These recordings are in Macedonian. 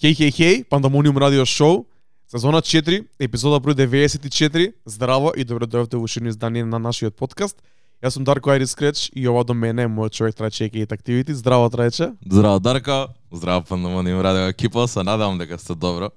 Хеј, хеј, хеј, Пандамониум радио шоу, сезона 4, епизода број 94. Здраво и добро дојавте во ушино издание на нашиот подкаст. Јас сум Дарко Айрис Креч и ова до мене е мојот човек Трајче и Activity. Здраво, Трајче. Здраво Дарко, здраво Пандамониум радио екипа, се надевам дека сте добро.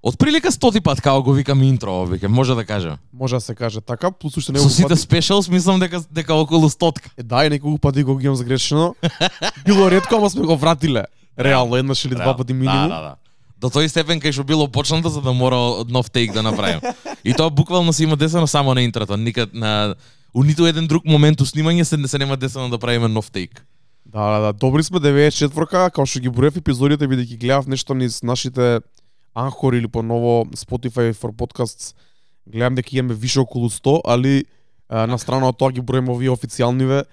Од прилика стоти пат како го викам интро овие, може да кажем. Може да се каже така, плюс уште Со неколку сите спешалс мислам дека дека околу стотка. Е, да, и неколку пати го ги имам сгрешено. Било ретко, ама сме го вратиле. Реално, еднаш или два пати минимум. Да, да, да. До тој степен кај што било почнато за да мора нов тейк да направим. И тоа буквално се има десено само на интрото, никад на у ниту еден друг момент у снимање се се нема десено да правиме нов тейк. Да, да, да. Добри сме 94-ка, као што ги броев епизодите, бидејќи гледав нешто низ нашите Анхор или поново Spotify for Podcasts, гледам дека имаме више околу 100, али а, на страна од тоа ги броиме овие официјалниве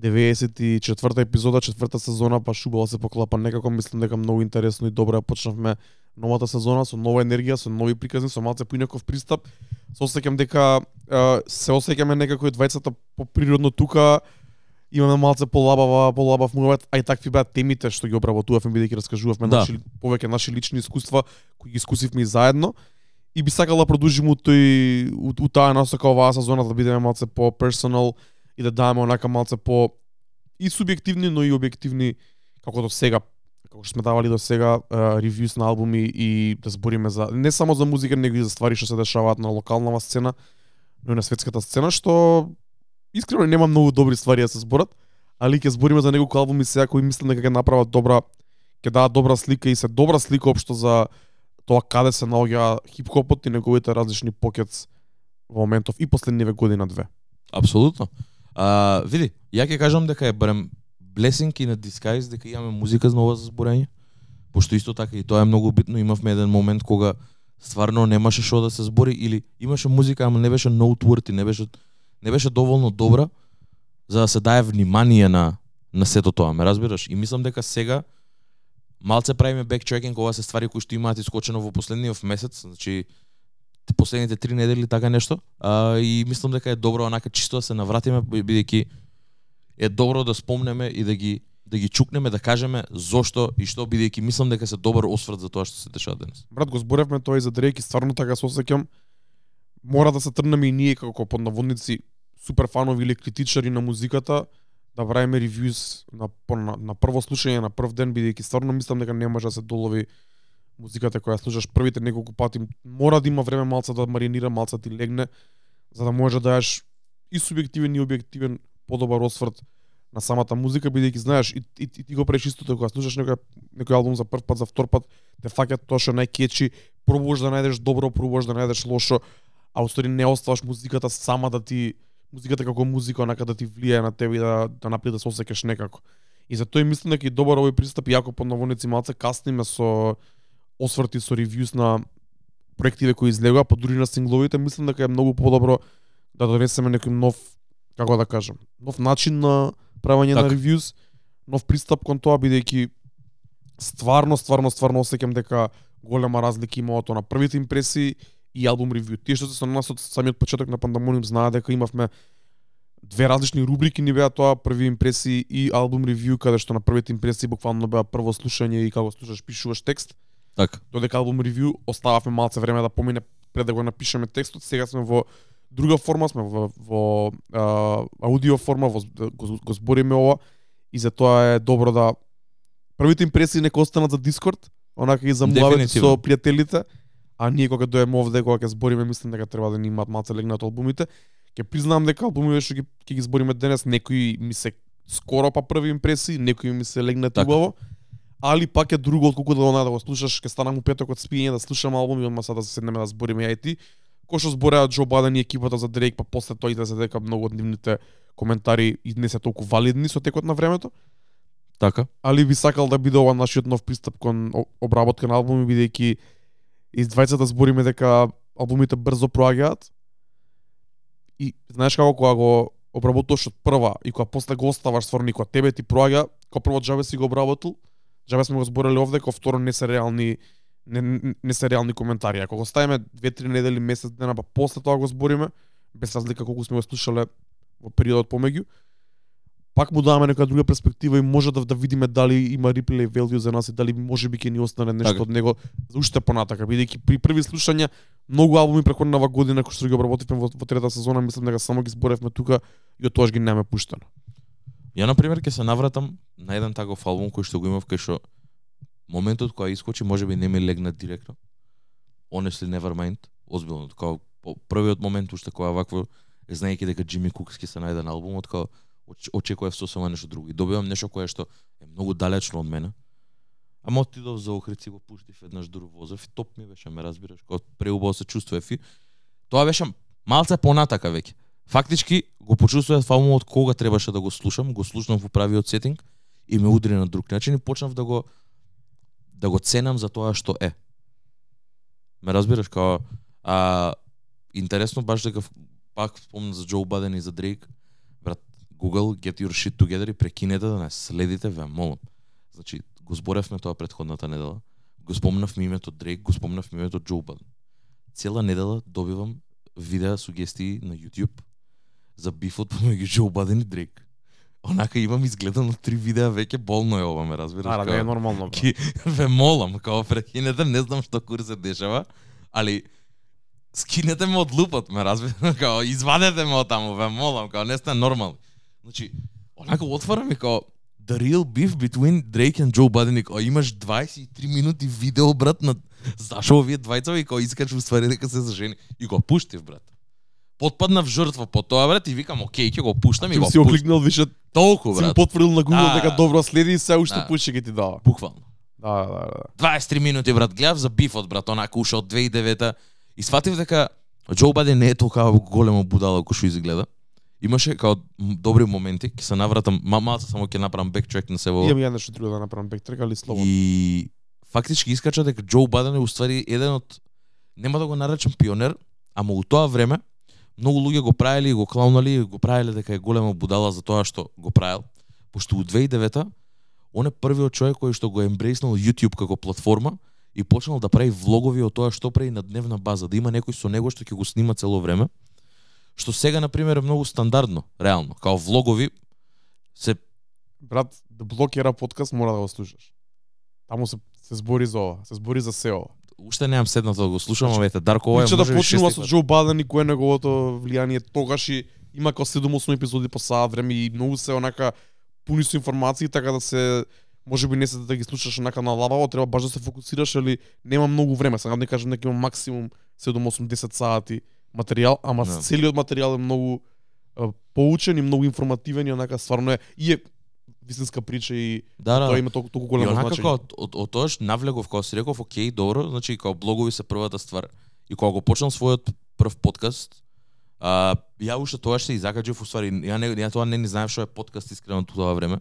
94-та епизода, четврта сезона, па шубаво се поклапа некако, мислам дека многу интересно и добро ја почнавме новата сезона со нова енергија, со нови приказни, со малце поинаков пристап. Се осеќам дека а, се осеќаме некако и двајцата поприродно тука, имаме малце полабава, полабав муавет, а и такви беа темите што ги обработувавме бидејќи раскажувавме Да. наши повеќе наши лични искуства кои ги искусивме и заедно. И би сакал да продолжиме у тој у, у таа насока оваа сезона да бидеме малце по personal и да даваме онака малце по и субјективни, но и објективни како до сега како што сме давали до сега ревјус на албуми и да збориме за не само за музика, него и за ствари што се дешаваат на локалната сцена, но и на светската сцена што искрено нема многу добри ствари да се зборат, али ќе збориме за неколку албуми сега кои мислам дека ќе направат добра ќе дадат добра слика и се добра слика општо за тоа каде се наоѓа хип-хопот и неговите различни покетс во моментов и последниве година две. Апсолутно. А, види, ја ќе кажам дека е барем blessing и на disguise дека имаме музика за ново за зборење. Пошто исто така и тоа е многу битно, имавме еден момент кога стварно немаше што да се збори или имаше музика, ама не беше noteworthy, не беше не беше доволно добра за да се дае внимание на на сето тоа, ме разбираш? И мислам дека сега малце правиме backtracking кога се ствари кои што имаат искочено во последниот месец, значи последните три недели така нешто. А, и мислам дека е добро онака чисто да се навратиме бидејќи е добро да спомнеме и да ги да ги чукнеме да кажеме зошто и што бидејќи мислам дека се добар осврт за тоа што се дешава денес. Брат, го зборевме тоа и за Дрейк и стварно така се осеќам. Мора да се трнеме и ние како поднаводници, супер фанови или критичари на музиката да правиме ревјуз на, на, на прво слушање на прв ден бидејќи стварно мислам дека не може да се долови музиката која слушаш првите неколку пати. Мора да има време малца да маринира, малца да ти легне за да можеш да дадеш и субјективен и објективен подобар осврт на самата музика бидејќи знаеш и, и, и ти го правиш истото кога слушаш некој некој албум за прв пат, за втор пат, те фаќа тоа што е најкечи, пробуваш да најдеш добро, пробуваш да најдеш лошо, а устори не оставаш музиката сама да ти музиката како музика онака да ти влијае на тебе и да да направи да се осеќаш некако. И за тој мислам дека и добар овој пристап иако под наводници малце касниме со осврти со ревјуз на проективе кои излегува, па дури на сингловите, мислам дека е многу подобро да донесеме некој нов како да кажам, нов начин на правење на Така. ревјуз, нов пристап кон тоа бидејќи стварно, стварно, стварно осеќам дека голема разлика има од тоа на првите импресии и албум ревју. Тие што се со нас од самиот почеток на Пандамониум знаат дека имавме две различни рубрики ни беа тоа први импресии и албум ревју каде што на првите импресии буквално беа прво слушање и како слушаш пишуваш текст Така. додека албум ревју остававме малце време да помине пред да го напишеме текстот. Сега сме во друга форма, сме во, во а, аудио форма, во, го, го збориме ова и затоа е добро да првите импресии нека останат за Дискорд, онака и за муавет со пријателите, а ние кога дојдеме овде кога ќе збориме, мислам дека треба да ни имаат малце легнат албумите. Ќе признам дека албумите што ќе ги збориме денес, некои ми се скоро па први импресии, некои ми се легнат Така. Али пак е друго отколку да она да го слушаш, ќе станам у петок од спиење да слушам албум и одма сега да се седнеме да збориме ја и ти. Кој што збореа Џо Баден и екипата за Дрейк, па после тоа излезе дека многу од нивните коментари и не се толку валидни со текот на времето. Така. Али би сакал да биде ова нашиот нов пристап кон обработка на албуми бидејќи из двајцата збориме дека албумите брзо проаѓаат. И знаеш како кога го обработуваш од прва и кога после го оставаш стварно и кога тебе ти проаѓа, кога прво џабе си го обработил, џабе сме го збореле овде, кога второ не се реални не, не, се реални коментари. Ако го ставиме 2-3 недели, месец дена, па после тоа го збориме, без разлика колку сме го слушале во периодот помеѓу, пак му даваме нека друга перспектива и може да да видиме дали има реплay value за нас и дали можеби ќе ни остане нешто Така. од него за уште понатака бидејќи при први слушања многу албуми преходнава година кои што ги обработивме во, во трета сезона мислам дека само ги зборевме тука и од тогаш ги немаме пуштено. Ја на пример ќе се навратам на еден таков албум кој што го имав кај што моментот кога искочи можеби не ми легна директно. Honestly Nevermind, озбилно, како по првиот момент уште кога вакво знаејќи дека Джими Кукс ќе се најде на албумот, како оч- очекував сосема нешто друго. И добивам нешто кое што е многу далечно од мене. Ама отидов за Охрид си го пуштив еднаш дур возов и топ ми беше, ме разбираш, кога преубаво се чувствував и тоа беше малце понатака веќе. Фактички го почувствував од кога требаше да го слушам, го слушнав во правиот сетинг и ме удри на друг начин и почнав да го да го ценам за тоа што е. Ме разбираш како а интересно баш дека пак спомнам за Џо Баден и за Дрейк. Брат, Google get your shit together и прекинете да не следите, ве молам. Значи, го зборевме тоа предходната недела. Го спомнавме името Дрейк, го спомнавме името Џо Баден. Цела недела добивам видеа сугестии на YouTube за бифот помеѓу Џо Баден и Дрейк. Онака имам изгледано три видеа веќе болно е ова, ме разбираш? Како- не е нормално. Ки, ве молам, као прекинете, не знам што кур се дешава, али скинете ме од лупот, ме разбира, као извадете ме од таму, ве молам, као не сте нормални. Значи, онака отварам и као The real beef between Drake and Joe Budden и као имаш 23 минути видео брат на зашо овие двајца и као искаш уствари дека се зажени и го пуштив брат. Потпаднав жртва по тоа брат и викам окей, ќе го пуштам и го си пуштам. окликнал више, Толку си брат. потврдил на Google Да, дека да. добро следи и се уште Да. пуше ги ти дава. Буквално. Да, да, да. 23 минути брат гледав за бифот брат онака уште од 2009 и сватив дека Џо Баден не е толку големо будала кој што изгледа. Имаше као добри моменти, ќе се навратам, ма, малце само ќе направам бектрек на се во Имам ја нешто друго да направам бектрек, али слободно. и фактички искача дека Џо Баден е уствари еден од нема да го наречам пионер, ама у тоа време многу луѓе го правеле и го клаунали и го правеле дека е голема будала за тоа што го правел. Пошто у 2009 он е првиот човек кој што го ембрейснал YouTube како платформа и почнал да прави влогови од тоа што прави на дневна база, да има некој со него што ќе го снима цело време. Што сега на пример е многу стандардно, реално, као влогови се Брат, да блокира подкаст мора да го слушаш. Таму се се збори за ова, се збори за се ова уште немам седнато да го слушам, ама ете Дарко ова е Прича да почнува со. Џо Баден и кое неговото влијание тогаш и има као 7-8 епизоди по саат време и многу се онака пуни со информации така да се можеби не се да ги слушаш онака на лававо, треба баш да се фокусираш или нема многу време. Сега не кажам дека има максимум 7-8-10 сати материјал, ама Да. целиот материјал е многу поучен и многу информативен и онака стварно е и е вистинска прича и Да, да. тоа има толку толку големо онака значење. као од, од, од тоаш навлегов кога си реков окей, добро, значи као блогови се првата ствар. И кога го почнал својот прв подкаст, а, ја уште тогаш се изакаджив уствари, ја не ја тоа не ни знаев што е подкаст искрено тоа време.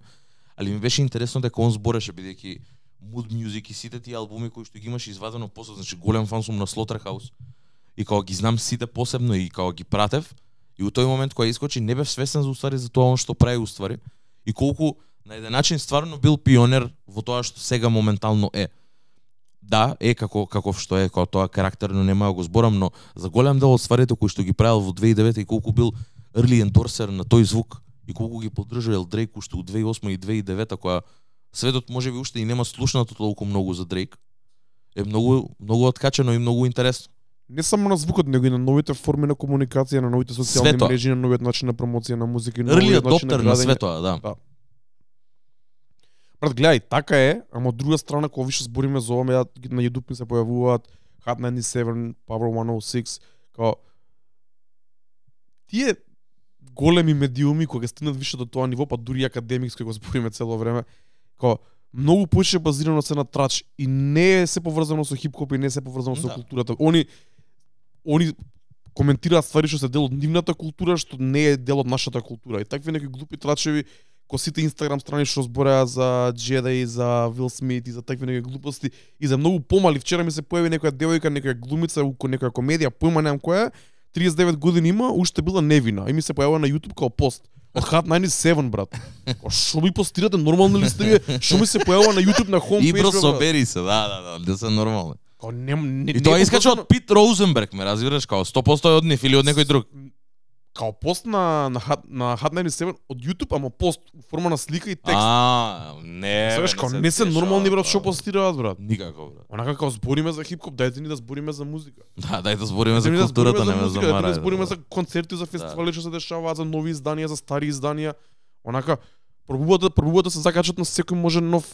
Али ми беше интересно дека он збореше бидејќи Mood Music и сите тие албуми кои што ги имаш извадено после, значи голем фан сум на Slaughterhouse. И кога ги знам сите посебно и кога ги пратев, и у тој момент кога искочи не бев свесен за уствари за тоа што прави уствари и колку на еден начин стварно бил пионер во тоа што сега моментално е. Да, е како каков што е, како тоа карактерно нема да го зборам, но за голем дел од стварите кои што ги правил во 2009 и колку бил early endorser на тој звук и колку ги поддржува Ел Дрейк уште у 2008 и 2009 кога светот можеби уште и нема слушнато толку многу за Дрейк. Е многу многу откачено и многу интересно. Не само на звукот, него и на новите форми на комуникација, на новите социјални мрежи, на новиот начин на промоција на музика и на новиот начин на градење. светоа, да. Брат, гледај, така е, ама од друга страна кога више збориме за ова, на YouTube ми се појавуваат Hot 97, Power 106, као тие големи медиуми кои ќе стигнат више до тоа ниво, па дури и академикс кој го збориме цело време, као многу повеќе базирано се на трач и не е се поврзано со хип-хоп и не е се поврзано со Да. културата. Они они коментираат ствари што се дел од нивната култура, што не е дел од нашата култура. И такви некои глупи трачеви ко сите инстаграм страни што збореа за Джеда и за Вил Смит и за такви некои глупости и за многу помали. Вчера ми се појави некоја девојка, некоја глумица, у некоја комедија, појма немам која, е, 39 години има, уште била невина. И ми се појавува на YouTube као пост. Од Hot 97, брат. Шо ми постирате, нормални ли сте вие? Шо ми се појавува на YouTube на home И page, бро бе, брат? собери се, да, да, да, да се нормално. Као, не, не, И тоа не е искача поврзано- од Пит Роузенберг, ме разбираш, као 100% е од нив или од некој друг. Као пост на на на Hot 97 од YouTube, ама пост во форма на слика и текст. А, не. Бе, као не се нормални брат тоа. што постираат брат. Никако брат. Онака као збориме за хип-хоп, дајте ни да збориме за музика. Да, дај да збориме за Дајте да културата, збориме нема за музика, дајте ни марај. да збориме да. за концерти, за фестивали што се дешаваат, за нови изданија, за стари изданија. Онака пробуваат да пробуваат да се закачат на секој може нов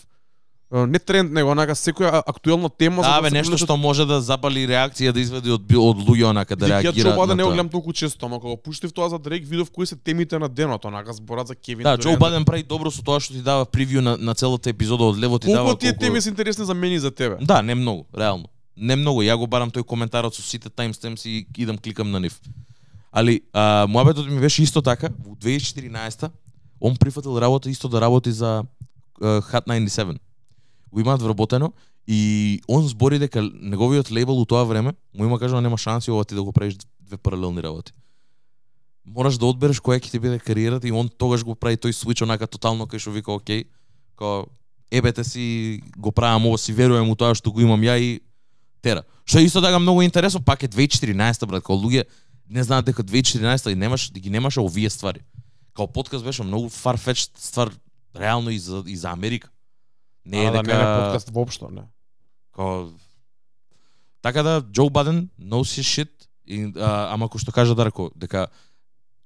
не тренд, него онака секоја актуелна тема Да, бе, се нешто привлечат- што може да запали реакција да извади од од луѓе онака да Ја реагираат Џо Баден на не го гледам толку често, ама кога пуштив тоа за Дрейк, видов кои се темите на денот, онака зборат за Кевин Да. Џо Баден прави добро со тоа што ти дава превју на, на целата епизода од лево ти дава Колку тие теми се интересни за мене и за тебе? Да, не многу, реално. Не многу. Ја го барам тој коментарот со сите timestamps и идам кликам на нив. Али а, моабетот ми беше исто така во 2014 он прифатил работа исто да работи за а, Hot 97. Го имаат вработено и он збори дека неговиот лейбл у тоа време му има кажано нема шанси ова ти да го правиш две паралелни работи. Мораш да одбереш која ќе ти биде кариерата и он тогаш го прави тој свич онака тотално кај што вика окей, као ебете си го правам ово си верувам у тоа што го имам ја и тера. Што е исто така многу интересно, пак е 2014 брат, као луѓе не знаат дека 2014 и немаш ги немаше овие ствари. Као подкаст беше многу farfetched ствар реално и за и за Америка. Не е А, да, дека не, не, подкаст воопшто, не. Као... Така да, Џо Баден his shit, и, а, ама кој што кажа Дарко, дека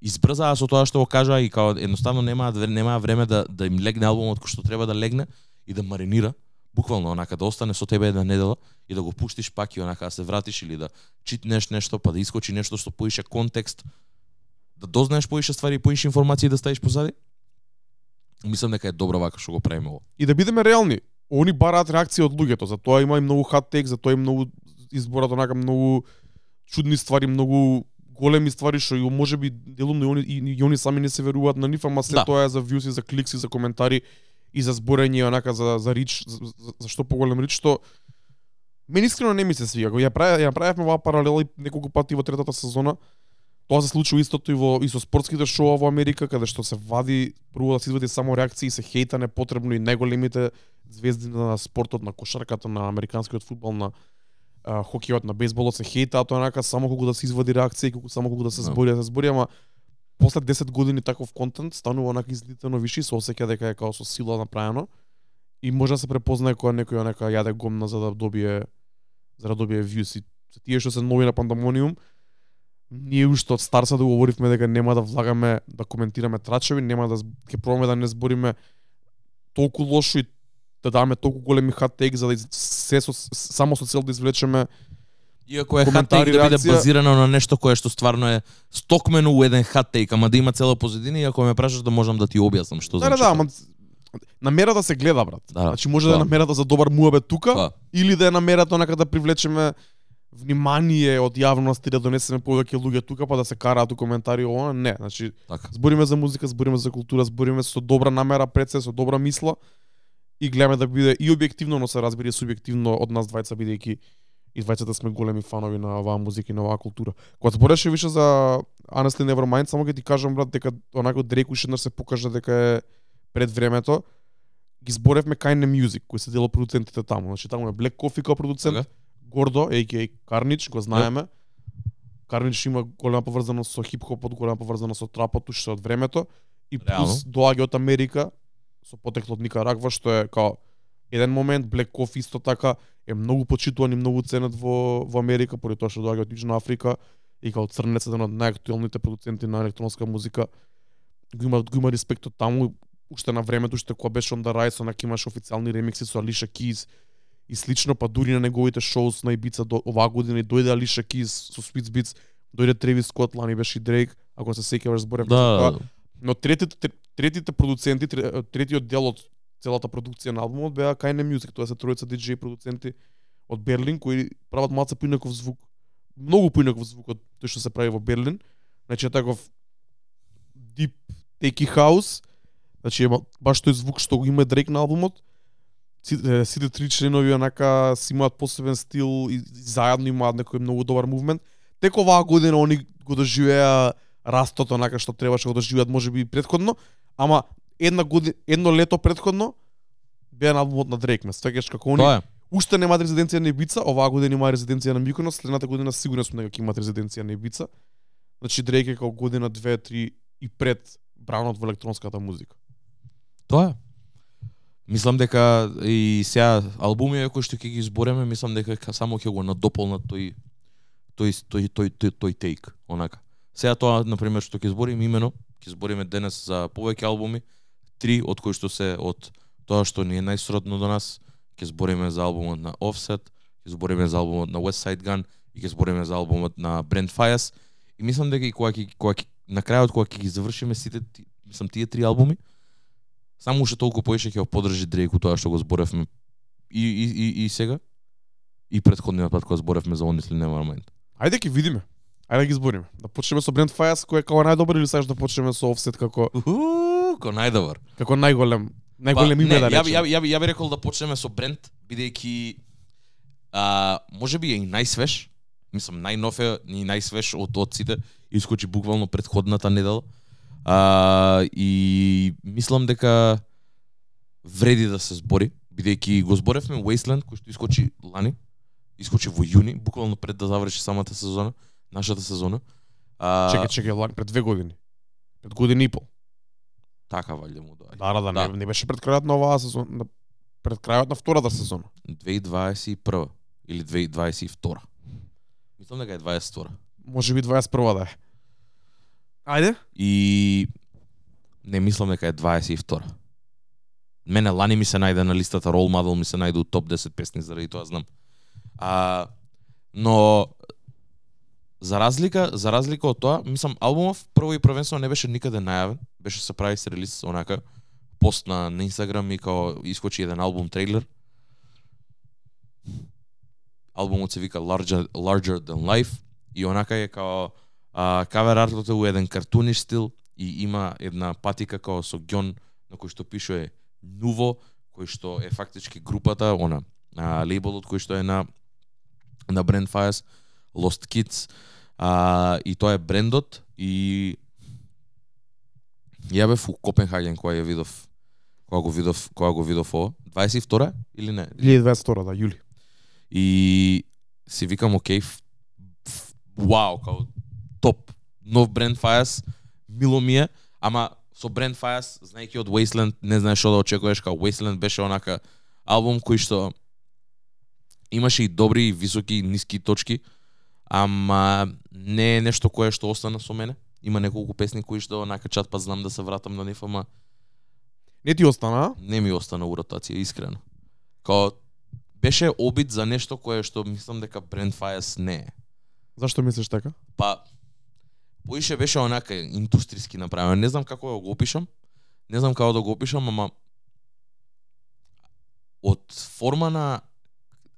избрзаа со тоа што го кажа и као едноставно немаат вре- немаа време да да им легне албумот кој што треба да легне и да маринира, буквално онака да остане со тебе една недела и да го пуштиш пак и онака да се вратиш или да читнеш нешто па да искочи нешто што поише контекст, да дознаеш поише ствари и поише информации да ставиш позади. Мислам дека е добро вака што го правиме ово. И да бидеме реални, они бараат реакција од луѓето, затоа има и многу хат тек, затоа и многу изборат онака многу чудни ствари, многу големи ствари што и можеби делумно и они и, и они сами не се веруваат на нив, ама се Да. тоа е за вјуси, за кликси, за коментари и за зборење онака за за рич, за, за, за што поголем рич што мене искрено не ми се свига. Ја правев, ја правевме оваа паралела и неколку пати во третата сезона. Тоа се случува истото и во и со спортските шоуа во Америка каде што се вади прво да се извади само реакции и се хејта непотребно и најголемите звезди на спортот, на кошарката, на американскиот фудбал, на а, хокејот, на бейсболот се хејтаат онака само колку да се извади реакција и колку само колку да се Да. збори, да се збори, ама после 10 години таков контент станува онака излитено виши и се осеќа дека е као со сила направено и може да се препознае кога некој онака јаде гомна за да добие за да добие views и тие што се нови на Пандамониум ние уште од старца да говоривме дека нема да влагаме да коментираме трачеви, нема да ќе пробаме да не збориме толку лошо и да даваме толку големи хат тек за да се со, само со цел да извлечеме Иако е Коментари, хат да биде базирано на нешто кое што стварно е стокмено у еден хат тейк, ама да има цела позадина и ако ме прашаш да можам да ти објаснам што Да, значи. да, да, ама намерата се гледа брат. Да, значи може да е да. намерата за добар муабет тука Да. или да е намерата онака да привлечеме внимание од јавност и да донесеме повеќе луѓе тука па да се караат у коментари ова, не, значи Така. збориме за музика, збориме за култура, збориме со добра намера пред се, со добра мисла и гледаме да биде и објективно, но се разбира и субјективно од нас двајца бидејќи и двајцата сме големи фанови на оваа музика и на оваа култура. Кога збореше више за Honestly Nevermind, само ќе ти кажам брат дека онако Дрейк уште еднаш се покажа дека е пред времето. Ги зборевме Kind Music, кој се дел од продуцентите таму. Значи таму е Black Coffee као продуцент, Така. Гордо, a.k.a. Карнич, го знаеме. Карнич има голема поврзаност со хип-хопот, голема поврзаност со трапот уште од времето и плюс доаѓа од Америка со потекло од Никарагва што е као еден момент Black Coffee исто така е многу почитуван и многу ценет во во Америка поради тоа што доаѓа од Јужна Африка и као Црнец еден од најактуелните продуценти на електронска музика го има го има респектот таму уште на времето уште кога беше on the rise онака имаше официјални ремикси со Алиша Киз и слично па дури на неговите шоус на Ибица до оваа година и дојде Алиша Киз со Spitz Beats дојде Тревис Скот, лани беше и Дрейк, ако се сеќаваш зборевме за тоа. Да, Но третите тр- третите продуценти, тре- третиот дел од целата продукција на албумот беа Kind Music, тоа се тројца диџеи продуценти од Берлин кои прават малце поинаков звук. Многу поинаков звук од тој што се прави во Берлин. Значи е таков deep techy house. Значи ема баш тој звук што го има Дрейк на албумот. Сите, сите три членови онака си имаат посебен стил и, заедно имаат некој многу добар мувмент. Тек оваа година они го доживеа растот онака што требаше го доживеат можеби и предходно, ама една година, едно лето предходно беа на албумот на Дрейк, ме свеќаш како они тоа е. уште немаат резиденција на Ибица, оваа година има резиденција на Миконос, следната година сигурно сум дека ќе имаат резиденција на Ибица. Значи Дрейк е како година, две, три и пред бранот во електронската музика. Тоа е. Мислам дека и сега албуми кои што ќе ги избореме, мислам дека само ќе го надополнат тој тој тој тој тој, тој тейк, онака. Сега тоа на пример што ќе избориме, имено, ќе избориме денес за повеќе албуми, три од кои што се од тоа што ни е најсродно до нас, ќе збориме за албумот на Offset, ќе збориме за албумот на West Side Gun и ќе збориме за албумот на Brent Fires. И мислам дека и кога ќе кога на крајот кога ќе ги завршиме сите мислам тие три албуми, само уште толку поише ќе го поддржи Дрейк тоа што го зборевме и, и, и, и сега и предходниот пат кога зборевме за Honestly Nevermind. Ајде ќе видиме. Ајде да ги избориме. Да почнеме со Brent Fayez кој е како најдобар или сакаш да почнеме со Offset како Уху, ко најдобар. како најголем најголем Па, име не, да ја, би- ја, ја, би- ја би рекол да почнеме со Брент, бидејќи а, може би е и најсвеж, мислам најнов е и најсвеж од од сите, искочи буквално предходната недела. А, и мислам дека вреди да се збори, бидејќи го зборевме Wasteland кој што искочи лани, искочи во јуни, буквално пред да заврши самата сезона, нашата сезона. А, Чекај, чекај, лак пред две години. Пред година и пол. Така валјда му доаѓа. Да, да, да, Да. не, не беше пред крајот на оваа сезона, на пред крајот на втората сезона. 2021 или 2022. Мислам дека е 22. Може би 21 да е. Ајде. И не мислам дека е 22. Мене лани ми се најде на листата Role Model, ми се најде у топ 10 песни, заради тоа знам. А, но за разлика, за разлика од тоа, мислам албумов прво и првенствено не беше никаде најавен, беше се прави с релиз онака пост на, на Инстаграм и као искочи еден албум трейлер. Албумот се вика Larger, Larger Than Life и онака е као а, кавер артот е у еден картуниш стил и има една патика као со ѓон на кој што пишува Нуво, кој што е фактички групата, она, а, лейболот кој што е на на Brand Fires, Lost Kids, а, и тоа е брендот и ја бев у Копенхаген кога ја видов кога го видов кога го видов ово. 22 или не? 2022 да, јули. и си викам окей вау као топ нов бренд Fires мило ми е ама со бренд Fires знаејќи од Wasteland не знаеш што да очекуваш као Wasteland беше онака албум кој што имаше и добри и високи и ниски точки ама не е нешто кое што остана со мене има неколку песни кои што онака чат па знам да се вратам на нив ама Не ти остана, не ми остана у ротација, искрено. Као, беше обид за нешто кое што мислам дека Brand Fires не е. Зашто мислиш така? Па, поише беше онака индустријски направен. Не знам како да го опишам, не знам како да го опишам, ама од форма на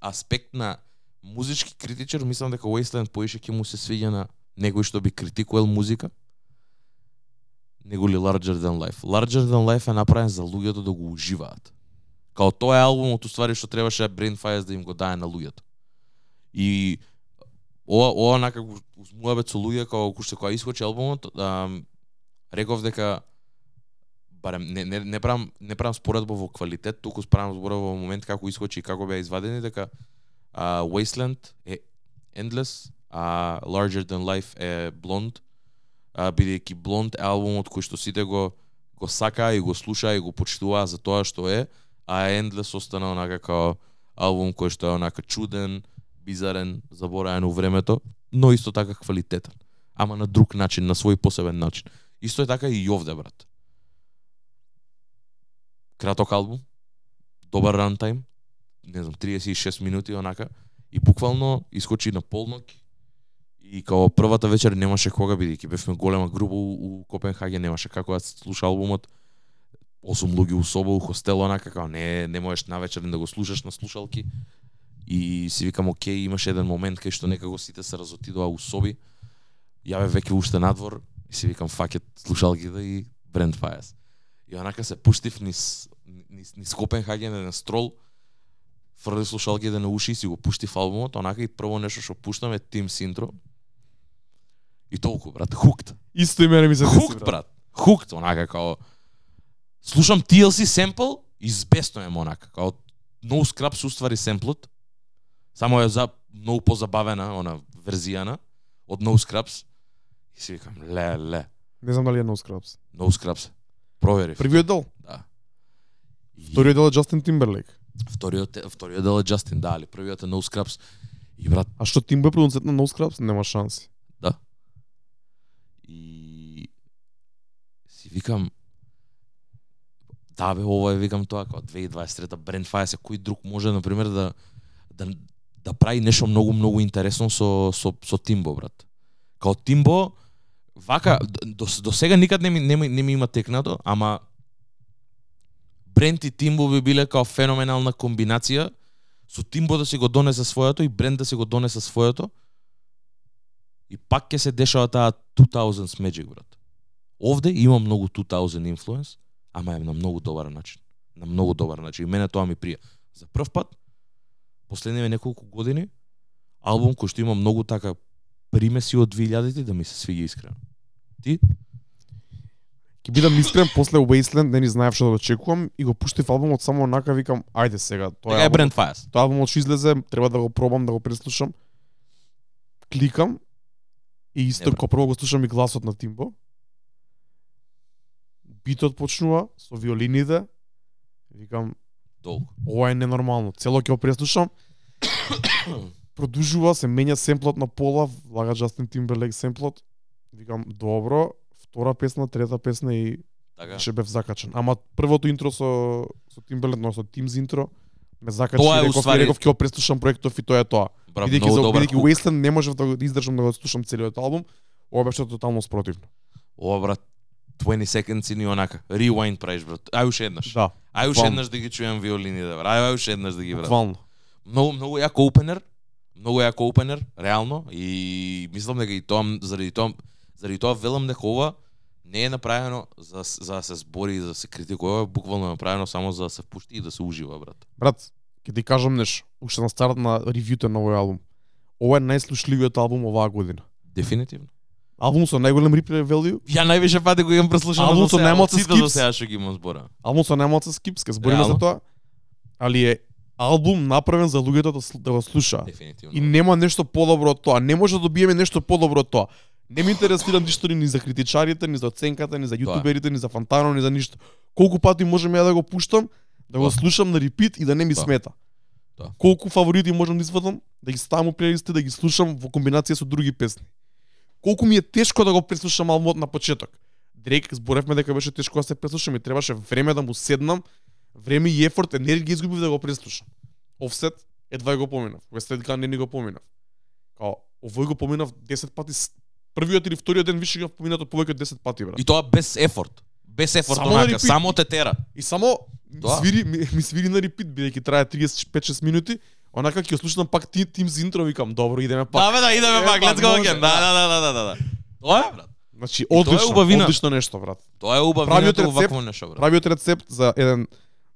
аспект на музички критичар, мислам дека Wasteland поише ќе му се свиѓа на некој што би критикувал музика, него ли Larger Than Life. Larger Than Life е направен за луѓето да го уживаат. Као тоа е албумот уствари што требаше Brain Fires да им го дае на луѓето. И ова ова онака го узмуабет со луѓе као куште кога искочи албумот, а, реков дека барем не не не правам не правам споредба во квалитет, туку правам зборува во момент како искочи и како беа извадени дека а, Wasteland е Endless, а Larger Than Life е blond, а, бидејќи blond е албумот кој што сите го го сака и го слуша и го почитуваа за тоа што е, а Endless остана онака како албум кој што е онака чуден, бизарен, забораен у времето, но исто така квалитетен. Ама на друг начин, на свој посебен начин. Исто е така и овде, брат. Краток албум, добар рантайм, не знам, 36 минути онака, и буквално искочи на полнок и као првата вечер немаше кога бидејќи бевме голема група у, у Копенхаген, немаше како да се слуша албумот. Осум луѓе у соба, у хостел, онака, као не, не можеш навечерен да го слушаш на слушалки. И си викам, окей, имаше еден момент кај што некако сите се разотидоа у соби. Ја бе веќе уште надвор и си викам, факет, слушалките и Brand Fires. И онака се пуштив низ, низ, низ Копенхаген, еден строл, фрли слушалките на уши и си го пуштив албумот, онака и прво нешто што пуштам е Team Sintro. И толку, брат, хукт. Исто и мене ми се Хукт, брат. Хукт, онака као слушам TLC семпл и збеснуем онака, као No Scrubs уствари семплот. Само е за многу позабавена она верзијана од No Scrubs. И си викам, ле, ле, Не знам дали е No Scrubs. no scrubs. Проверив. Првиот дел, Да. И вториот дел е Justin Timberlake. вториот, вториот дел е Justin, да, али првиот е No Scrubs. И брат, А што Тимбо е продуцент на No Scrubs? Нема шанси. и си викам да бе, ова е викам тоа како 2023 Brand се кој друг може на пример да да да прави нешто многу многу интересно со со со Тимбо брат. Као Тимбо вака до, до сега никад не ми не ми, не ми има текнато, ама Брент и Тимбо би биле као феноменална комбинација со Тимбо да си го донесе своето и Брент да си го донесе своето и пак ќе се дешава таа 2000s Magic, брат. Овде има многу 2000 influence, ама е на многу добар начин. На многу добар начин. И мене тоа ми прија. За прв пат, последниве неколку години, албум кој што има многу така примеси од 2000-ти да ми се свиѓа искрено. Ти? Ќе бидам искрен, после Wasteland не ни знаев што да очекувам и го пуштив албумот само онака викам, ајде сега, тоа Тоа е е Brand Fires. тоа албумот што излезе, треба да го пробам, да го преслушам. Кликам и исто кога прво го слушам и гласот на Тимбо. Битот почнува со виолините. Викам, Долго. ова е ненормално. Цело ќе го преслушам. Продужува, се менја семплот на пола, влага Justin Timberlake семплот. Викам, добро, втора песна, трета песна и Така. Ше бев закачен. Ама првото интро со со Timberlake, но со Teams интро ме закачи Тоа е реков, уствари- и реков ќе го преслушам проектов и тоа е тоа. Браво, Бидејќи за бидејќи. Wasteland не можев да го издржам да го слушам целиот албум, ова беше тотално спротивно. Ова брат 20 seconds и ни онака. Rewind правиш брат. Ај уште еднаш. Да, Ај уште буквално. еднаш да ги чујам виолините, брат. Ај уште еднаш да ги брат. буквално. Многу многу јак опенер. Многу јак опенер, реално и мислам дека и тоа заради тоа заради тоа велам дека ова не е направено за за да се збори и за да се критикува, ова е буквално направено само за да се пушти и да се ужива, брат. Брат, ќе ти кажам нешто. Уште на старт на ревјуто на овој албум. Ова е најслушливиот албум оваа година. Дефинитивно. Албум со најголем replay value, Ја највише пати го имам преслушано Албум со најмалку сите до сега што ги имам збора. албум со најмалку скипс, ке збориме за тоа. Али е албум направен за луѓето да, да го слушаат. Дефинитивно. И нема нешто подобро од тоа. Не може да добиеме нешто подобро од тоа. Не ме интересира ништо ни за критичарите, ни за оценката, ни за јутуберите, ни за Фантано, ни за ништо. Колку пати можеме ја да го пуштам, да го слушам на репит и да не ми смета. Тоа. Колку фаворити можам да извадам, да ги ставам у плейлисти, да ги слушам во комбинација со други песни. Колку ми е тешко да го преслушам албумот на почеток. Дрейк зборевме дека беше тешко да се преслушам и требаше време да му седнам, време и ефорт, енергија изгубив да го преслушам. Offset едва го поминав. Westside Gun не ни го поминав. Као, овој го поминав 10 пати, првиот или вториот ден више го поминат од повеќе од 10 пати, брат. И тоа без ефорт. Без ефорт Само на онака, само те тера. И само ми Тоа. свири, ми, ми свири на репит, бидејќи трае 35-6 минути, онака ќе слушам пак ти тим за интро, викам, добро, идеме пак. Да, бе, да, идеме Е, пак, пак let's go again. Да, да, да, да, да, да. Тоа е, брат. Значи, одлично, убавина. одлично нешто, брат. Тоа е убавината Правиот во рецепт- вакво нешто, брат. Правиот рецепт за еден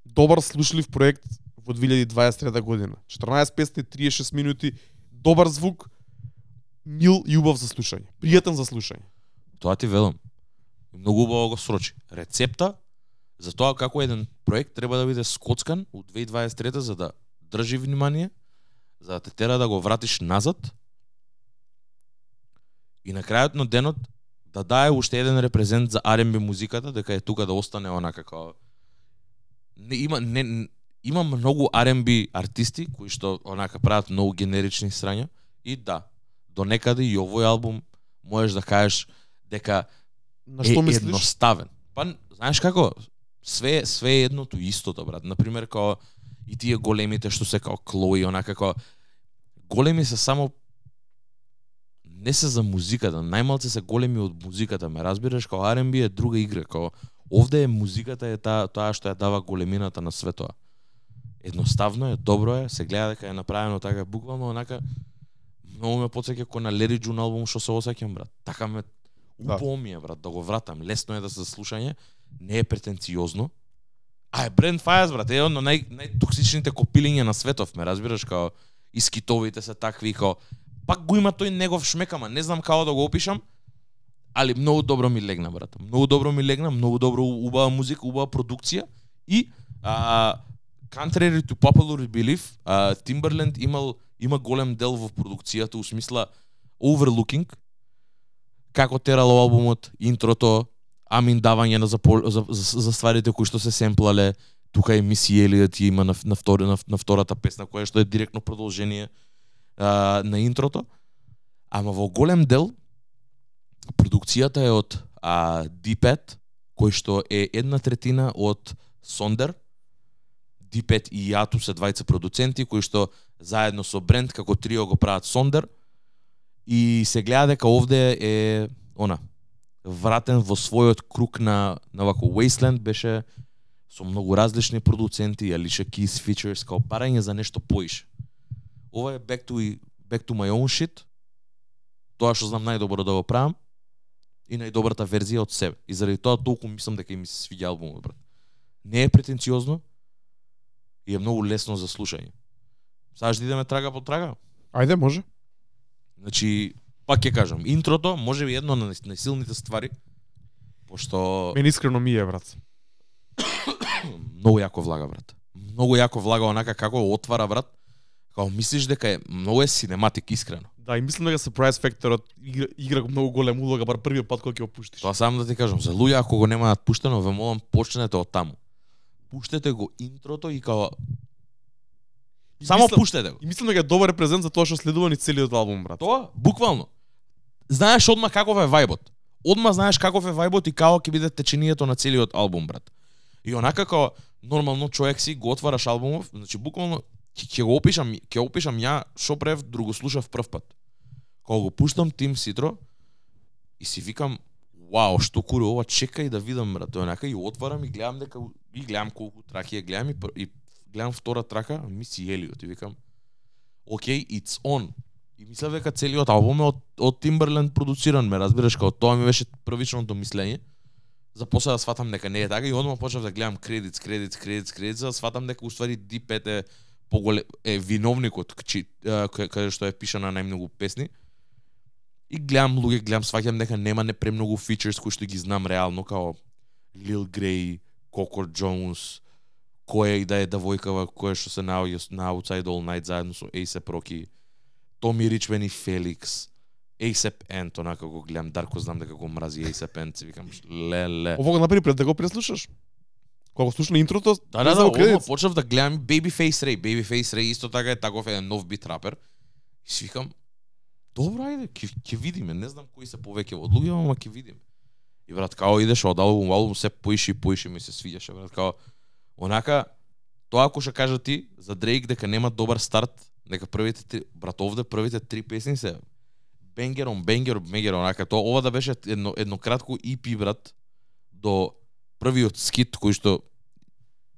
добар слушлив проект во 2023 година. 14 песни, 36 минути, добар звук, мил и убав за слушање. Пријатен за слушање. Тоа ти велам. Многу убаво го срочи. Рецепта за тоа како еден проект треба да биде скоцкан у 2023 за да држи внимание, за да те тера да го вратиш назад и на крајот на денот да дае уште еден репрезент за R&B музиката, дека е тука да остане онака како не има не има многу R&B артисти кои што онака прават многу генерични срања и да, до некаде и овој албум можеш да кажеш дека На што е мислиш? едноставен. Па знаеш како све све е едното истото брат. На пример како и тие големите што се како Клои, онака како големи се само не се за музиката, најмалце се големи од музиката, ме разбираш, како R&B е друга игра, како овде е музиката е таа тоа што ја дава големината на светоа. Едноставно е, добро е, се гледа дека е направено така буквално онака многу ме потсеќа кој на Лери Джун албум што се осеќам брат. Така ме Да. Е, брат, да го вратам. Лесно е да се слушање, не е претенциозно. А е Brand Fires, брат, е едно нај, најтоксичните копилиња на светов, ме разбираш, као и скитовите се такви, као пак го има тој негов шмек, ама не знам како да го опишам, али многу добро ми легна, брат. Многу добро ми легна, многу добро убава музика, убава продукција и а, contrary to popular belief, а, Timberland имал има голем дел во продукцијата, у смисла overlooking, како терало албумот, интрото, Амин давање на за, за, за, за стварите кои што се семплале, тука е Миси Елиот има на, на, втор, на, на втората песна која што е директно продолжение а, на интрото. Ама во голем дел продукцијата е од а, Дипет, кој што е една третина од Сондер. Дипет и Јату се двајца продуценти кои што заедно со бренд како трио го прават Сондер и се гледа дека овде е она вратен во својот круг на на вако Wasteland беше со многу различни продуценти, Alicia Keys features, као парање за нешто поише. Ова е back to, back to my own shit, тоа што знам најдобро да го правам, и најдобрата верзија од себе. И заради тоа толку мислам дека ми се свиѓа албумот, брат. Не е претенциозно и е многу лесно за слушање. Саш да идеме трага по трага? Ајде, може. Значи, пак ќе кажам, интрото може би едно на најсилните ствари, пошто Мене искрено ми е, брат. многу јако влага, брат. Многу јако влага онака како отвара, брат. Као мислиш дека е многу е синематик искрено. Да, и мислам дека surprise факторот игра, игра многу голема улога бар првиот пат кога ќе го пуштиш. Тоа сам да ти кажам, за луѓе ако го немаат пуштено, ве молам почнете од таму. Пуштете го интрото и као само мислам, пуштете го. И мислам дека е добар репрезент за тоа што следува ни целиот албум, брат. Тоа, буквално. Знаеш одма каков е вајбот. Одма знаеш каков е вајбот и како ќе биде течението на целиот албум, брат. И онака како нормално човек си го отвараш албумов, значи буквално ќе го опишам, ќе опишам ја што прев друго слушав прв пат. Кога го пуштам Тим Ситро и си викам Вау, што куре ова, чекај да видам брат, Тоа онака и отварам и гледам дека и гледам колку траки ја гледам и, и гледам втора трака, Миси Елиот и викам Океј, it's on. И мислев дека целиот албум е од, од Timberland продуциран, ме разбираш, као тоа ми беше првичното мислење. За после да сватам дека не е така и одма почнав да гледам кредит, кредит, кредит, кредит, за да сватам дека уствари D5 е поголе е виновникот кчи, а, каде што е пишана најмногу песни. И гледам луѓе, гледам сваќам дека нема не премногу фичерс кои што ги знам реално као Lil Grey, Coco Jones, која и да е девојкава која што се наоѓа на Outside All Night заедно со Ace Rocky, Томи Ричман и Феликс, A$AP Ant, онака го гледам, Дарко знам дека го мрази A$AP Ant, си викам, леле. Ово го направи пред да го преслушаш. Кога го слушна интрото, Да, да, да, кредит. почнав да гледам Babyface Ray. Babyface Ray исто така е таков еден нов бит рапер. И си викам, добро, ајде, ќе ќе видиме. Не знам кои се повеќе од луѓе, ама ќе видиме. И брат, као идеш од албум, албум се поише и поише ми се свиѓаше, брат, као онака тоа ако што кажа ти за Дрейк дека нема добар старт, дека првите три, брат, овде првите три песни се бенгер он бенгер, бенгер, онака тоа ова да беше едно едно кратко EP брат до првиот скит кој што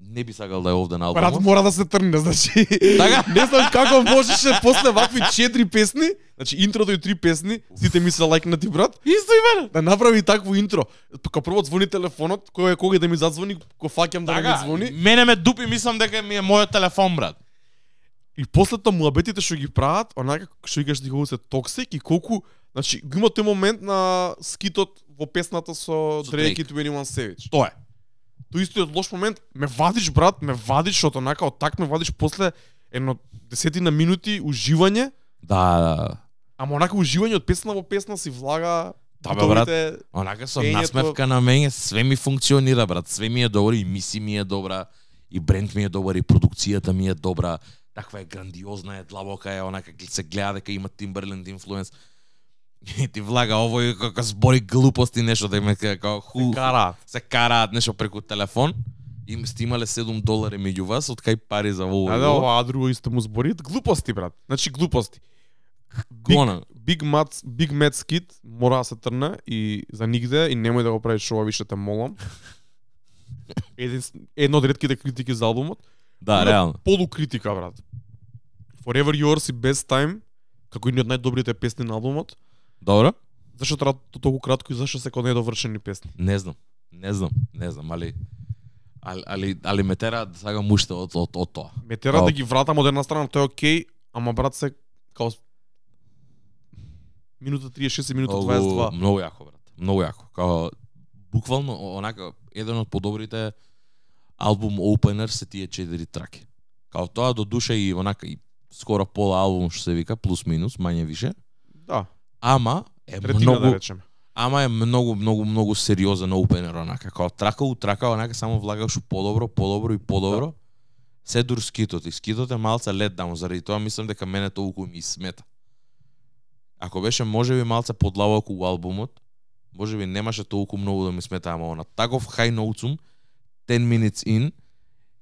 не би сакал да е овде на Брат, албумот. мора да се трне, значи. Така? не знам како можеше после вакви четири песни, значи интрото и три песни, сите ми се лајкнати, брат, Исто и мене. да направи такво интро. Кога прво звони телефонот, кој е кога да ми задзвони, го фаќам да Така, ми звони. мене ме дупи, мислам дека ми е мојот телефон, брат. И после тоа муабетите што ги прават, онака што ти колку се токсик и колку, значи го има тој момент на скитот во песната со Со Дрейк и Drake. 21 Savage. Тоа е. Тој истиот лош момент, ме вадиш брат, ме вадиш што онака од так ме вадиш после едно десетина минути уживање, Да, да, да. ама онака уживање од песна во песна си влага Да, бе, брат. Онака со Пењето- насмевка на мене, све ми функционира, брат. Све ми е добро, и миси ми е добра, и бренд ми е добар, и продукцијата ми е добра. Таква е грандиозна, е длабока е, онака се гледа дека има Timberland инфлуенс. И ти влага овој како збори глупости нешто да има како ху, Кара. се караат нешто преку телефон. Им сте имале 7 долари меѓу вас, од кај пари за ово. Да, да, ова друго исто му збори. Глупости, брат. Значи глупости. Гона. Big Mad, Big Mad Skit мора да се трне и за нигде и немој да го правиш ова више те молам. Еден, едно од ретките критики за албумот. Да, реално. Полукритика, брат. Forever Yours и Best Time, како едни од најдобрите песни на албумот. Добро? Зашто траа то- толку кратко и зашто се кон недовршени песни? Не знам. Не знам, не знам, али али али, али ме тера да сакам уште од од, од тоа. Ме тера да ги вратам од една страна, тоа е окей, ама брат се као минута 36 и минута Многу, 22. многу јако, брат. Многу јако. Као буквално о- онака еден од подобрите албум опенер се тие четири траки. Као тоа до душа и онака и скоро пола албум што се вика плюс минус, мање више. Да, Ама е третина многу да речеме. ама е многу, многу, многу сериозен опенер, онака, као трака у трака, онака само влагаш у подобро, подобро и подобро. Да. Се дур скитот, и скитот е малце лет даун, заради тоа мислам дека мене толку ми смета. Ако беше можеби малце подлабоко у албумот, можеби немаше толку многу да ми смета, ама на таков high notes 10 minutes in,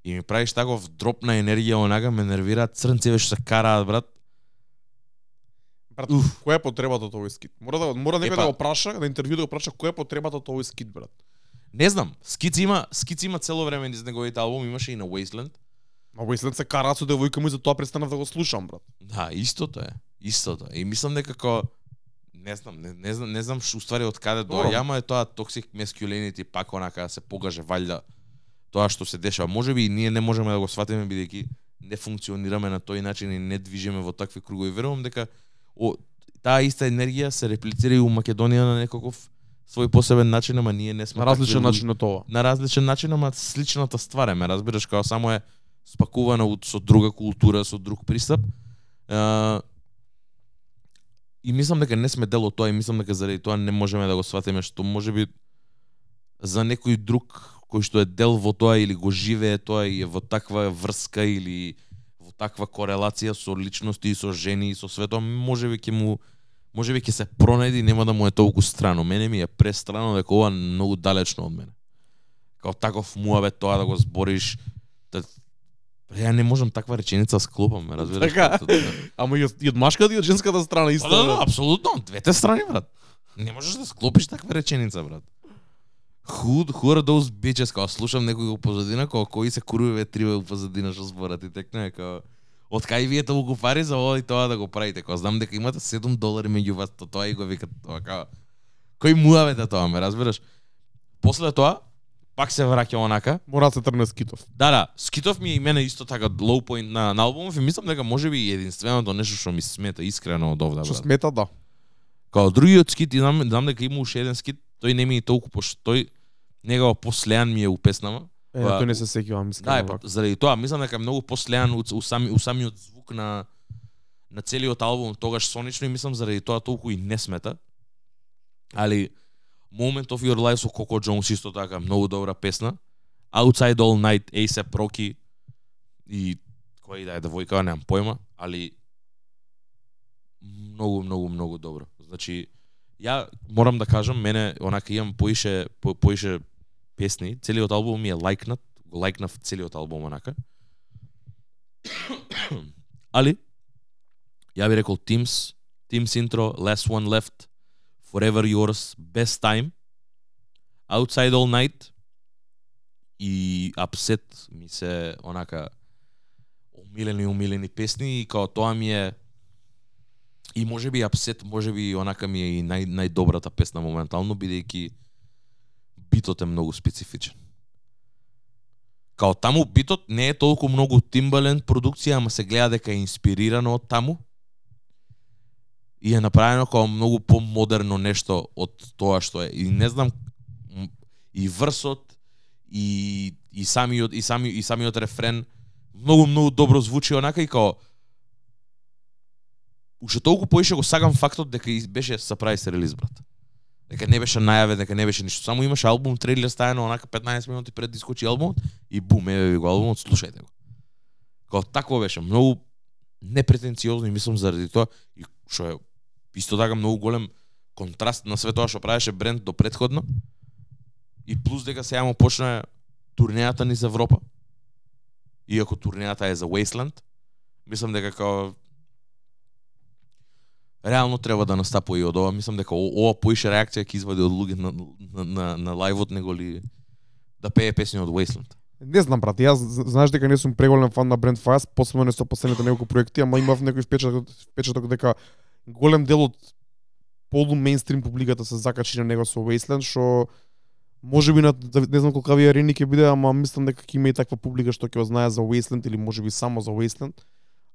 и ми правиш таков дроп на енергија, онака ме нервира, црнцеве што се караат, брат. Брат, Уф. која е потребата од овој скит? Мора да мора некој да го праша, да интервју да го праша која е потребата од овој скит, брат. Не знам, Скиц има, Скиц има цело време низ неговите албум, имаше и на Wasteland. На Wasteland се караат со девојка му и затоа престанав да го слушам, брат. Да, истото е. Истото. И мислам дека како не знам, не, не знам, не знам што уствари од каде доаѓа, ама е тоа токсик masculinity пак онака да се погаже валјда тоа што се дешава. Можеби и ние не можеме да го сватиме бидејќи не функционираме на тој начин и не движиме во такви кругови. Верувам дека о, таа иста енергија се реплицира и у Македонија на некаков свој посебен начин, ама ние не сме на различен начин од тоа. На различен начин, ама сличната ствар е, ме разбираш, како само е спакувана со друга култура, со друг пристап. Uh, и мислам дека не сме дел од тоа и мислам дека заради тоа не можеме да го сватиме што можеби за некој друг кој што е дел во тоа или го живее тоа и е во таква врска или во таква корелација со личности и со жени и со свето, можеби ќе му можеби ќе се пронајди нема да му е толку страно. Мене ми е престрано дека ова многу далечно од мене. Као таков муабет тоа да го збориш, да Ја не можам таква реченица да склопам, ме разбираш? Така. Ама и од, и од машката и од женската страна исто. Да, да, да, апсолутно, двете страни, брат. Не можеш да склопиш таква реченица, брат. Who, who are those bitches? Као слушам некој во позадина, као кои се куруве триве во позадина што зборат и текне, као од кај вие толку пари за ова и тоа да го правите? Као знам дека имате 7 долари меѓу вас, то тоа и го викат тоа као кој муавете тоа, ме разбираш? После тоа, пак се враќа онака. Мора се трне Скитов. Да, да, Скитов ми и мене исто така low point на, на албумов и мислам дека можеби единственото нешто што ми смета искрено од овда. Што смета, да. Као другиот скит, и знам, знам дека има уште еден скит, тој не ми е толку пошто тој негова послеан ми е у песнама. Е, тој не се сеќавам, искрено. Да, е, заради тоа мислам дека е многу послеан у, у, сами, у самиот звук на на целиот албум тогаш сонично и мислам заради тоа толку и не смета. Али Moment of Your Life со Коко Джонс исто така многу добра песна. Outside All Night A$AP Rocky и која и да е девојка, немам појма, али многу, многу, многу добро. Значи, ја морам да кажам, мене онака имам поише по, поише песни, целиот албум ми е лайкнат, го лайкнав целиот албум онака. али ја би рекол Teams, Teams intro, Last One Left, Forever Yours, Best Time, Outside All Night и Upset ми се онака умилени умилени песни и као тоа ми е и може би апсет, може би онака ми е и нај, најдобрата песна моментално, бидејќи битот е многу специфичен. Као таму битот не е толку многу Timbaland продукција, ама се гледа дека е инспирирано од таму и е направено како многу помодерно нешто од тоа што е. И не знам и врсот и и самиот и сами и самиот рефрен многу многу добро звучи онака и као уште толку поише го сагам фактот дека беше surprise релиз брат. Дека не беше најаве, дека не беше ништо. Само имаше албум трейлер стајано онака 15 минути пред да искочи албумот и бум, еве ви го албумот, слушајте го. Као такво беше, многу непретенциозно и мислам заради тоа и што е исто така многу голем контраст на све тоа што правеше бренд до предходно. И плюс дека сега му почна турнејата ни за Европа. Иако турнејата е за Wasteland, мислам дека као реално треба да настапува и од ова. Мислам дека ова поише реакција ќе извади од луѓе на, на, на, на лајвот него ли да пее песни од Wasteland. Не знам, брат, јас знаеш дека не сум преголем фан на Brand Fast, посебно не со последните неколку проекти, ама имав некој впечаток, впечаток дека голем дел од полу мейнстрим публиката се закачи на него со Wasteland, што може би на да не знам колку ви арени ќе биде, ама мислам дека ќе има и таква публика што ќе знае за Wasteland или може би само за Wasteland.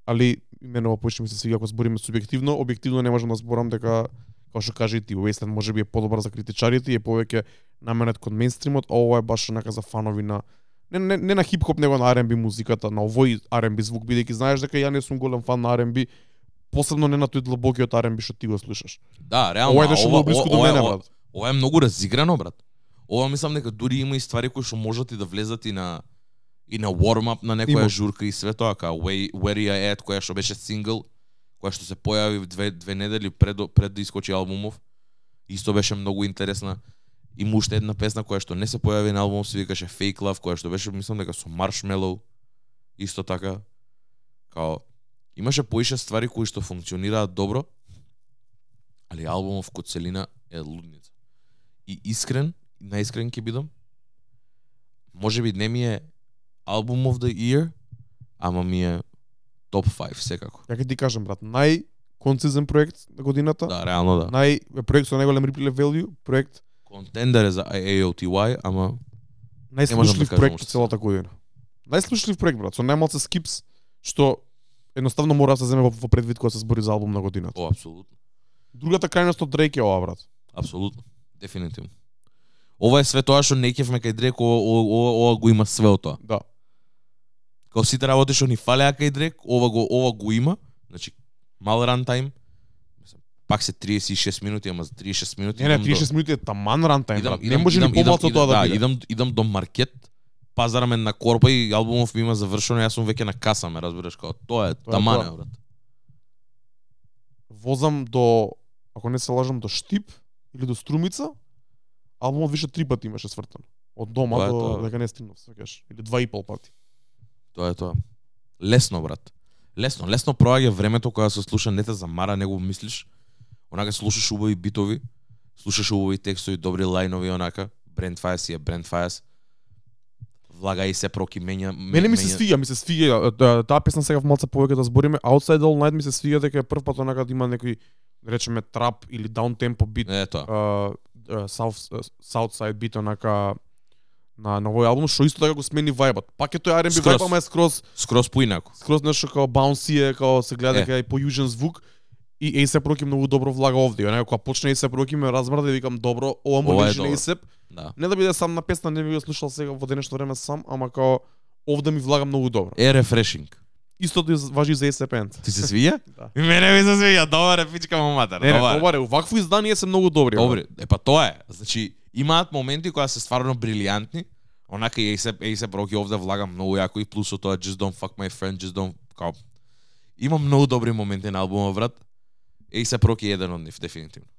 Али мене ова поише ми се свига ако збориме субјективно, објективно не можам да зборам дека како што кажи ти Wasteland може би е подобар за критичарите и е повеќе наменет кон мейнстримот, а ова е баш онака за фанови на не, не, не на хип-хоп, него на R&B музиката, на овој R&B звук, бидејќи знаеш дека ја не сум голем фан на R&B, посебно не на тој длабокиот R&B што ти го слушаш. Да, реално. Ова е нешто ова, близко до мене, брат. Ова е многу разиграно, брат. Ова мислам дека дури има и ствари кои што можат и да влезат и на и на warm-up на некоја Има. журка и све тоа, као Where, You At, која што беше сингл, која што се појави две, две недели пред, пред да искочи албумов. Исто беше многу интересна. Има уште една песна која што не се појави на албумов, се викаше Fake Love, која што беше, мислам дека со Marshmello. Исто така. Као, имаше поише ствари кои што функционираат добро, али албумов код целина е лудница. И искрен, наискрен ќе бидам, може би не ми е album of the year, ама ми е топ 5 секако. Ја ќе ти кажам брат, најконцизен проект на годината. Да, реално да. Нај проект со најголем replay value, проект Контендер е за AOTY, ама да најслушлив кажам проект од целата година. Најслушлив проект брат, со најмалце скипс што едноставно мора да се земе во, во предвид кога се збори за албум на годината. о, апсолутно. Другата крајност од Дрейк е ова брат. Апсолутно. Дефинитивно. Ова е све тоа што не ме кај Дрек, ова, ова, ова, го има све тоа. Да. Као сите работи што ни фалеа кај Дрек, ова го ова го има. Значи мал рантайм. Пак се 36 минути, ама за 36 минути Не, не, идам до- 36 минути е таман рантајм, идам, брат. Не идам, може идам, ни помалку тоа да да, биде. идам, идам до маркет, пазарам една корпа и албумов ми има завршено, јас сум веќе на каса, ме разбираш, као тоа е, Тоа е тамане, тоа. брат. Возам до, ако не се лажам, до Штип или до Струмица, албумот више три пати имаше свртан. Од дома Тоа е до тоа, дека не стигнав, сваќаш. Или два и пол пати. Тоа е тоа. Лесно, брат. Лесно, лесно проаѓа времето кога се слуша, не те замара, не го мислиш. Онака слушаш убави битови, слушаш убави текстови, добри лајнови, онака. Фајас си е Бренд Фајас. Влага и се проки менја. Мене ми се свиѓа, ми се свиѓа таа- песна сега в малце повеќе да збориме. Outside All Night ми се свиѓа дека е прв пат онака да има некој да речеме трап или даун темпо бит, Е тоа. uh, uh, South uh, Southside бит онака на на овој албум што исто така го смени вајбот. Пак е тој R&B вајб, ама е скроз Скроз поинако. скроз нешто као bouncy е, као се гледа Е. дека е по южен звук. И A$AP Rocky многу добро влага овде. Онака кога почне A$AP Rocky ме разбрда и викам добро, ова му е на. A$AP. Да. Не да биде сам на песна, не би го слушал сега во денешно време сам, ама као овде ми влага многу добро. Е рефрешинг. Истото и важи и за Band. Ти се свија? Да. И мене ми се свија. Добар е пичка му матер. Не, добар е. добаре, вакво издание се многу добри. Добри, е па тоа е. Значи, имаат моменти кои да се стварно брилијантни. Онака и се и се проки овде влага многу јако и плюс од тоа Just Don't Fuck My Friend, Just Don't... Као... Има многу добри моменти на албумот, брат. A$AP се проки еден од нив, дефинитивно.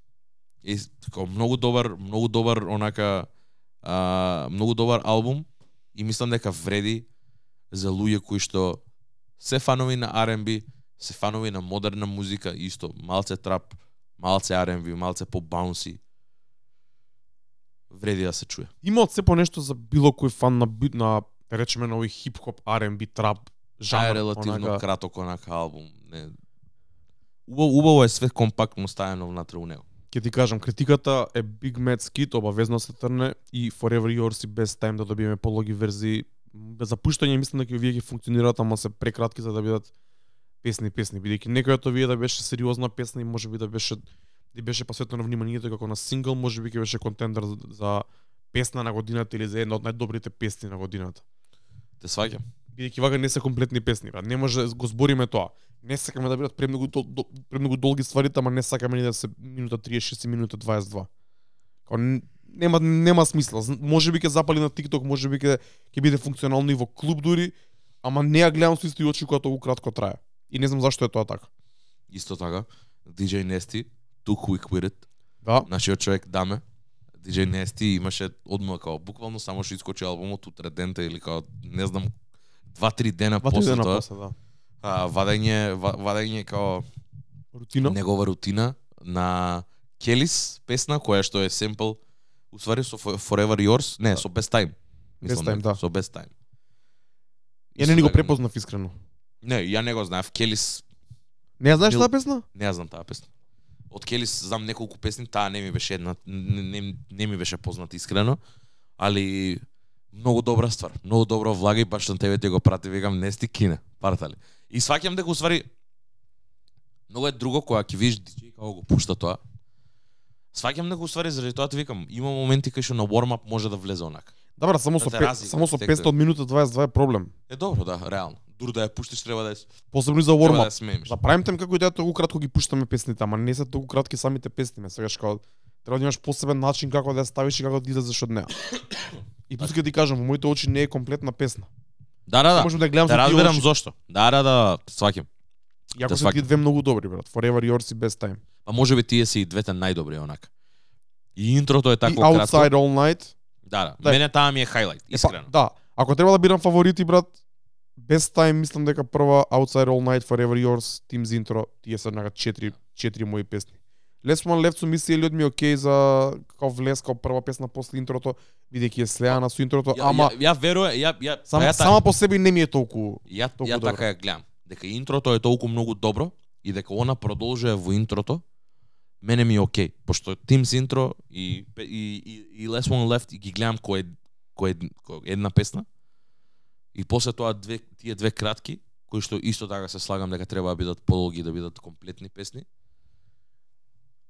И као многу добар, многу добар онака а, многу добар албум и мислам дека вреди за луѓе кои што се фанови на R&B, се фанови на модерна музика, исто малце трап, малце R&B, малце по баунси. Вреди да се чуе. Има од се по нешто за било кој фан на на да речеме на овој хип-хоп, R&B, трап, жанр. е релативно онака. краток онака албум. Не... Убаво, убаво е све компактно ставено внатре у него. Ќе ти кажам, критиката е Big Mad Skit, обавезно се трне и Forever Yours и Best Time да добиеме пологи верзии. Без запуштање мислам дека овие ќе функционираат, ама се прекратки за да бидат песни песни, бидејќи некоја од овие да беше сериозна песна и можеби да беше да беше посветено вниманието како на сингл, можеби ќе беше контендер за, песна на годината или за една од најдобрите песни на годината. Те сваќам. бидејќи вака не се комплетни песни, брат. Не може го збориме тоа. Не сакаме да бидат премногу дол, дол, премногу долги стварите, ама не сакаме ни да се минута 36 и минута 22. Као нема нема смисла. Зн- Можеби ќе запали на TikTok, можеби ќе ќе биде функционално и во клуб дури, ама не ја гледам со исти очи кога толку кратко трае. И не знам зашто е тоа така. Исто така, DJ Nasty, Too Quick With It, Да, нашиот човек Даме, DJ Nasty имаше одма као буквално само што искочи албумот утре дента или као не знам два-три дена два три после дена тоа, после, да. а, вадење ва- вадење као Рутина. негова рутина на Келис песна која што е семпл уствари со Fo- Forever Yours, не, со Best Time. Мислам Time, дека, да. Со Best Time. Ја не ни го препознав искрено. Не, ја не го знаев. Келис, Не ја знаеш таа песна? не ја знам таа песна. Од Келис знам неколку песни, таа не ми беше една, не, не, не ми беше позната искрено, али многу добра ствар, многу добро влага и баш на тебе ти го прати, викам, не сти кине, партали. И сваќам дека усвари многу е друго кога ќе видиш диџеј како го пушта тоа. Сваќам дека усвари заради тоа ти викам, има моменти кај што на warm up може да влезе онака. Да, брат, само Да со само со секој. 500 минута 22 е проблем. Е добро, да, реално. Дур да ја пуштиш треба да ја Посебно и за да warm ја смееш. За прайм тайм како идеја толку кратко ги пуштаме песните, ама не се толку кратки самите песни, ме сегаш како Треба да имаш посебен начин како да ја ставиш и како да излезеш од неа. И пуска ти кажам, во моите очи не е комплетна песна. Да, да, да. Можам да гледам Да очи. зошто. Да, да, да, сваќам. Јако да се две многу добри, брат. Forever Yours и Best Time. Па може би тие се и двете најдобри онака. И интрото е И такво Outside кратко. All Night. Да, да. Да. Мене таа ми е хајлайт, Е, искрено. Па, да. Ако треба да бирам фаворити, брат, Best Time мислам дека прва Outside All Night, Forever Yours, Team's Intro, тие се однака четири, четири мои песни. Left One Left со Мисси Елиот ми е окей за као влез као прва песна после интрото, бидејќи е слеана со интрото, Ја, ама ја, ја верувам, ја ја сам, па ја, сама по себе не ми е толку ја, толку ја добро. така ја гледам. Дека интрото е толку многу добро и дека она продолжува во интрото, мене ми е окей, пошто Teams интро и и и, и Last One Left и ги гледам кој е кој е кој е една песна. И после тоа две тие две кратки кои што исто така се слагам дека треба да бидат подолги да бидат комплетни песни.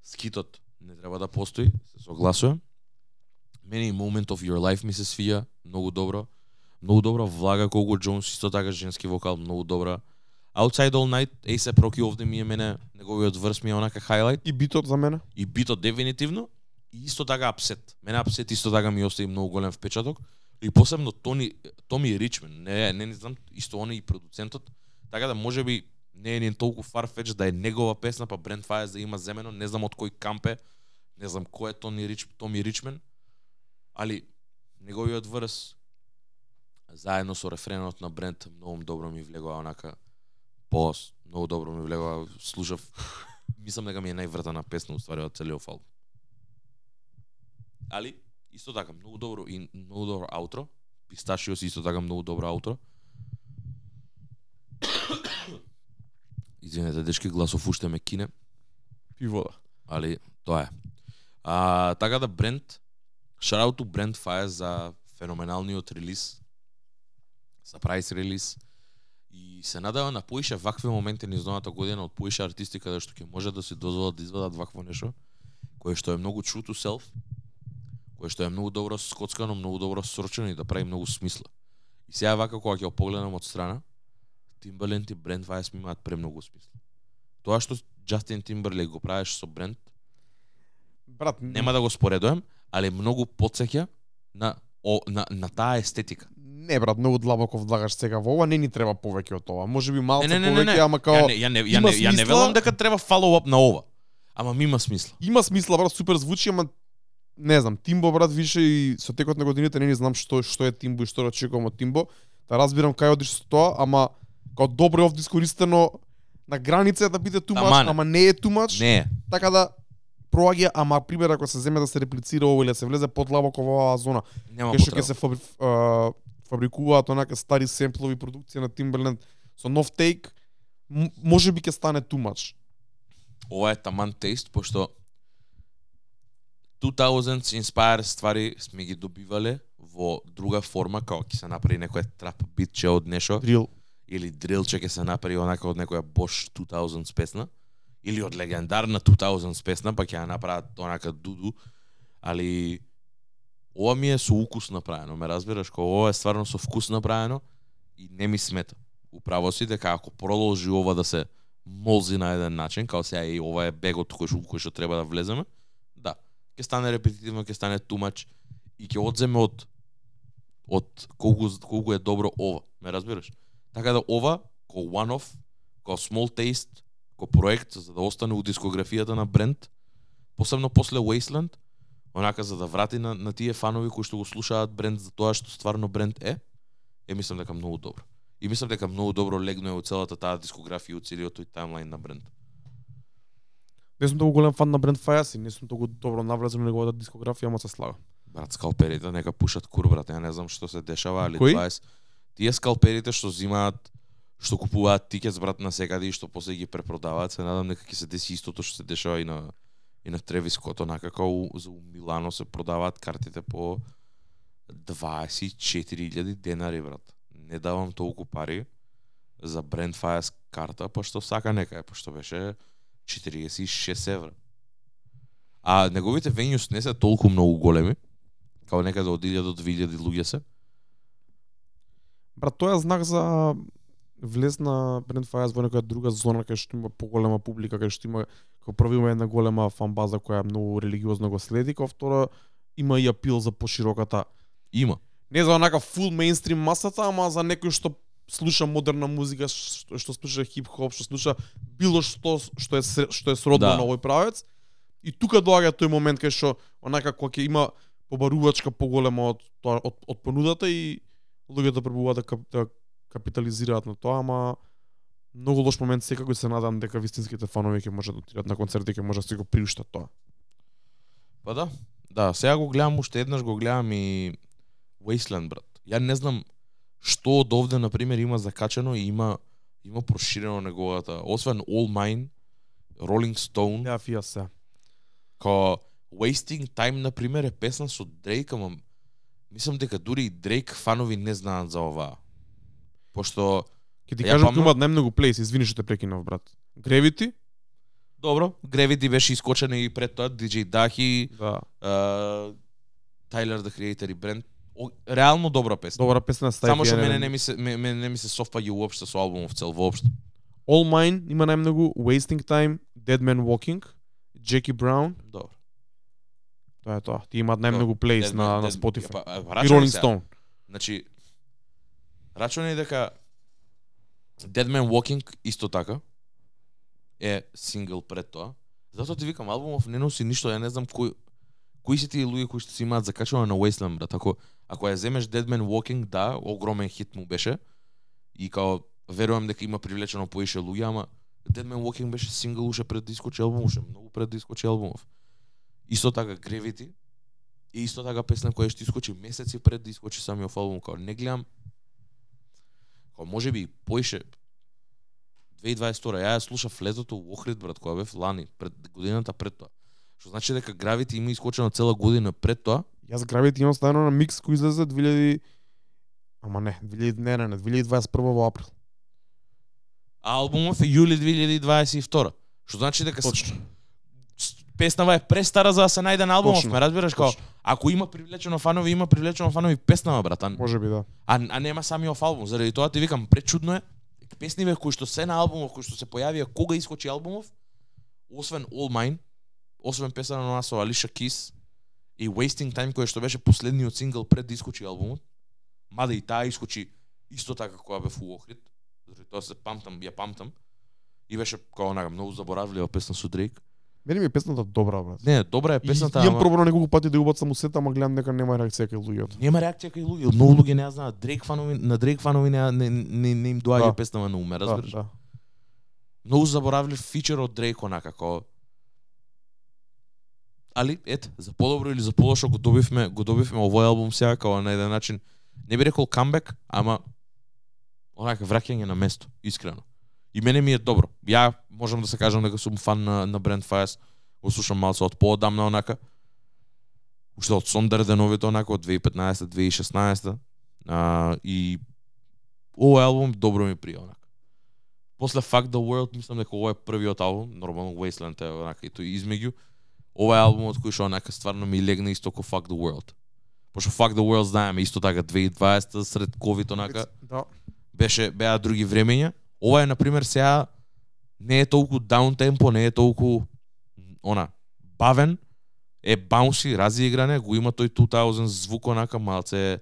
Скитот не треба да постои, се согласувам. Мене и Moment of Your Life ми се свија, многу добро. Многу добра влага Кого Джонс, исто така женски вокал, многу добра. Outside All Night, A$AP Rocky овде ми е мене, неговиот врс ми е онака хайлайт. и битот за мене. И битот дефинитивно. И исто така апсет. Мене апсет исто така ми остави многу голем впечаток. И посебно Тони, Томи Ричмен, не, не, не знам, исто он е и продуцентот. Така да може би не е ни толку farfetch да е негова песна, па Брент Фајес да има земено, не знам од кој камп е, не знам кој е Тони Рич, Томи Ричмен, али неговиот врс заедно со рефренот на Брент многу добро ми влегува онака пос, многу добро ми влегува, слушав мислам дека ми е највртана песна уствари од целиот албум. Али исто така многу добро и многу добро аутро. Писташиос исто така многу добро аутро. Извинете, дечки, гласов уште ме кине, Пи вода. али тоа е. А, така да Брент, шарауту Брент Фаје за феноменалниот релиз, сапрайз релиз, и се надава на поише вакви моменти низ новата година од поише артисти каде што ќе може да си дозволат да извадат вакво нешто, кое што е многу true to self, кое што е многу добро скоцкано, многу добро срочено и да прави многу смисла. И сега вака кога ќе го погледнам од страна, Timbaland и Brent Weiss ми имаат премногу смисла. Тоа што Justin Timberlake го правиш со Brent, Брат, нема да го споредувам, али многу подсеќа на о, на, на таа естетика. Не брат, многу длабоко влагаш сега во ова, не ни треба повеќе од ова. Може би малце Не, не, не, не, повеќе, не. ама као Ја не, ја не, ја не, ја не велам дека треба follow up на ова. Ама ми има смисла. има смисла, брат, супер звучи, ама не знам, Тимбо брат више и со текот на годините не ни знам што што е Тимбо и што да очекувам од Тимбо. Да разбирам кај одиш со тоа, ама као добро е овде искористено на граница да биде too much, Ама не. е much. Не. Така да проаѓа, ама пример ако се земе да се реплицира ово или да се влезе подлабоко во оваа зона, нема кај што ќе се фабри, фабрикуваат онака стари семплови продукција на Timberland со нов тейк, може би ќе стане too much. Ова е таман тест, пошто 2000s inspired ствари сме ги добивале во друга форма, као ќе се направи некој трап битче од нешо, Дрил. или дрилче ќе се направи онака од некоја Bosch 2000s песна, или од легендарна 2000s песна, па ќе ја направат онака дуду, али ова ми е со укус направено, ме разбираш, као ова е стварно со вкус направено и не ми смета. Управо си дека ако продолжи ова да се молзи на еден начин, као сега и ова е бегот кој што, кој што треба да влеземе, да, ќе стане репетитивно, ќе стане тумач и ќе одземе од од колку колку е добро ова, ме разбираш? Така да ова ко one off, ко small taste, ко проект за да остане у дискографијата на бренд, посебно после Wasteland, онака за да врати на, на тие фанови кои што го слушаат бренд за тоа што стварно бренд е, е мислам дека многу добро. И мислам дека многу добро легнува целата таа дискографија целиот тој таймлайн на бренд. Не сум толку голем фан на Брент Фајас и не сум толку добро навлезен на неговата дискографија, ама се слага. Брат, скалперите нека пушат кур, брат. Ја не знам што се дешава, али е... с- Тие скалперите што земаат што купуваат тикет брат на секаде и што после ги препродаваат, се надам дека ќе се деси истото што се дешава и на и на Тревис Скот, онака како у, за у Милано се продаваат картите по 24.000 денари, брат. Не давам толку пари за Brand Fires карта, па што сака па што беше 46 евра. А неговите венјус не се толку многу големи, као некаде да од 1000 до 2000 луѓе се. Брат, тоа е знак за влез на Brand Fires во некоја друга зона кај што има поголема публика, кај што има како прво има една голема фан база која многу религиозно го следи, како второ има и апил за пошироката Има. не за онака фул мейнстрим масата, ама за некој што слуша модерна музика, што, што слуша хип-хоп, што слуша било што што е што е сродно Да. на овој правец. И тука доаѓа тој момент кај што онака кога ќе има побарувачка поголема од тоа од, од понудата и луѓето пробуваат да, да капитализираат на тоа, ама многу лош момент секако се надам дека вистинските фанови ќе можат да отидат на концерти и ќе можат да си го приуштат тоа. Па да. Да, сега го гледам уште еднаш, го гледам и Wasteland, брат. Ја не знам што од овде, на пример, има закачено и има има проширено неговата, освен All Mine, Rolling Stone, Ја фија се. Као Wasting Time, на пример, е песна со Дрейк, ама мислам дека дури и Дрейк фанови не знаат за оваа. Пошто, Ќе ти кажам кои имаат најмногу плейс, извини што те прекинав, брат. Gravity, добро, Gravity беше искочен и пред тоа, DJ Дахи, да. Тайлер the Creator и Брент. Реално добра песна. Добра песна Стајфи. Само што мене не ми се ме- мене не ми се софаѓа уопште со албумов цел воопште. All Mine има најмногу, Wasting Time, Dead Man Walking, Jackie Brown, Добро. тоа е тоа. Ти имаат најмногу плейс на, на Spotify. Па, И Rolling. Stone. Значи, рачунај дека Dead Man Walking исто така е сингл пред тоа. Затоа ти викам, албумов не носи ништо, ја не знам кој кои се тие луѓе кои што си имаат закачено на Wasteland, брат. Ако ако ја земеш Dead Man Walking, да, огромен хит му беше. И као верувам дека има привлечено поише луѓе, ама Dead Man Walking беше сингл уште пред да искочи албум, уште многу пред да искочи албумов. Исто така Gravity, и исто така песна која што искочи месеци пред да искочи самиот албум, као не гледам као може би поише 2022 ја ја слушав летото во Охрид брат која бев лани пред годината пред тоа. Што значи дека Gravity има искочено цела година пред тоа. Јас Gravity имам ставено на микс кој излезе 2000 Ама не, 2000 не, не, не, 2021 во април. А албумов е јули 2022. Што значи дека Точно. Песнава е престара за да се најде на албумов, ме разбираш точно. ако има привлечено фанови, има привлечено фанови песнава брат, а, Може би да. а, а нема самиот албум. Заради тоа ти викам пречудно е песниве кои што се на албумов, кои што се појавија кога искочи албумов, освен All Mine, освен песна на нас со Алиша Кис и Wasting Time кој што беше последниот сингл пред да искочи албумот, мада и таа искочи исто така кога бев у Охрид, тоа се памтам, ја памтам, и беше као онака многу заборавлива песна со Дрейк. Мене ми е песната добра, брат. Не, добра е песната, Имам ама пробано неколку пати да ја убацам у сета, ама гледам дека нема реакција кај луѓето. нема реакција кај луѓе, многу луѓе не знаат. Дрейк фанови, на Дрейк фанови не, не, не, не им доаѓа Да. песнава на уме, Да, разбираш? да. многу заборавлив фичер од Дрейк онака како Али ет, за подобро или за полошо го добивме, го добивме овој албум сега како на еден начин не би рекол камбек, ама онака враќање на место, искрено. И мене ми е добро. Ја можам да се кажам дека сум фан на на Brand Fires, го слушам малце од поодамна онака. Уште од Сондер деновите онака од 2015-2016 а, и овој албум добро ми прија онака. После Fuck the World мислам дека овој е првиот албум, нормално Wasteland е онака и тој измеѓу. Ова е албумот кој што онака стварно ми легна исто ко Fuck the World. Пошто Fuck the World знаеме исто така 2020 сред ковид онака Да. беше беа други времења. Ова е на пример сега не е толку даун темпо, не е толку она бавен, е баунси, разигране, го има тој 2000 звук онака малце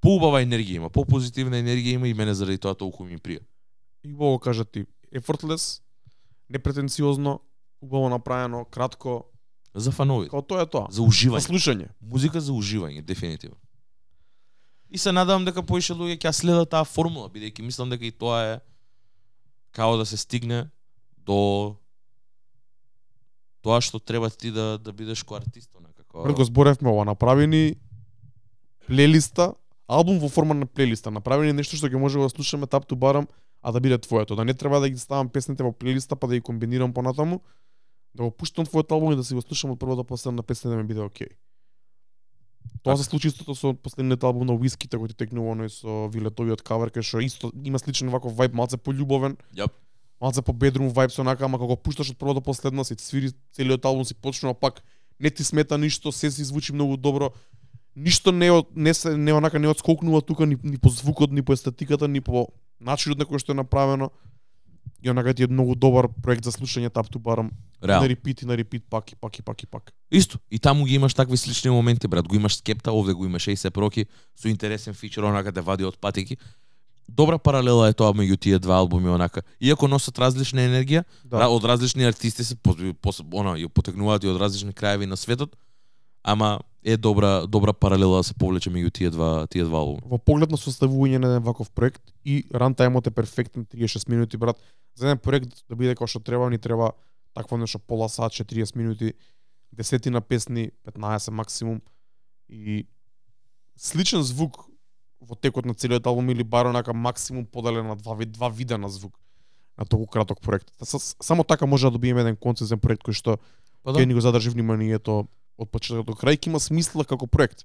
поубава енергија има, попозитивна енергија има и мене заради тоа толку ми прија. И убаво кажа ти, effortless, непретенциозно, убаво направено, кратко, За фанови, као тоа е тоа. за уживање. За слушање. Музика за уживање, дефинитивно. И се надевам дека поише луѓе ќе следат таа формула, бидејќи мислам дека и тоа е као да се стигне до тоа што треба ти да да бидеш ко артист, како. Пред го зборевме ова, направени плейлиста, албум во форма на плейлиста, направени нешто што ќе може да го слушаме тап ту барам, а да биде твоето. Да не треба да ги ставам песните во плейлиста па да ги комбинирам понатаму, да го пуштам твојот албум и да си го слушам од прво до последно песна да ми биде окей. Тоа се случи истото со последниот албум на Whiskey, кој ти текнува оној со Вилетовиот кавер, кај што исто има сличен ваков вајб, малце пољубовен, Јап. малце по бедрум вајб со онака, ама кога го пушташ од прво до последно, си свири целиот албум, си почнува пак, не ти смета ништо, се си звучи многу добро. ништо не од не се не онака не одскокнува тука ни, ни по звукот, ни по естетиката, ни по начинот на кој што е направено. И онака ти е многу добар проект за слушање Tap to Bottom. На репит и на репит пак и пак и пак и пак. Исто. И таму ги имаш такви слични моменти, брат. Го имаш скепта, овде го имаш Ейсе Проки, со интересен фичер, онака те вади од патики. Добра паралела е тоа меѓу тие два албуми, онака. Иако носат различна енергија, Да. да. од различни артисти се она, ја потекнуваат и од различни краеви на светот, ама е добра добра паралела да се повлече меѓу тие два тие два албуми. Во поглед на составување на еден ваков проект и рантајмот е перфектен 36 минути брат. За еден проект да биде како што треба, ни треба такво нешто пола сат, 40 минути, десетина песни, 15 максимум и сличен звук во текот на целиот албум или бар онака максимум поделен на два, два вида на звук на толку краток проект. Та Само така може да добиеме еден концизен проект кој што Па ќе ни го задржи вниманието од почетокот до крај, ќе има смисла како проект.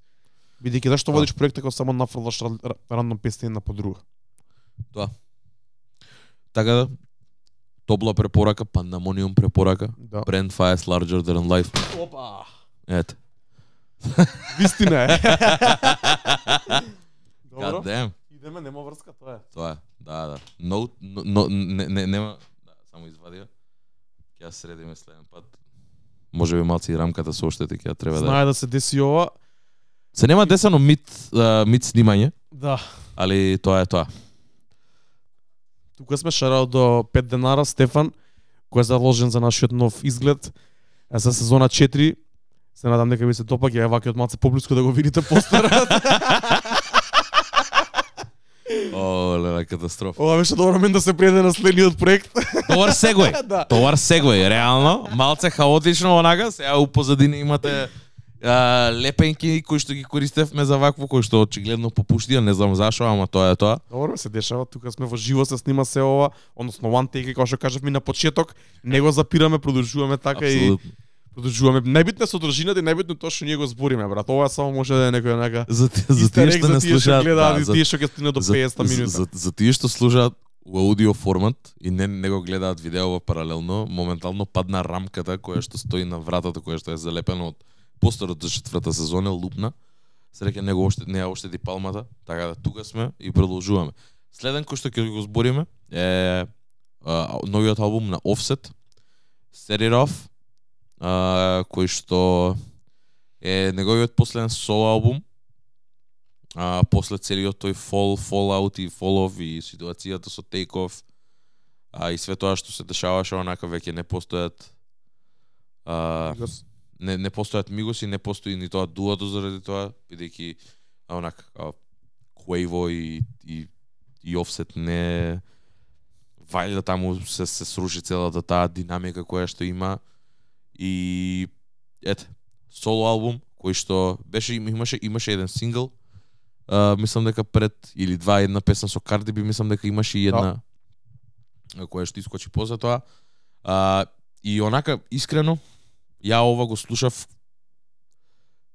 Бидејќи зашто Да. водиш проект ако само нафрлаш ра- ра- рандом песни една по друга. Да. Така да, топла препорака, Pandemonium препорака, Да. Brand Fires Larger Than Life. Опа. Ете. Вистина е. God Добро. damn. Идеме, нема врска, тоа е. Тоа е. Да, да. No, no, no не, не, нема, да, само извадија. Ќе ја средиме следен пат. Може би малци и рамката се оштети, ќе треба да. Знае да се деси ова. Се нема десано мит, а, мит снимање, Да. али тоа е тоа. Тука сме шарал до 5 денара Стефан, кој е заложен за нашиот нов изглед за сезона 4. Се надам дека ви се допаѓа, е вакиот малце поблиску да го видите постерот. О, леле, катастрофа. Ова беше добар момент да се преде на следниот проект. Товар сегој. да. Товар сегој, реално, малце хаотично онака, сега у позадина имате а, лепенки кои што ги користевме за вакво, кои што очигледно попуштија, не знам зашо, ама тоа е тоа. Добро се дешава, тука сме во живо се снима се ова, односно one take како што кажавме на почеток, не го запираме, продолжуваме така и Апсолутно. продолжуваме. Најбитно е содржината и најбитно тоа што ние го збориме, брат. Ова само може да е некој онака За, ти- за тие што не за слушаат, гледаат да, и за, тие што ќе стигне до за, 50 за, минута. за, за тие што слушаат у аудио формат и не, не го гледаат видео паралелно, моментално падна рамката која што стои на вратата, која што е залепена од посторот за четврта сезона, лупна. Среќа него оште не ја оштети палмата, така да тука сме и продолжуваме. Следен кој што ќе го збориме е а, новиот албум на Offset, Set It Off, а, кој што е неговиот последен соло албум, а, после целиот тој fall, fallout и fall off и ситуацијата со take off, а и све тоа што се дешаваше онака веќе не постојат а, не, не постојат мигоси, не постои ни тоа дуото заради тоа, бидејќи онака као Quavo и, и, и Offset не вајда таму се, се сруши целата таа динамика која што има. И ете соло албум кој што беше им- имаше имаше еден сингл а, мислам дека пред или два една песна со Cardi B мислам дека имаше и една а, која што искочи позатоа а, и онака искрено ја ова го слушав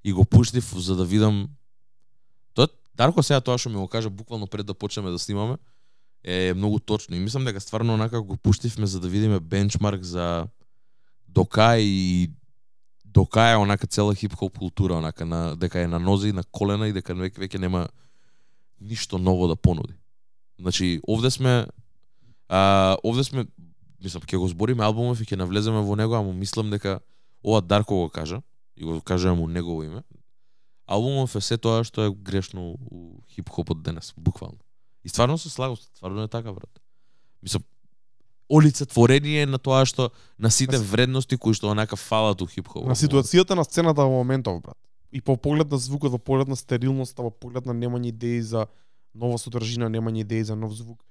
и го пуштив за да видам тоа Дарко сега тоа што ми го кажа буквално пред да почнеме да снимаме е многу точно и мислам дека стварно онака го пуштивме за да видиме бенчмарк за дока и дока е онака цела хип-хоп култура, онака на дека е на нози, на колена и дека веќе веќе нема ништо ново да понуди. Значи, овде сме а, овде сме мислам ќе го збориме албумов и ќе навлеземе во него, ама мислам дека ова Дарко го кажа и го кажувам у негово име. Албумов е се тоа што е грешно у хип-хопот денес, буквално. И стварно се слагам, стварно е така, брат. Мислам, олицетворение на тоа што на сите вредности кои што онака фалат у хип-хоп. На ситуацијата на сцената во моментов, брат. И по поглед на звукот, во поглед на стерилноста, во поглед на немање идеи за нова содржина, немање идеи за нов звук,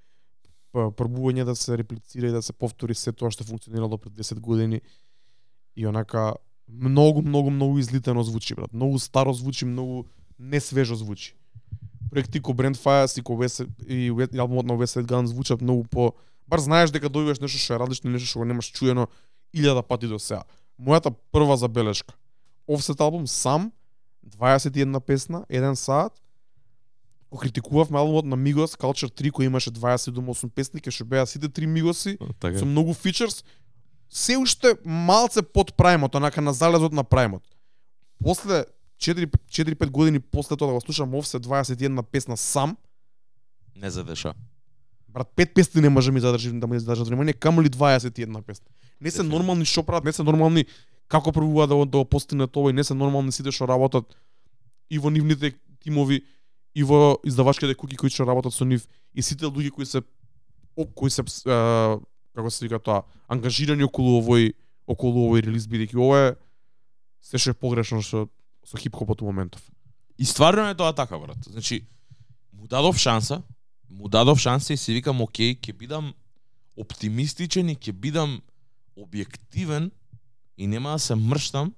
пробување да се реплицира и да се повтори се тоа што функционирало пред 10 години и онака многу, многу, многу излитено звучи, брат. Многу старо звучи, многу несвежо звучи. Проекти ко Brand Fires и ко West, и, албумот на West Side Gun звучат многу по... Бар знаеш дека добиваш нешто што е различно, нешто што го немаш чуено илјада пати до сега. Мојата прва забелешка. Offset албум сам, 21 песна, 1 саат. Го критикувавме албумот на Migos, Culture 3, кој имаше 28 песни, ке што беа сите три Мигоси, така. со многу фичерс, се уште малце под праймот, онака на залезот на праймот. После 4 4-5 години после тоа да го слушам Offset 21 песна сам, Не задеша. брат, 5 песни не може ми задржи да ми задржат внимание, камо ли 21 песна. Не се нормални што прават, не се нормални како пробуваат да, го- да постигнат тоа и не се нормални сите што работат и во нивните тимови и во издавачките куки кои што работат со нив и сите луѓе кои се кои се како се вика тоа ангажирани околу овој околу овој релиз бидејќи ова е се што е погрешно што со хип-хопот у моментов. И стварно е тоа така, брат. Значи, му дадов шанса, му дадов шанса и си викам, окей, ќе бидам оптимистичен и ќе бидам објективен и нема да се мрштам.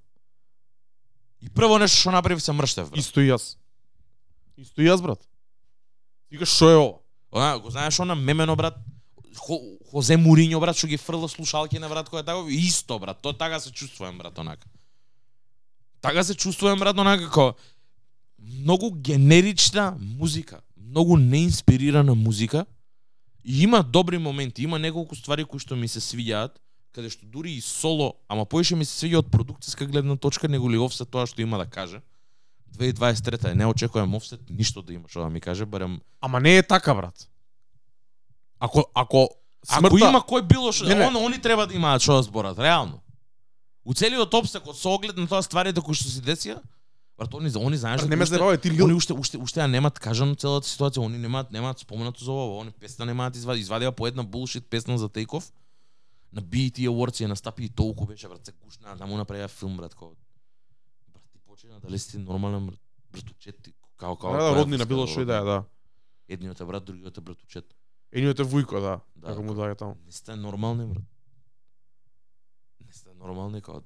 И прво нешто што направив се мрштев, брат. Исто и јас. Исто и јас, брат. Викаш што е ова? Она, го знаеш она мемено, брат, Хо, Хозе Муриньо, брат, што ги фрла слушалки на кој е тако, исто, брат, тоа така се чувствувам, брат, онака. Така се чувствувам, брат, онака, како многу генерична музика, многу неинспирирана музика, и има добри моменти, има неколку ствари кои што ми се свиѓаат, каде што дури и соло, ама поише ми се свиѓа од продукциска гледна точка, него ли Offset тоа што има да каже. 2023 е, не очекувам Offset ништо да има што да ми каже, барем Ама не е така, брат. Ако ако Ако има кој било што, Не, не. он, они треба да имаат што да зборат, реално. У целиот обсек од со оглед на тоа стварите кои што се десија, брат, они они знаеш Брат, не ме забавај, ти Они Лил уште уште уште ја немаат кажано целата ситуација, они немаат немаат споменато за ова, они песна немаат извади, извадија по една булшит песна за Off. На BET Awards ја настапи и толку беше брат, се гушна, таму направија филм брат, кој брат ти почина дали си нормален брат, братучет ти, као као. Да, која роднина било што и да е, да. Едниот е брат, другиот е братучет. Едниот е Вујко, да. Да, Како му како- даде таму. Не сте нормални, брат. Не сте нормални, као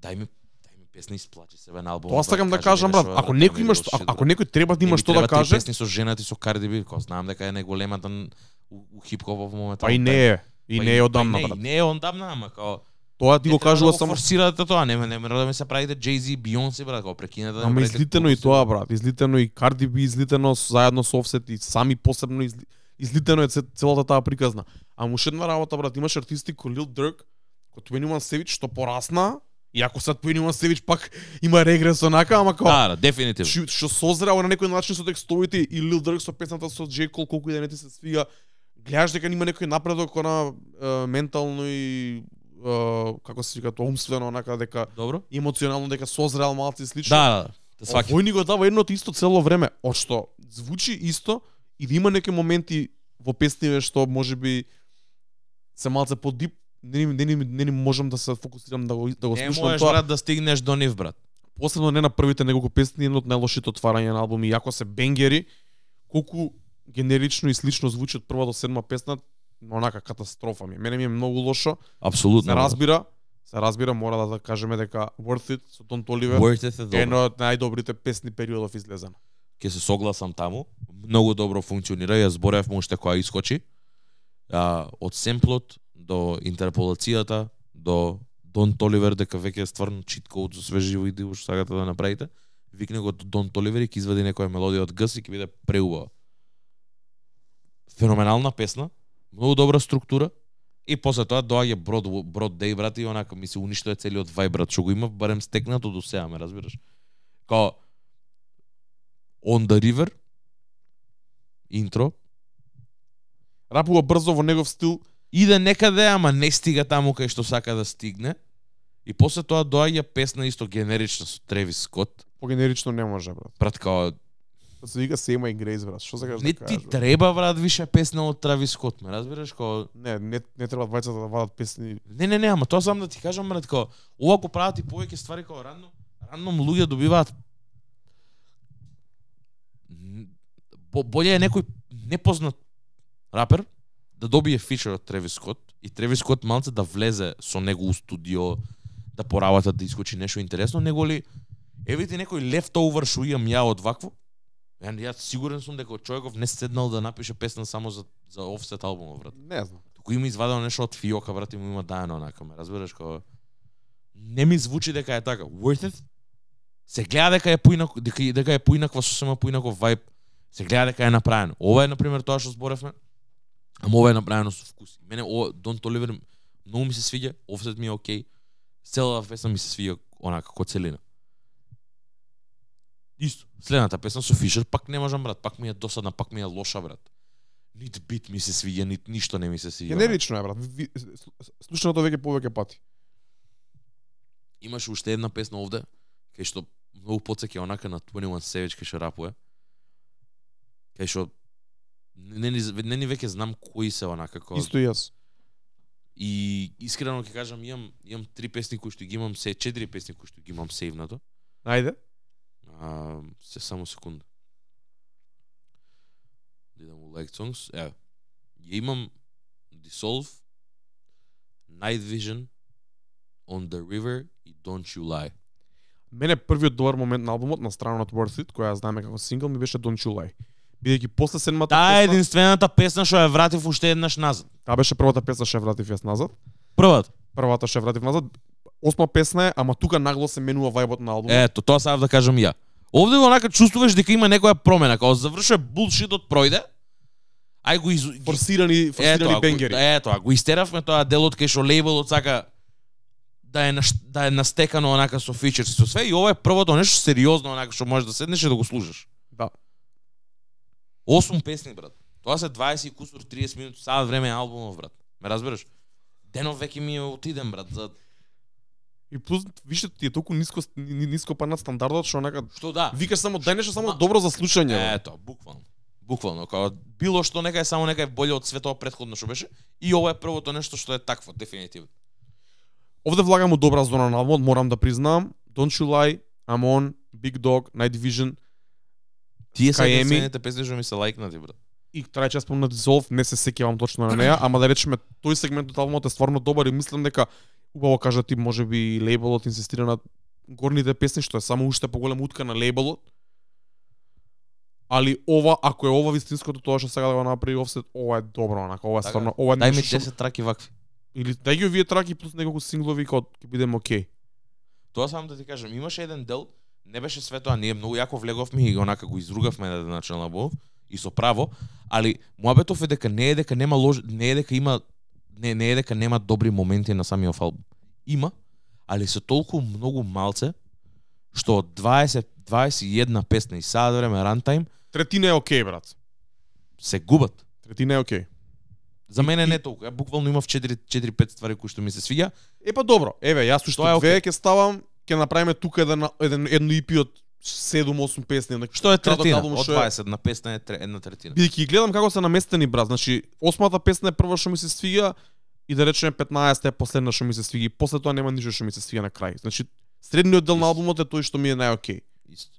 дај ми дај ми песни исплачи себе на албум. Тоа сакам да кажам, брат, ако некој има што, ако некој треба да има што да каже, песни со женати со Cardi B, као знам дека е најголемата у, хип-хоп во моментот. па и не е. И не е одамна, не, брат. Не е одамна, ама као Тоа ти го треба кажува да само форсирате тоа, не не мора да ми се правите Jay-Z, Beyoncé, брат, као прекинете да Ама излитено и тоа, брат. Излитено и Cardi B, излитено заедно со Offset и сами посебно изли... излитено е це- целата таа приказна. Ама уште една работа, брат, имаш артисти кој Lil Durk, кој 21 Savage што порасна, иако сад 21 Savage пак има регрес онака, ама као Да, да, дефинитивно. што што созрел на некој начин со текстовите и Lil Durk со песната со. Cole, колку и да не ти се свига, гледаш дека има некој напредок она е, ментално и е, како се вика тоа умствено онака дека Добро? емоционално дека созрел малци и слично. Да, да, да. Овој ни го дава едното исто цело време, од што звучи исто и да има некои моменти во песниве што можеби се малце подип, не, не, не, не, не можам да се фокусирам да го да го Не слушам можеш тоа. брат да стигнеш до нив брат. Посебно не на првите неколку песни, едно од најлошите отварања на албуми, иако се бенгери, колку генерично и слично звучи од прва до седма песна, онака катастрофа ми. Мене ми е многу лошо. Апсолутно. Се разбира, се разбира, мора да, да кажеме дека Worth It со Don Toliver Worth it е едно од најдобрите песни периодов излезена ќе се согласам таму. Многу добро функционира, ја зборевме уште која искочи. А, од семплот до интерполацијата до Дон Толивер дека веќе е стварно читко од свежи види, живо што сакате да направите. Викне го Дон Толивер и ќе извади некоја мелодија од гс и ќе биде преубава. Феноменална песна, многу добра структура и после тоа доаѓа Брод Брод Дей брат и онака ми се уништува целиот вајб брат што го има барем стекнато до сега, ме разбираш? Као On the River интро Рапува брзо во негов стил, иде некаде, ама не стига таму кај што сака да стигне. И после тоа доаѓа песна исто генерична со Тревис Скот. погенерично не може, брат. Брат, као, Да се вика Сема и Грейс, брат. Што сакаш не да ти кажеш? брат? треба, брат, више песна од Травис Скот, ме разбираш? Као, Не, не, не треба двајцата да вадат песни. не, не, не, ама тоа сам да ти кажам, брат, као, ова го прават и повеќе ствари као рано, рано луѓе добиваат бо, боле е некој непознат рапер да добие фичер од Тревис Скот и Тревис Скот малце да влезе со него у студио, да поработат да искочи нешто интересно, него ли еве ти некој leftover што имам ја од вакво. Ја, ја сигурен сум дека човеков не седнал да напише песна само за за офсет албумот, брат. Не знам. Туку има извадено нешто од фиока, брат, и му има даено онака, ме разбираш како не ми звучи дека е така. Worth it? Се гледа дека е поинак дека, дека е поинаква сосема поинаков вајб. Се гледа дека е направено. Ова е на пример тоа што зборевме. Ама ова е направено со вкус. Мене ова Don Toliver многу ми се свиѓа, Offset ми е окей. Целата песна ми се свиѓа онака како целина. Исто. Следната песна со Фишер пак не можам брат, пак ми е досадна, пак ми е лоша брат. Нит бит ми се свиѓа, нит ништо не ми се свиѓа. Генерично е брат. Ви- слу- Слушнато веќе повеќе пати. Имаше уште една песна овде, кај што многу потсеќа онака на 21 Savage кај што рапува. Кај што не, ни, не ни веќе знам кои се онака како Исто и јас. и искрено ќе кажам имам имам три песни кои што ги имам се четири песни кои што ги имам сейвнато. Ајде. А, се само секунда. Да идам у Like Songs. Е, ја имам Dissolve, Night Vision, On the River и Don't You Lie. Мене првиот добар момент на албумот на страна од Worth It, која ја знаеме како сингл, ми беше Don't You Lie. Бидејќи после седмата Таа е песна, единствената песна што ја вратив уште еднаш назад. таа беше првата песна што ја вратив јас назад. Првата. Првата што ја вратив назад. Осма песна е, ама тука нагло се менува вајбот на албумот. Ето, тоа сакав да кажам ја. Овде го онака чувствуваш дека има некоја промена, као завршува булшитот пројде. Ај го из... Форсирани, форсирани Ето, бенгери. Ето, а го истеравме тоа делот кај што лейбелот сака да е наш, да е настекано онака со фичерс и со све и ова е првото нешто сериозно онака што можеш да седнеш и да го слушаш. Осум песни брат. Тоа се 20 и кусур 30 минути саат време е албумов брат. Ме разбираш? Денов веќе ми е отидем брат за И плюс, виште, ти е толку ниско, ни- ни- ниско па над стандардот, што онака... што да. Викаш само, дај нешто само Ма- добро за слушање. Ето, буквално. Буквално, као било што нека е само нека е боле од све тоа претходно што беше и ова е првото нешто што е такво, дефинитивно. Овде влагам у добра зона на албумот, морам да признам. Don't You Lie, I'm On, Big Dog, Night Vision Тие Еми- единствените песни што ми се лајкнати, брат. и трајче ја спомна Dissolve, не се сеќавам точно на неа, ама да речеме тој сегмент од албумот е стварно добар и мислам дека убаво кажа ти можеби лейбелот инсистира на горните песни што е само уште поголема утка на лейбелот. Али ова, ако е ова вистинското тоа што сега да го направи Offset, ова е добро, онака, ова е Така. стварно, ова е Дај ми нешто што- 10 траки вакви. или дај ги овие траки плюс неколку синглови кога ќе бидеме окей. Тоа само да ти кажам, имаше еден дел, не беше све тоа, ние многу јако влеговме и онака го изругавме на еден начин на Бов, и со право, али муабетов е дека не е дека нема лож, не е дека има не не е дека нема добри моменти на самиот албум. Има, али се толку многу малце што од 20 21 песна и саат време рантайм Третина е окей, брат. се губат. Третина е окей. За мене не толку. Ја буквално имав 4 4-5 ствари кои што ми се свиѓа. Е па добро. Еве, јас уште две ќе ставам, ќе направиме тука еден еден едно EP од 7-8 песни. на- Што е третина? албум, Од што е- 20 на песна е една третина. Бидејќи гледам како се наместени брат, значи осмата песна е прва што ми се свиѓа и да речеме 15 е последна што ми се свиѓа и после тоа нема ништо што ми се свиѓа на крај. Значи средниот дел на албумот е тој што ми е најокей. Исто.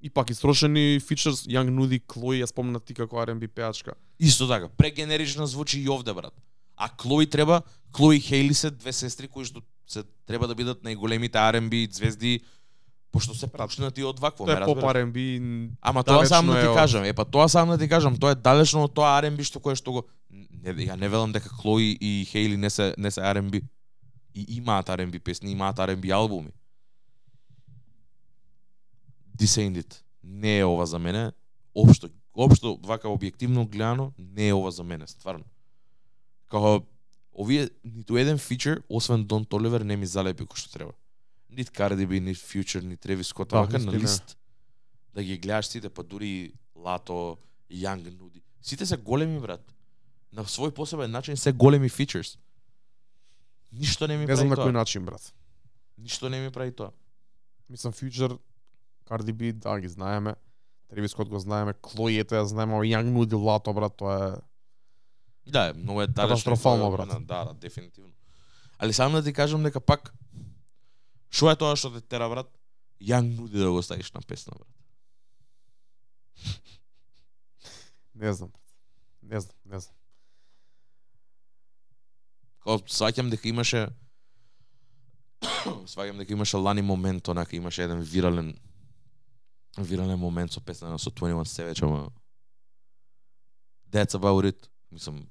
И пак истрошени фичерс Young Nudy, Chloe, ја спомна ти како R&B пеачка. Исто така, прегенерична звучи и овде брат. А Клои треба, Клои и Хейли се две сестри кои што се треба да бидат најголемите R&B звезди пошто се пушнати од вакво, Тоа ме е поп разбираш. R&B. Ама тоа сам да ти кажам, е па тоа сам да ти кажам, тоа е далечно од тоа R&B што кое што го не, ја не велам дека Клои и Хейли не се не се R&B. И имаат R&B песни, имаат R&B албуми. It. Не е ова за мене. Општо, општо вака објективно гледано, не е ова за мене, стварно. Као овие ниту еден фичер освен Дон Толивер не ми залепи кој што треба. Нит Cardi B, нит Future, нит Travis Scott, Да, вака на лист да ги гледаш сите, па дури Лато, Young Nudy. Сите се големи брат. На свој посебен начин се големи фичерс. Ништо не ми Не знам прави на тоа. кој начин, брат. Ништо не ми прави тоа. Мислам Future, Cardi B, да ги знаеме. Travis Scott го знаеме, Chloe ето ја знаеме, Young Nudy Лато, брат, тоа е Да, многу е далечно. Катастрофално, брат. Да, да, дефинитивно. Али само да ти кажам дека пак што е тоа што те тера брат? Young Nudy да го ставиш на песна брат. не знам. Не знам, не знам. Као сваќам дека имаше сваќам дека имаше лани момент, онака имаше еден вирален вирален момент со песна со 21 Savage, ама That's about it. Мислам,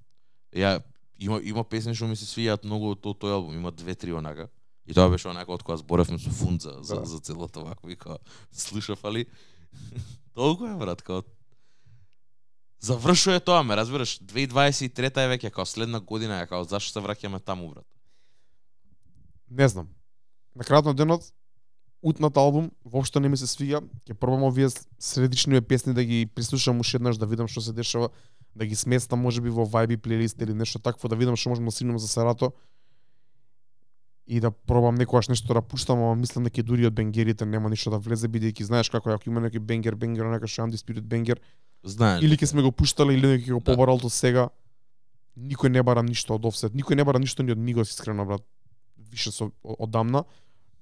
ја има има песни што ми се свијаат многу од тој, албум, има две-три онака. И тоа беше онака од кога зборевме со Фунза за, Да. за целото вакво и као слушав али толку е брат, као Завршува тоа, ме разбираш, 2023 е веќе као следна година е као зашто се враќаме таму брат. Не знам. На крајот на денот, утнат албум, воопшто не ми се свиѓа. Ќе пробам овие средични песни да ги прислушам уште еднаш да видам што се дешава, да ги сместам можеби во vibe плейлист или нешто такво да видам што можам да синам за сарато. И да пробам некогаш нешто да пуштам, ама мислам дека дури од бенгерите нема ништо да влезе бидејќи знаеш како ако има некој бенгер бенгер онака што Undisputed бенгер Знаеш. или ќе сме го пуштале или ќе го Да. побарал до сега. Никој не бара ништо од Offset, никој не бара ништо ни од Мигос искрено брат. Више со одамна.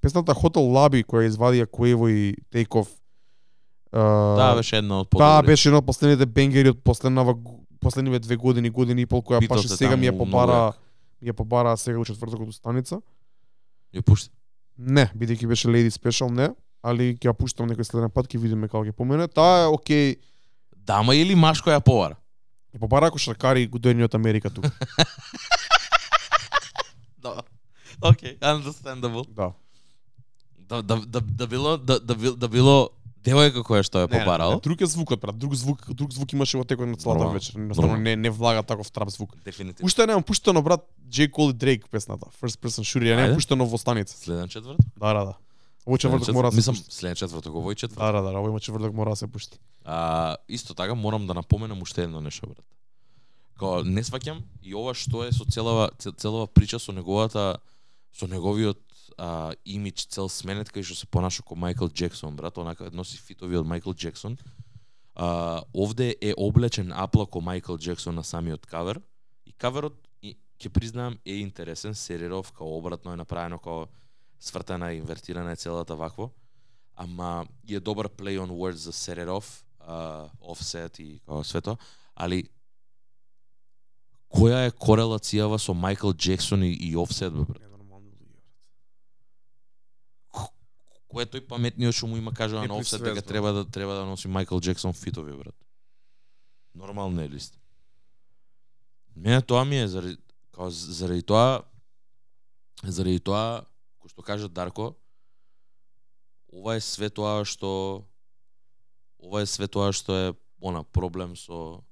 Песната Hotel Lobby која извадија Quavo и Takeoff. Да, Да, беше една од Таа подобрите. беше една од последните бенгери од последнава последниве две години, години и пол која Битот баш е сега ми ја побара, ми ја побара сега у четвртокот станица. Ја пушти. Не, бидејќи беше Lady Special, не, али ќе ја пуштам некој следен пат, ќе видиме како ќе помене. Таа е окей, Дама или машко ја повара? ја побара кошаркари дојдени од Америка тука. Да. Океј, understandable. да. Да, да, да, да било да, да, да било девојка која што ја побарал. друг е звукот, брат. Друг звук, друг звук имаше во текот на целата вечер. Нормално. не не влага таков трап звук. Дефинитивно. Уште немам пуштено брат J Cole и Drake песната. First person shooter, ја немам пуштено во станица. Следен четврт? Да, да, да. Овој четврток мора да се Мислам, следен четврток, овој четврток. Да, да, да, овој четврток мора да се пушти. А, исто така морам да напоменам уште едно нешто брат. Као не сваќам и ова што е со целава цел- целава прича со неговата со неговиот а, имидж цел сменет кај што се понаша како Майкл Джексон, брат, онака носи фитови од Майкл Джексон. А, овде е облечен апла ко Майкл Джексон на самиот кавер и каверот ќе признаам е интересен, сериров, као обратно е направено као свртена и инвертирана е целата вакво. Ама е добар play on words за Сереров, uh, Offset и као свето. али која е корелацијава со Майкл Джексон и, и Offset, бе, брат? Ненормално луѓе, брат. Кој е тој паметниот што му има кажува на Offset дека треба да треба да носи Майкл Джексон фитови, брат? Нормално е лист. Мене тоа ми е заради као заради тоа заради тоа кој што кажа Дарко ова е све тоа што ова е све тоа што е она проблем со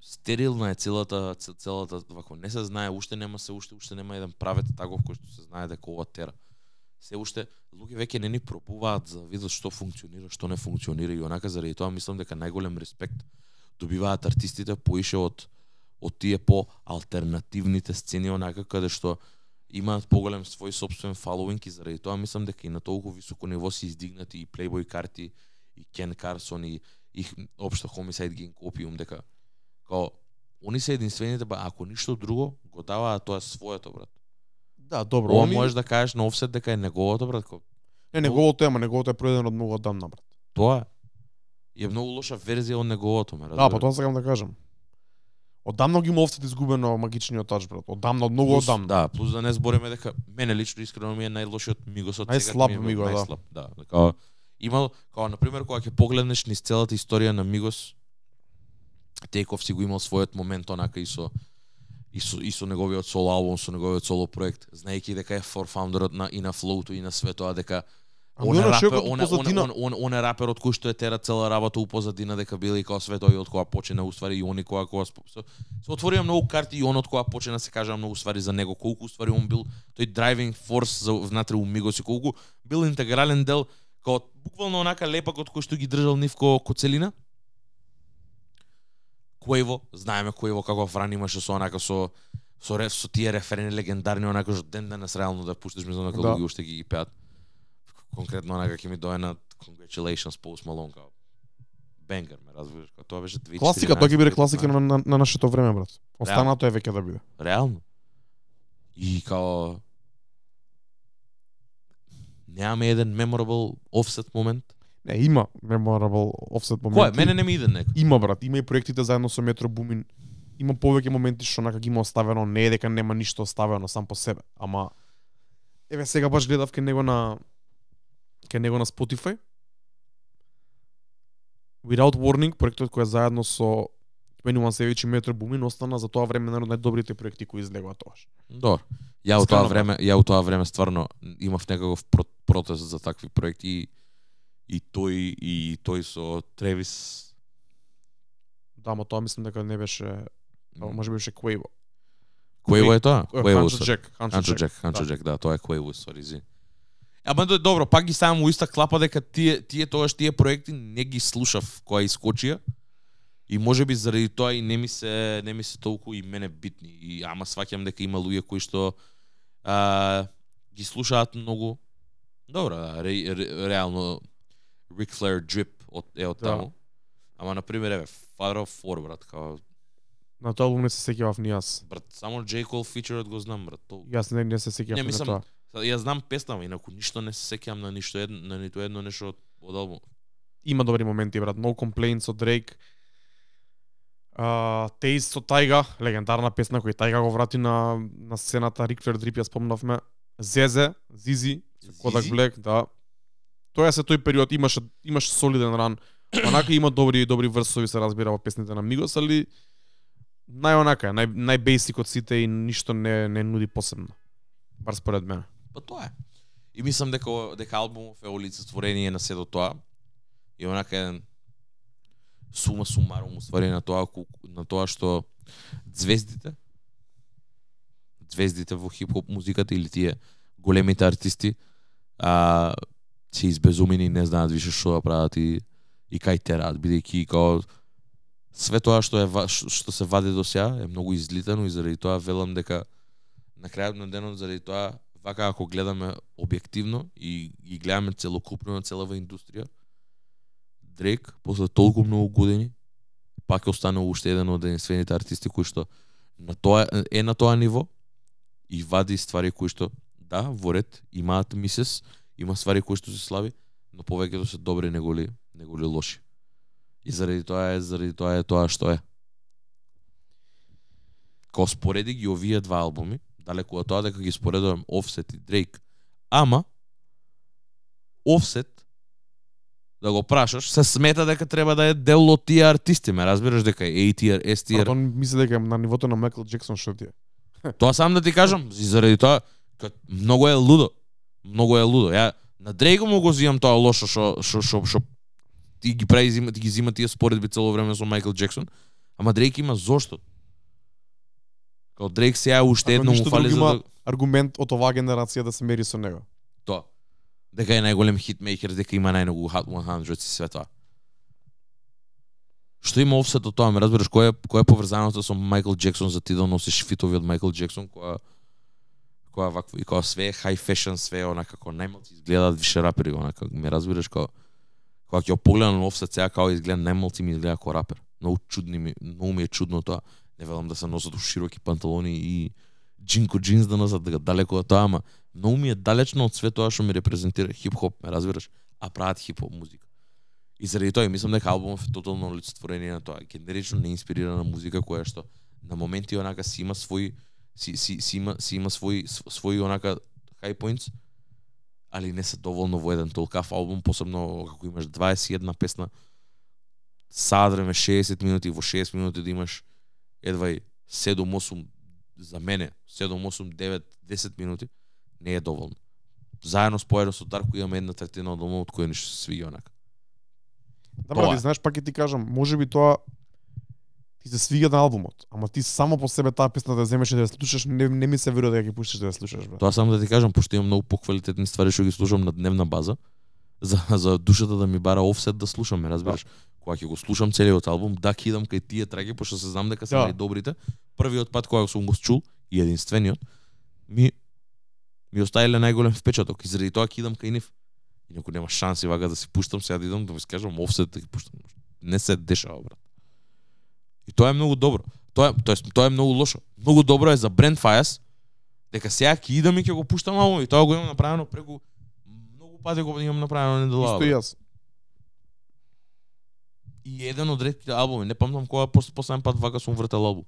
стерилна е целата целата вако не се знае уште нема се уште уште нема еден правец таков кој што се знае дека ова тера се уште луѓе веќе не ни пробуваат за да видат што функционира, што не функционира и онака заради тоа мислам дека најголем респект добиваат артистите поише од од тие по алтернативните сцени онака каде што имаат поголем свој собствен фалоинг и заради тоа мислам дека и на толку високо ниво се издигнати и Playboy карти и Кен Карсон и и општо Homicide Gang Opium дека као они се единствените ба ако ништо друго го даваат тоа своето брат. Да, добро. Ова можеш да кажеш на Offset дека е неговото брат, као Не, неговото е, ама неговото е проедено од многу одамна, брат. тоа е. Е многу лоша верзија од неговото, ме Да, разбираш. па тоа сакам да кажам. Одамна ги има Offset изгубено магичниот тач, брат. Одамна, од многу Плюс, одамна. Да, плюс да не збориме дека мене лично искрено ми е најлошиот Мигосот Најслаб сега Миго, да. најслаб, да. Имал као на пример кога ќе погледнеш низ целата историја на Мигос Тейков си го имал својот момент онака и со и со, и со неговиот соло албум, со неговиот соло проект, знаејќи дека е фор фаундерот на и на флоуту и на све тоа дека он е рапер, он, е- он, он, он, он е раперот кој што е тера цела работа у позадина дека бил и као све тој од кога почина уствари и они кога кога се, се отворија многу карти и он од кога почина се кажа многу ствари за него колку уствари он бил тој driving force за внатре у Мигос и колку бил интегрален дел као буквално онака лепакот кој што ги држал нив ко, ко целина Quavo, знаеме Quavo како Фран имаше со онака со со реф со тие референи легендарни онака што ден денес реално да пуштиш дека Да. луѓе уште ги ги пеат. Конкретно онака ќе ми дое на Congratulations Post Malone као бенгер ме разбираш, као тоа беше 2014. Класика, тоа ќе биде 2015. класика на, на, на нашето време, брат. Останато е веќе да биде. Реално. И као немаме еден memorable offset момент. Не, има memorable offset моменти. Кој? Мене не ми иде некој. Има брат, има и проектите заедно со Метро Бумин. Има повеќе моменти што онака ги има оставено, не е дека нема ништо оставено сам по себе, ама еве сега баш гледав кај него на кај него на Spotify. Without Warning, проектот кој е заедно со Мену Севич и Метро Бумин остана за тоа време еден од најдобрите проекти кои излегоа тогаш. Добро. Ја у тоа време, ја у тоа време стварно имав некаков про- протест за такви проекти и, и тој и тој со Тревис Да, ама тоа мислам дека не беше, а, може би беше Quavo. Quavo е тоа? Quavo со- Джек, Ханчо Джек. Ханчо да. Джек, да, тоа е Quavo, сори зи. Ама до- добро, пак ги ставам у иста клапа дека тие тие тогаш тие проекти не ги слушав која искочија. И може би заради тоа и не ми се не ми се толку и мене битни. И ама сваќам дека има луѓе кои што а, ги слушаат многу. Добро, ре, ре, реално Ric Flair Drip од е од Да. таму. Ама на пример еве Father of Four брат, као На тој албум не се сеќавав ни јас. брат, само J Cole фичерот го знам брат. Толку. Јас не, не се сеќавав Не, на мислам, тоа. Са, Ја знам песнава, инаку ништо не се сеќавам на ништо едно, на ниту едно нешто од, од албум. Има добри моменти, брат. No Complaints од Drake. Uh, Taste со Тайга, легендарна песна која Тайга го врати на, на сцената, Ric Flair Drip ја спомнавме. Зезе, Зизи, Kodak? Black, да. Тоа се тој период имаше имаше солиден ран. Онака има добри добри врсови се разбира во песните на Мигос, али најонака, нај најбейсик од сите и ништо не не нуди посебно. Бар според мене. Па тоа е. И мислам дека дека албумов е олицетворение на седо тоа. И онака еден сума сумарум уствари на тоа на тоа што звездите звездите во хип-хоп музиката или тие големите артисти а се избезумени не знаат више што да прават и и кај терат, бидејќи као све тоа што е што се вади до сега е многу излитено и заради тоа велам дека на крајот на денот заради тоа вака ако гледаме објективно и ги гледаме целокупно на целава индустрија дрек после толку многу години пак е останал уште еден од единствените артисти кои што на тоа е на тоа ниво и вади ствари кои што да во ред имаат мисес има ствари кои што се слаби но повеќето се добри неголи неголи лоши и заради тоа е заради тоа е тоа што е Као спореди ги овие два албуми, далеку од тоа дека ги споредувам Offset и Drake, ама Offset да го прашаш, се смета дека треба да е дел од тие артисти, ме разбираш дека е A tier, S tier. Брат, он мисли дека е на нивото на Майкл Джексон што ти е. Тоа сам да ти кажам, и заради тоа многу е лудо. Многу е лудо. Ја на Дрейко му го зимам тоа лошо што што што што ти ги прави зима, ти ги зима тие споредби цело време со Майкл Джексон, ама Дрейк има зошто. Као Дрейк сега уште едно му фали за да аргумент од оваа генерација да се мери со него. тоа. Дека е најголем хитмейкер, дека има најмногу Hot 100 и све тоа. Што има офсет од тоа, ме разбираш, кој е, кој е поврзаното со Майкл Джексон за ти да носиш фитови од Майкл Джексон, која која вакво и која све high fashion, све онака како најмалци изгледаат више рапери, онака ме разбираш како кога ќе погледам на офсет сега како изгледа најмалци ми изгледа како рапер. Многу чудни ми, многу ми е чудно тоа. Не велам да се носат у широки панталони и джинко джинс да носат дека далеко од тоа, ама многу ми е далечно од све тоа што ми репрезентира хип-хоп, ме разбираш, а прават хип-хоп музика. И заради тоа и мислам дека албумот е тотално олицетворение на тоа, генерично неинспирирана музика која што на моменти онака си има свој си, си, си има си има свој св- своји онака high points, али не се доволно во еден толкав албум, посебно како имаш 21 песна, сад време 60 минути, во 60 минути да имаш едва и 7-8 за мене 7, 8, 9, 10 минути не е доволно. Заедно споедно со Дарко имаме една третина од албумот која ништо се свиѓа онака. Да, брат, знаеш, пак ќе ти кажам, може би тоа ти се свига на албумот, ама ти само по себе таа песна да земеш и да ја слушаш, не, не ми се верува дека ќе пуштиш да ја слушаш, брат. Тоа само да ти кажам, пошто имам многу поквалитетни ствари што ги слушам на дневна база, за за душата да ми бара офсет да слушам, ме разбираш. Кога ќе го слушам целиот албум, да кидам кај тие траки, пошто се знам дека се Да. најдобрите. Првиот пат кога сум го чул и единствениот, ми ми оставиле најголем впечаток и заради тоа кидам кај нив. Инаку нема шанси вака да си пуштам сега да идам да ми скажам офсет да ги пуштам. Не се дешава брат. И тоа е многу добро. Тоа тоест, тоа е многу лошо. Многу добро е за Brand Fias, дека сега ќе идам и ќе го пуштам албум и тоа го имам направено преку многу пати го имам направено неделава. Исто и јас. И еден од ретките албуми, не памтам кога пос, последен пат вака сум вртел албум.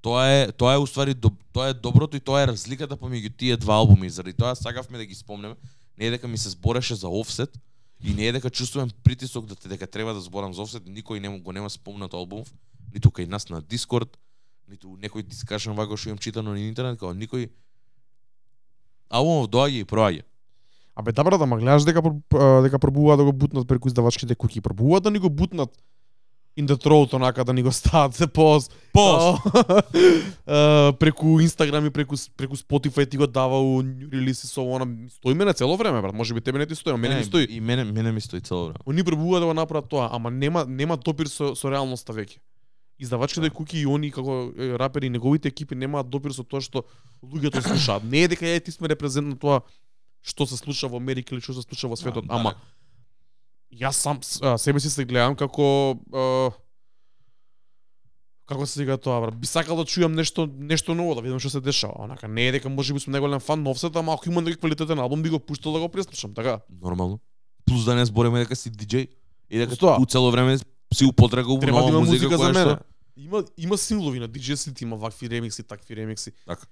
Тоа е тоа е уствари доб, тоа е доброто и тоа е разликата помеѓу тие два албуми. Заради тоа сакавме да ги спомнеме. Не е дека ми се збореше за офсет и не е дека чувствувам притисок да дека треба да зборам за офсет, никој не го нема спомнат албумов, ниту кај нас на Дискорд, ниту некој дискашен вака што имам читано на интернет, као никој. Албумов доаѓа и проаѓа. Абе да брат, ама гледаш дека дека пробуваат да го бутнат преку издавачките куќи, пробуваат да ни го бутнат in the throat онака да ни го стават се. Као, е, преку Инстаграм и преку преку Spotify ти го дава у релиси со она стои мене цело време брат. Може би тебе не ти стои, а мене ми стои. И мене мене ми стои цело време. Они пробуваат да го направат тоа, ама нема нема допир со со реалноста веќе. Издавачките Да. куки и они како рапери и неговите екипи немаат допир со тоа што луѓето слушаат. Не е дека ја ти сме репрезент на тоа што се случува во Америка или што се случува во светот, Да, ама јас сам а, себе си се гледам како а, како се сега тоа брат, би сакал да чујам нешто нешто ново, да видам што се дешава. Онака не е дека можеби сум најголем фан на Offset, ама ако има некој квалитетен албум би го пуштал да го преслушам, така? Нормално. Плюс да не збориме дека си диџеј и дека Тоа. у цело време си употребува Треба да нова има музика, музика за мене. што Има има синглови на DJ City, има вакви ремикси, такви ремикси. Така.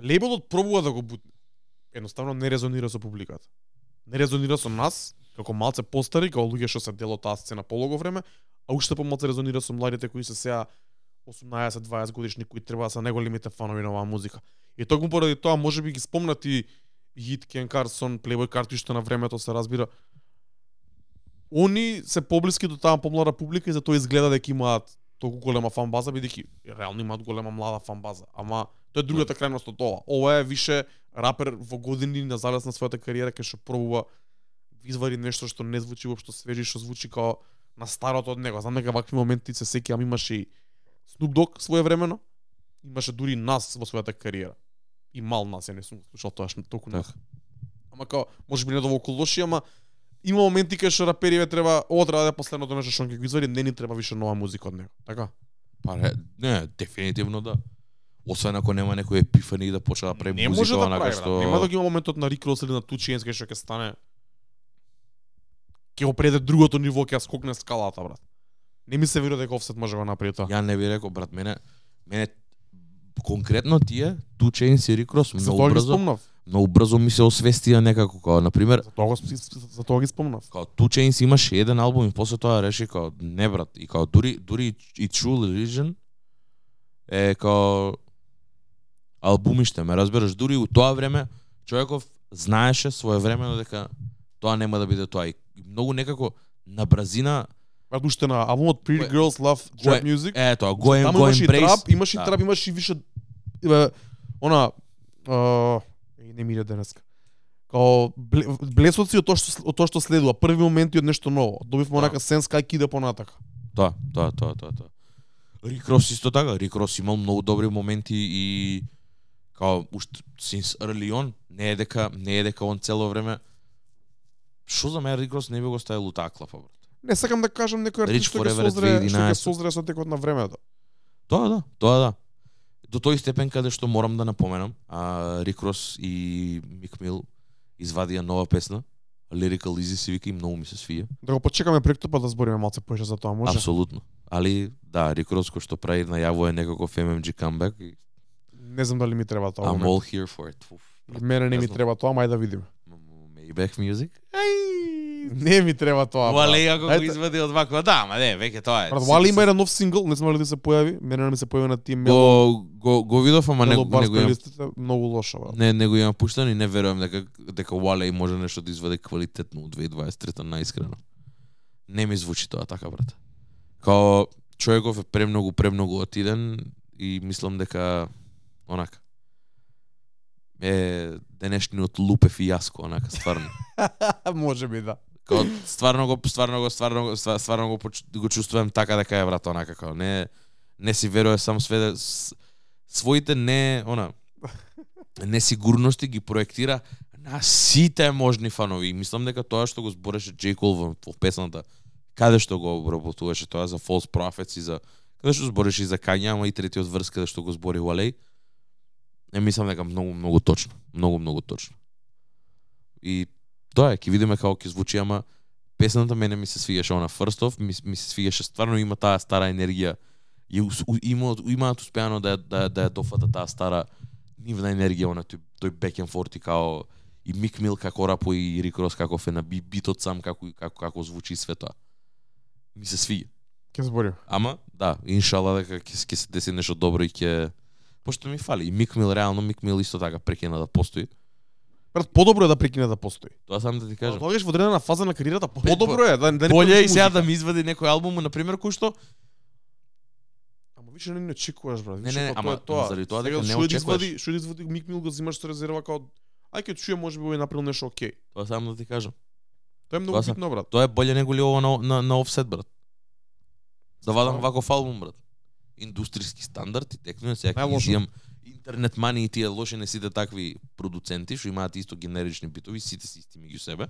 Лейбелот пробува да го бутне. Едноставно не резонира со публиката. Не резонира со нас, како малце постари, како луѓе што се дел од таа сцена полого време, а уште помалце резонира со младите кои се сега 18-20 годишни кои треба да се најголемите фанови на оваа музика. И токму поради тоа може би ги спомнати Хит Кен Карсон, Playboy Картишта на времето се разбира. Они се поблиски до таа помлада публика и затоа изгледа дека имаат толку голема фан база бидејќи реално имаат голема млада фан база. Ама тоа е другата крајност од ова. Ова е више рапер во години на завис на својата кариера кај што пробува да извади нешто што не звучи воопшто свежи, што звучи као на старото од него. Знам дека вакви моменти се сеќавам имаше и Snoop Dogg своевремено. Имаше дури нас во својата кариера. И мал нас, ја не сум слушал тоа што толку. Така. Ама као, може би не толку лоши, ама има моменти кај што рапериве треба, ова треба да е последното нешто што ќе го извади, не ни треба више нова музика од него. Така? Па не, не, дефинитивно да. Освен ако нема некој епифани да почне да прави не музика може да прави, што. Нема да ги има моментот на Рик Рос или на Chainz кај што ќе стане ќе го преде другото ниво, ќе скокне скалата, брат. Не ми се верува дека Offset може да го направи тоа. Ја не би рекол брат, мене мене конкретно тие Two Chainz и Rick Ross За многу брзо, многу брзо ми се освестија некако како на пример За тоа го за тоа ги спомнав. као Two Chainz имаше еден албум и после тоа реши као не брат и као дури дури и True Religion е као албумиште, ме разбираш, дури у тоа време човеков знаеше своевремено дека тоа нема да биде тоа и многу некако на бразина Брат, уште на албумот Pretty Girls Love Trap Music. е тоа го Таму го имаше и embrace трап, имаше и Да. трап, имаше и више е, она е, не ми иде денеска. Као бле- блесоци од тоа што од тоа што следува, први моменти од нешто ново. Добивме Да. онака сенс кај киде понатака. Тоа, тоа, тоа, тоа, тоа. Рик Рос исто така, Рик Рос имал многу добри моменти и као уште since early on, не е дека не е дека он цело време Што за мене Рик Рос не би го ставил у таа клапа, брат. Не сакам да кажам некој артист што ќе е созре, што ќе 2011. созре со текот на времето. Тоа да, тоа да. До тој степен каде што морам да напоменам, а Рик Рос и Мик Мил извадија нова песна, Lyrical Easy се вика и многу ми се свија. Да го почекаме преку па да збориме малце поише за тоа, може? Апсолутно. Али да, Рик Рос кој што прави најавува некаков MMG comeback и Не знам дали ми треба тоа. I'm момент. all here for it. Мене не ми јасно. треба тоа, мај да видиме. Maybach Music. Не ми треба тоа. брат. Вале ако го извади од ваква, да, ма не, веќе тоа е. Брат, Вали има еден нов сингл, не знам дали да се појави, мене не ми се појави на тие мело, го го го видов, ама не, не го имам многу лошо, брат. не не го имам пуштан и не верувам дека дека Вале може нешто да извади квалитетно у 2023 наискрено. Не ми звучи тоа така, брат. Као човеков е премногу премногу отиден и мислам дека онака е денешниот лупе фијаско, онака стварно. Може би да. Као стварно го стварно го стварно го ства- стварно го го чувствувам така дека е брат онака као не не си верува сам сведе с, своите не она несигурности ги проектира на сите можни фанови. Мислам дека тоа што го збореше J. Cole во, во песната, каде што го обработуваше тоа за False Prophets и за каде што збореше и за Kanye, ама и третиот врз каде што го збори Валей, е мислам дека многу многу точно, многу многу точно. И тоа е, ќе видиме како ќе звучи, ама песната мене ми се свиеше она First Off, ми, ми се свиеше стварно има таа стара енергија и има имаат успеано да да да ја дофата таа стара нивна енергија она тој тој back and forth и као и Мик Мил како рапо и Рик Рос како фе на би- битот сам како како како звучи све тоа. Ми се. Ќе зборим. Ама да, иншала дека ќе се деси нешто добро и ќе пошто ми фали и Мик Мил реално Мик Мил исто така прекина да постои. Брат, подобро е да прекине да постои. Тоа сам да ти кажам. Тогаш во одредена фаза на кариерата подобро е да да не Боле и сега да ми извади некој албум, на пример, кој што Ама више не не очекуваш брат. Не, Више не, како ама- тоа тоа. заради тоа дека не очекуваш. извади, што извади Мик Мил го взимаш со резерва као ај ќе чуе можеби овој направил нешто окей. Тоа сам да ти кажам. Тоа е многу Тоа битно брат. Тоа е боле него ли ова на, на, на офсет, брат. Да вадам ваков албум, брат. Индустријски стандард и текнуе сега изијам интернет мани и тие лоши не сите такви продуценти што имаат исто генерични битови, сите си исти меѓу себе.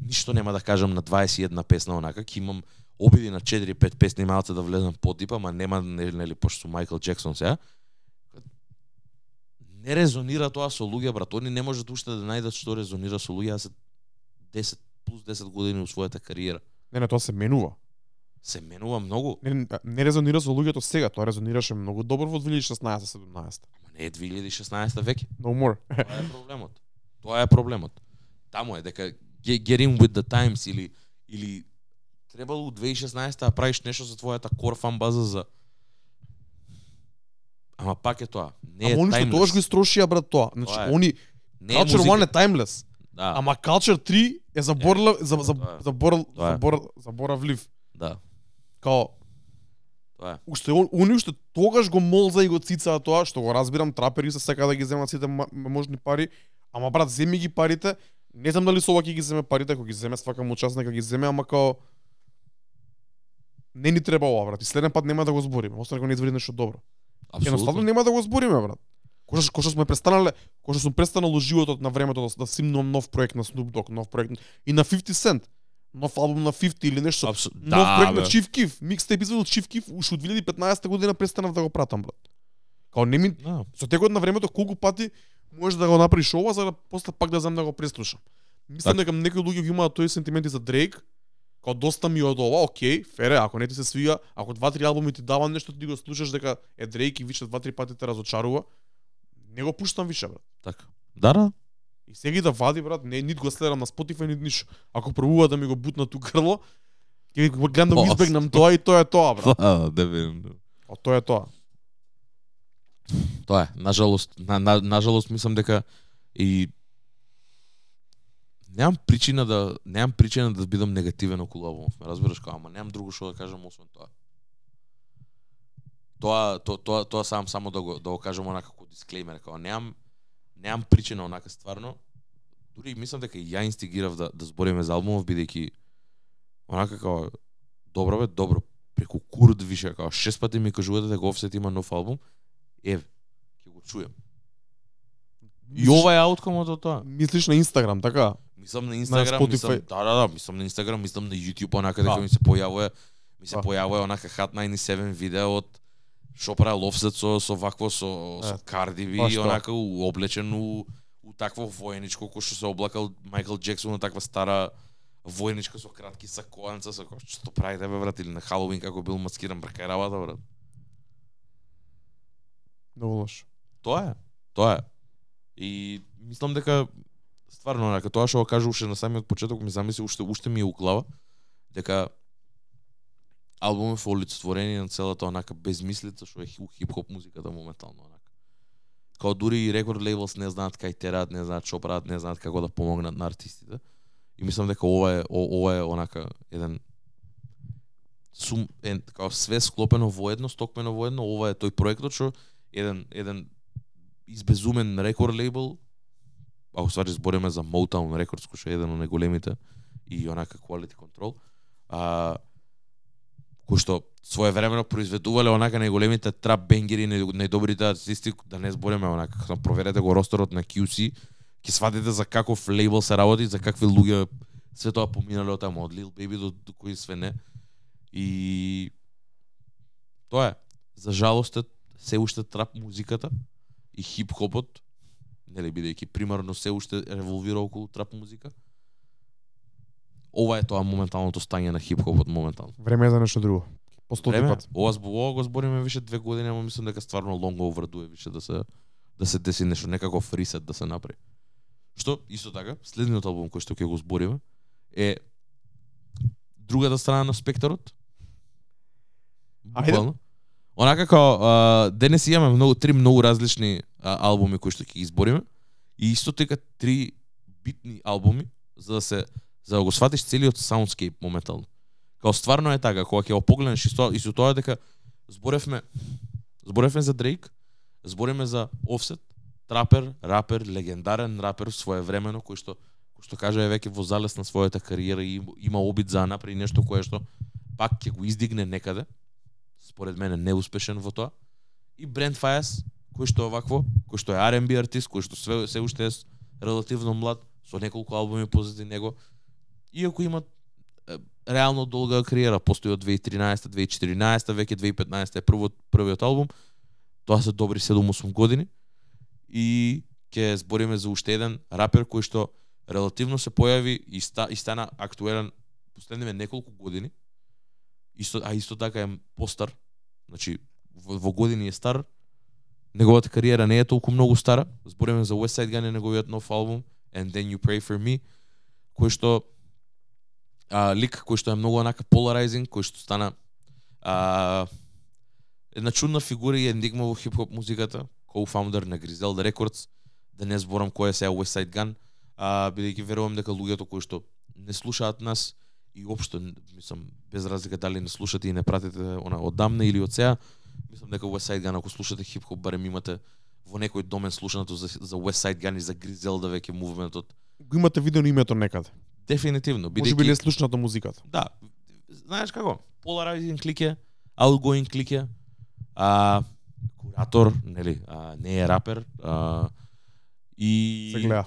Ништо нема да кажам на 21 песна онака, ќе имам обиди на 4-5 песни малце да влезам по типа, ама нема нели, нели пошто сум Майкл Джексон сега. Не резонира тоа со луѓе, брат. Они не можат уште да најдат што резонира со луѓе, а се 10 плюс 10 години у својата кариера. Не, не, тоа се менува. Се менува многу. Не, не, резонира со луѓето сега, тоа резонираше многу добро во 2016-17. Ама не е 2016 веќе. No more. Тоа е проблемот. Тоа е проблемот. Таму е дека ge- get in with the times или или требало у 2016 да правиш нешто за твојата core fan база за Ама пак е тоа. Не е Ама они што тогаш го истрошија брат тоа. Значи Тоа е. они Не е Culture музика. 1 е timeless. Да, Ама Culture 3 е заборла за за Тоа е. е. заборавлив. да. Као Тоа е. уште он- они уште тогаш го молза и го цицаа тоа, што го разбирам, трапери се сака да ги земат сите можни пари, ама брат, земи ги парите, не знам дали со ова ќе ги земе парите, ако ги земе свака му час нека ги земе, ама као не ни треба ова, брат. И следен пат нема да го збориме, освен ако не извади нешто добро. Едноставно Апсолутно. нема да го збориме, брат. Кој што, што сме престанале, кој што сум престанал животот на времето да, да симнувам нов проект на Snoop Dogg, нов проект и на 50 Cent, нов албум на 50 или нешто. Апсо- Нов Да, проект на бе. Chief Keef, микстейп извадил Chief Keef, уште од 2015 година престанав да го пратам, брат. Као не ми Да. со текот на времето колку пати можеш да го направиш ова за да после пак да знам да го преслушам. Мислам дека некои луѓе ги имаат тој сентименти за Дрейк, као доста ми од ова, окей, фере, ако не ти се свига, ако два-три албуми ти дава нешто ти го слушаш дека е Дрейк и више два-три пати те разочарува, не го пуштам више, брат. Така. Да, да. И сега да вади, брат, не, нит го следам на Spotify, нит ништо. Ако пробува да ми го бутна ту грло, ќе го гледам да го избегнам тоа и тоа е тоа, брат. Да, дефинитивно. А тоа е тоа. Тоа е, нажалост, на, на, нажалост мислам дека и немам причина да немам причина да бидам негативен околу албумов, ме разбираш како, ама немам друго што да кажам освен тоа. Тоа тоа тоа, тоа сам само да го да го кажам онака како дисклеймер, како немам немам причина онака стварно. Дури мислам дека и ја инстигирав да да збориме за албумов бидејќи онака како добро бе, добро преку Курд више како шест пати ми кажувате дека Offset има нов албум. Еве, ќе го чуем. И ова е ауткомот од тоа. Мислиш на Инстаграм, така? Мислам на Инстаграм, мислам, да, да, да, мислам на Инстаграм, мислам на YouTube, онака дека ми се појавува ми се појавува онака Hot 97 видео од што правил Offset со со вакво со со B баш тоа. онака облечен у, у такво военичко кој што се облакал Майкл Джексон на таква стара военичка со кратки сакоанца со кој што правите бе брат или на Халоуин како бил маскиран брака работа брат. Многу лошо. Тоа е. Тоа е. И мислам дека стварно онака тоа што го кажа уште на самиот почеток ми замисли уште уште ми е у глава дека албумот е олицетворение на целата онака безмислица што е у хип-хоп музиката моментално онака. Као дури и рекорд лейблс не знаат кај терат, не знаат што прават, не знаат како да помогнат на артистите. И мислам дека ова е о- ова е онака еден сум е као све склопено во едно, стокмено во едно, ова е тој проектот што еден еден избезумен рекорд лейбл, а уствари збориме за Motown Records, кој што е еден од најголемите и онака quality control, а, кои што своевремено произведувале онака најголемите трап бенгери, и најдобрите артисти, да не збориме онака, кога проверете го ростерот на QC, ќе сватите за каков лейбл се работи, за какви луѓе све тоа поминале од таму, од Lil Baby до, до кои све не. И тоа е. За жалост е се уште трап музиката и хип-хопот, нели бидејќи примарно се уште револвира околу трап музика. Ова е тоа моменталното стање на хип-хопот моментално. Време е за нешто друго. По стоти Време, пат. ова, збо- ова го збориме више две години, ама мислам дека стварно лонго оврдуе више да се да се деси нешто, некаков ресет да се направи. Што исто така, следниот албум кој што ќе го збориме е другата страна на спектарот. Ајде. Буквално. Онака како а, денес имаме многу три многу различни а, албуми кои што ќе ги избориме. и исто така три битни албуми за да се за да го сватиш целиот саундскейп моментално. Као стварно е така, кога ќе го погледнеш и и со тоа дека зборевме зборевме за Дрейк, збориме за Offset, трапер, рапер, легендарен рапер своевремено кој што кој што кажа е веќе во залез на својата кариера и има обид за напред нешто кое што пак ќе го издигне некаде. Според мене неуспешен во тоа. И Брент Фајас, кој што е овакво, кој што е R&B артист, кој што све, се уште е релативно млад, со неколку албуми позади него, иако има е, реално долга кариера, постои од 2013, 2014, веќе 2015 е првот првиот албум. Тоа се добри 7-8 години. И ќе збориме за уште еден рапер кој што релативно се појави и, ста, и стана актуелен последниве неколку години. Исто, а исто така е постар. Значи, во, во години е стар. Неговата кариера не е толку многу стара. Збориме за West Side Gun и неговиот нов албум And Then You Pray For Me, кој што а, лик кој што е многу онака polarizing, кој што стана а, една чудна фигура и ендигма во хип-хоп музиката, co-founder на Griselda Records, да не зборам кој е сега West Side Gun, а, бидејќи верувам дека луѓето кои што не слушаат нас и општо мислам без разлика дали не слушате и не пратите она одамна или од сега, мислам дека West Side Gun ако слушате хип-хоп барем имате во некој домен слушаното за, за West Side Gun и за Griselda веќе мувментот. Го имате видено името некаде. Дефинитивно, Може би не слушнато музиката. Да. Знаеш како? Polarizing клике, outgoing клике, а куратор, нели, а, не е рапер, а, и Се гледа.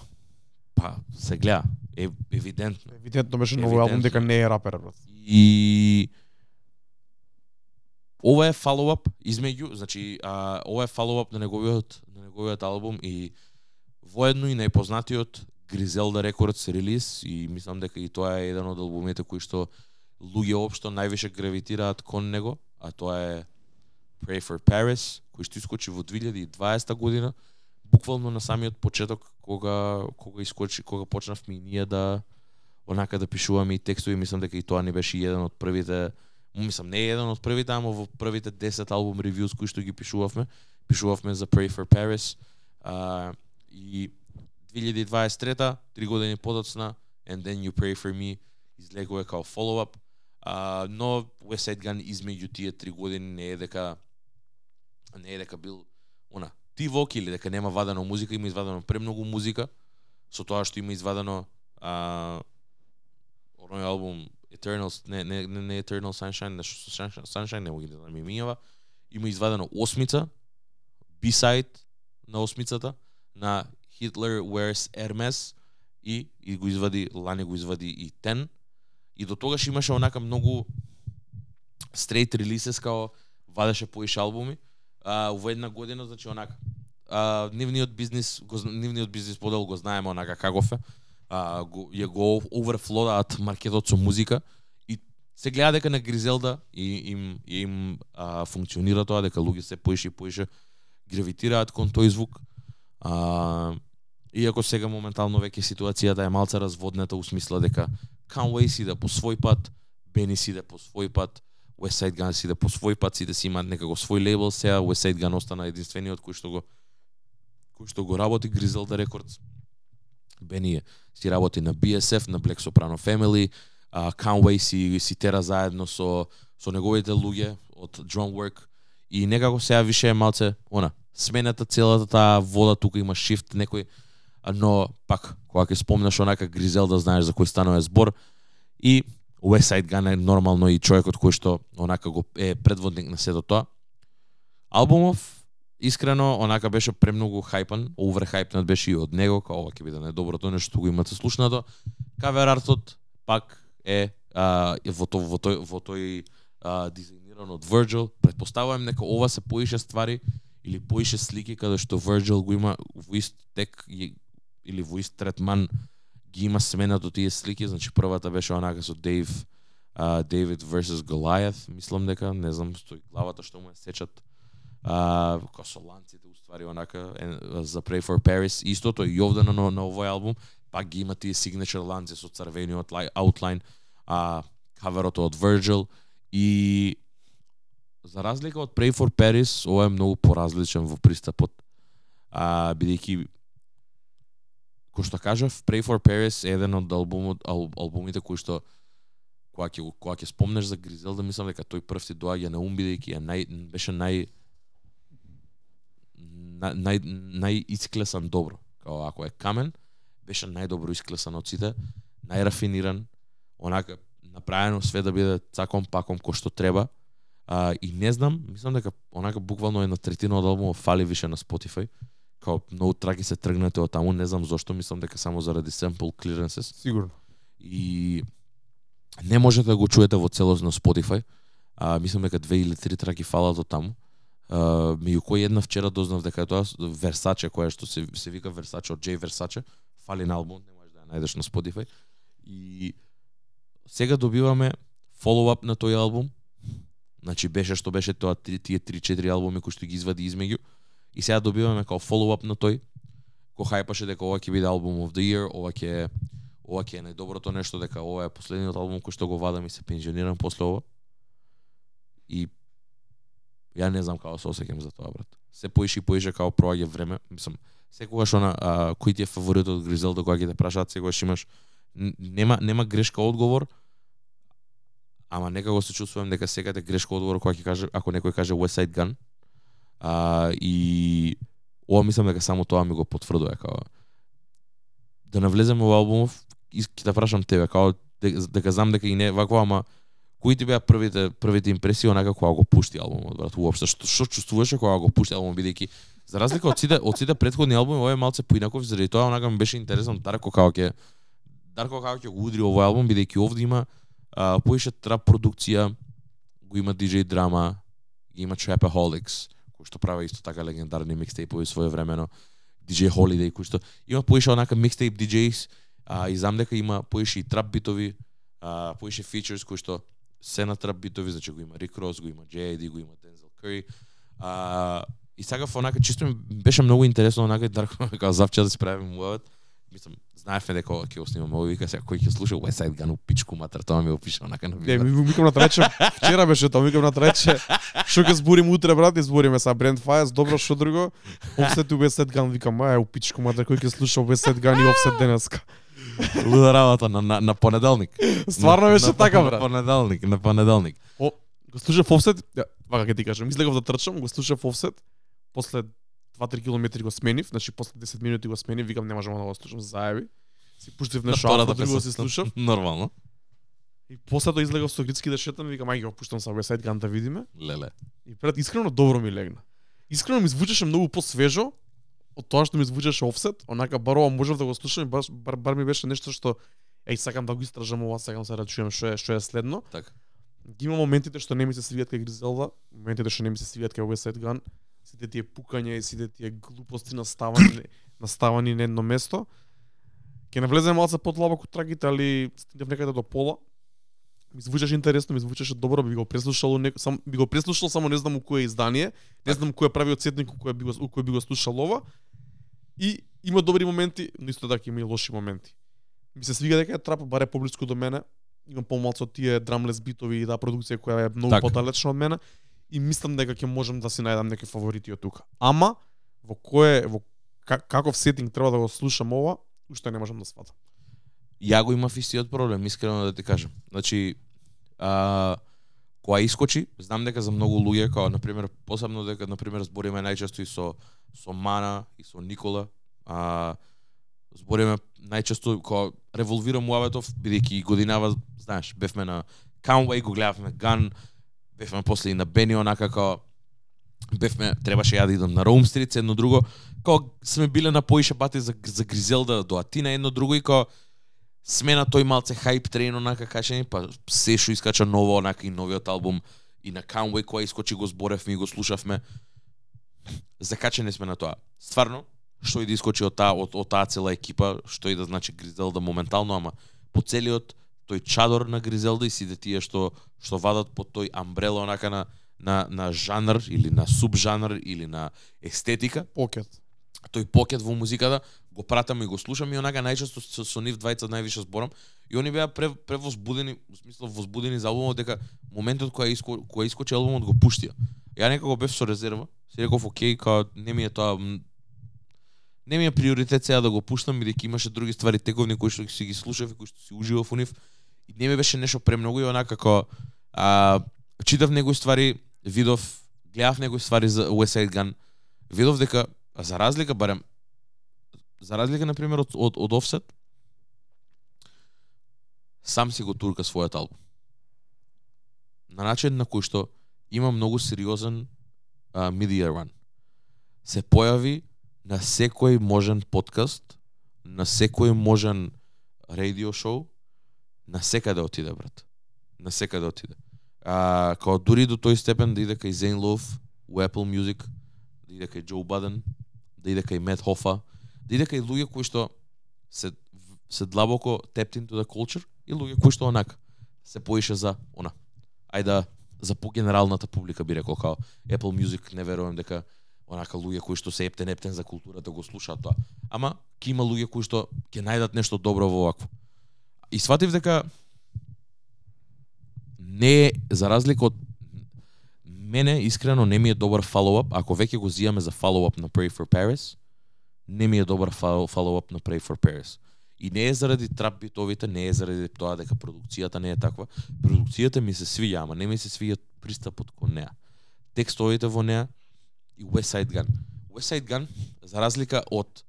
па се гледа, е евидентно. Евидентно беше новој албум дека не е рапер, брат. И ова е фоллоуап измеѓу, значи а, ова е фоллоуап на неговиот на неговиот албум и воедно и најпознатиот Гризелда Рекордс релиз и мислам дека и тоа е еден од албумите кои што луѓе општо највише гравитираат кон него, а тоа е Pray for Paris, кој што искочи во 2020 година, буквално на самиот почеток кога кога искочи, кога почнавме и ние да онака да пишуваме и текстови, мислам дека и тоа не беше еден од првите мислам не е еден од првите, ама во првите 10 албум ревјус кои што ги пишувавме, пишувавме за Pray for Paris. А, и 2023 три години подоцна And Then You Pray For Me излегува као follow-up. Uh, но West Side Gun измеѓу тие три години не е дека не е дека бил она тивок или дека нема вадено музика, има извадено премногу музика со тоа што има извадено а, оној албум Eternal не не не, не Eternal Sunshine, нешто со Sunshine, Sunshine не моги да ми минува. Има извадено осмица, B-side на осмицата на Hitler Wears Hermes и и го извади Лани го извади и Ten и до тогаш имаше онака многу straight releases као вадеше поише албуми. А, во една година, значи онака а, нивниот бизнис, го, нивниот бизнис подел го знаеме онака каков е. А, го, ја го оверфлодаат маркетот со музика и се гледа дека на Гризелда и им им а, функционира тоа дека луѓе се поише и поише гравитираат кон тој звук. А, иако сега моментално веќе ситуацијата е малце разводната у смисла дека Conway си да по свој пат, Бени си да по свој пат, West Side Gun си да по свој пат си да си имаат некако свој лейбл, сега West Side Gun остана единствениот кој што го кој што го работи Griselda Records. Бени си работи на BSF, на Black Soprano Family, а Conway си си тера заедно со со неговите луѓе од Drumwork и некако сега више е малце она смената целата таа вода тука има шифт некој но пак кога ќе спомнеш онака Гризелда знаеш за кој станува збор и West Side Gun е нормално и човекот кој што онака го е предводник на сето тоа. Албумов искрено онака беше премногу хајпан, оверхајпнат беше и од него, као ова ќе биде најдоброто нешто што го имате слушнато. Кавер артот пак е а, во тој во тој во тој а, дизајниран од Virgil. Предпоставувам дека ова се поише ствари или поише слики каде што Virgil го има во ист тек или во ист третман ги има сменато тие слики, значи првата беше онака со Дейв Дейвид versus Goliath, мислам дека, не знам, стои главата што му е сечат а, како со ланците уствари онака за Pray for Paris. Истото и овде на, на овој албум, пак ги има тие signature ланци со црвениот аутлайн, outline, а каверото од Virgil и за разлика од Pray for Paris, ова е многу поразличен во пристапот. А, бидејќи кој што кажав, Pray for Paris е еден од албумот, ал, албумите кои што кога ќе кога ќе спомнеш за Гризелда, мислам дека тој прв ти доаѓа на ум бидејќи е нај беше нај нај нај најисклесан добро. Као ако е камен, беше најдобро исклесан од сите, најрафиниран, онака направено све да биде цаком паком кој што треба. А, и не знам, мислам дека онака буквално една третина од албумот фали више на Spotify. Као многу траки се тргнате од таму, не знам зошто, мислам дека само заради sample clearances Сигурно. и не можете да го чуете во целост на Spotify. А, мислам дека две или три траки фалат од таму. А, меѓу кои една вчера дознав дека е тоа Versace која што се се вика Versace од Jay Versace, фали на албумот, не можеш да ја најдеш на Spotify. И сега добиваме follow-up на тој албум. Значи беше што беше тоа тие 3-4 албуми кои што ги извади измеѓу. И сега добиваме као follow-up на тој. Кој хајпаше дека ова ќе биде албум of the year, ова ќе ова ќе е најдоброто нешто дека ова е последниот албум кој што го вадам и се пензионирам после ова. И ја не знам како се осеќам за тоа брат. Се поише и поише како проаѓа време, мислам, секогаш она а, кој ти е фаворитот од Гризелда кога ќе те прашаат, секогаш имаш нема нема грешка одговор. Ама некако се чувствувам дека секаде грешка одговор кога ќе каже ако некој каже West Side Gun. А, и ова мислам дека само тоа ми го потврдува како да навлеземе во албумов и ќе да прашам тебе како дека, дека знам дека и не вакво ама кои ти беа првите првите импресии онака кога го пушти албумот брат уопште што што чувствуваше кога го пушти албумот бидејќи за разлика од сите од сите претходни албуми овој е малце поинаков заради тоа онака ми беше интересно Дарко како ќе Дарко како ќе го удри овој албум бидејќи овде има а, поише трап продукција го има DJ драма ги има Trapaholics кој што прави исто така легендарни микстейпови своевремено DJ Holiday кој што има поише онака микстејп DJs а, и знам дека има поише и трап битови а, поише features кои што се на трап битови, значи го има Рик Рос, го има JD, го има Дензел Кури. А, и сакав онака чисто ми беше многу интересно онака Дарко како завчера да се правиме муавет. Мислам, знаевме дека ова ќе го снимаме, овој вика сега кој ќе слуша West Side Gun пичку матер, тоа ми го онака на Не, видео. ми викам на трече, вчера беше тоа, викам на трече, што ќе зборим утре, брат, избориме са Brand Fires, добро, што друго, Offset и West Side Gun, викам, ај, у пичку матер, кој ќе слуша West Side Gun и Offset денеска. Луда работа на, на, на понеделник. Стварно На- беше на- така, На брат. понеделник, на понеделник. О, го слушав Offset, вака ќе ти кажам, излегав да трчам, го слушав Offset, после 2-3 километри го сменив, значи после 10 минути го сменив, викам не можам да го слушам заеби. Си пуштив На алфа, втората друго си слушав. Нормално. И после тоа излегав со Грицки да шетам, викам ај ги го пуштам West Side Gun да видиме. Леле. И пред искрено добро ми легна. Искрено ми звучеше многу посвежо од тоа што ми звучеше Offset, онака бар ова можев да го слушам и бар, бар, бар ми беше нешто што еј сакам да го истражам ова, сакам се да чуем што е што е следно. Така. Ги има моментите што не ми се свијат кај Гризелда, моментите што не ми се свијат кај West Side Gun, сите тие пукања и сите тие глупости наставани наставани на едно место. Ќе навлеземе малце подлабоко трагите, али стигнав некаде до пола. Ми звучеше интересно, ми звучеше добро, би го преслушал, у нек... сам би го преслушал, само не знам у кое издание, не знам кој е правиот сетник у кој би го у кој би го слушал ова. И има добри моменти, но исто така има и лоши моменти. Ми се свига дека е трап баре поблиску до мене. Имам помалку од тие драмлес битови и да продукција која е многу Така. подалечна од мене и мислам дека ќе можам да си најдам некои фаворити од тука. Ама во кое во каков сетинг треба да го слушам ова, уште не можам да сватам. Ја го имав истиот проблем, искрено да ти кажам. Значи, а, која искочи, знам дека за многу луѓе, како на пример, посебно дека на пример збориме најчесто и со со Мана и со Никола, а збориме најчесто као, револвира муаветов, бидејќи годинава, знаеш, бевме на Conway, го гледавме Ган, бевме после и на Бени онака како бевме требаше ја да идам на Роум Стрит, едно друго, кога сме биле на поише бати за за Гризелда до Атина едно друго и кога смена тој малце хайп трен, онака качени, па се што искача ново онака и новиот албум и на Conway која искочи го зборевме и го слушавме. Закачени сме на тоа. Стварно, што и да искочи од таа од, од таа цела екипа, што и да значи Гризелда моментално, ама по целиот тој чадор на Гризелда и сите тие што што вадат под тој амбрела онака на на на жанр или на субжанр или на естетика, Покет. тој покет во музиката, го пратам и го слушам и онака најчесто со, со нив двајца највише зборам и они беа пре, превозбудени, во смисло возбудени за албумот дека моментот кога иско, кога искочи албумот го пуштија. Ја некако бев со резерва, си реков окей, као не ми е тоа не ми е приоритет сега да го пуштам бидејќи имаше други ствари тековни кои што си ги слушав и кои што си уживав во нив и не ми беше нешто премногу и онака како а, читав некои ствари, видов, гледав некои ствари за West Side Gun, видов дека за разлика барем за разлика на пример од од, од Offset сам си го турка својот албум. На начин на кој што има многу сериозен а, media run. Се појави на секој можен подкаст, на секој можен радио шоу, на секаде да отиде брат. На секаде да отиде. А, као дури до тој степен да иде кај Зейн Лов у Apple Music, да иде кај Джо Баден, да иде кај Мет Хофа, да иде кај луѓе кои што се се длабоко tapped into the culture и луѓе кои што онака се поише за она. Ајде за погенералната публика би рекол као Apple Music не верувам дека онака луѓе кои што се ептен ептен за културата го слушаат тоа. Ама ќе има луѓе кои што ќе најдат нешто добро во овакво. И сватив дека не е за разлика од мене искрено не ми е добар follow-up, ако веќе го зијаме за follow-up на Pray for Paris, не ми е добар follow-up на Pray for Paris. И не е заради трап битовите, не е заради тоа дека продукцијата не е таква. Продукцијата ми се свиѓа, ама не ми се свиѓа пристапот кон неа. Текстовите во неа и West Side Gun. West Side Gun, за разлика од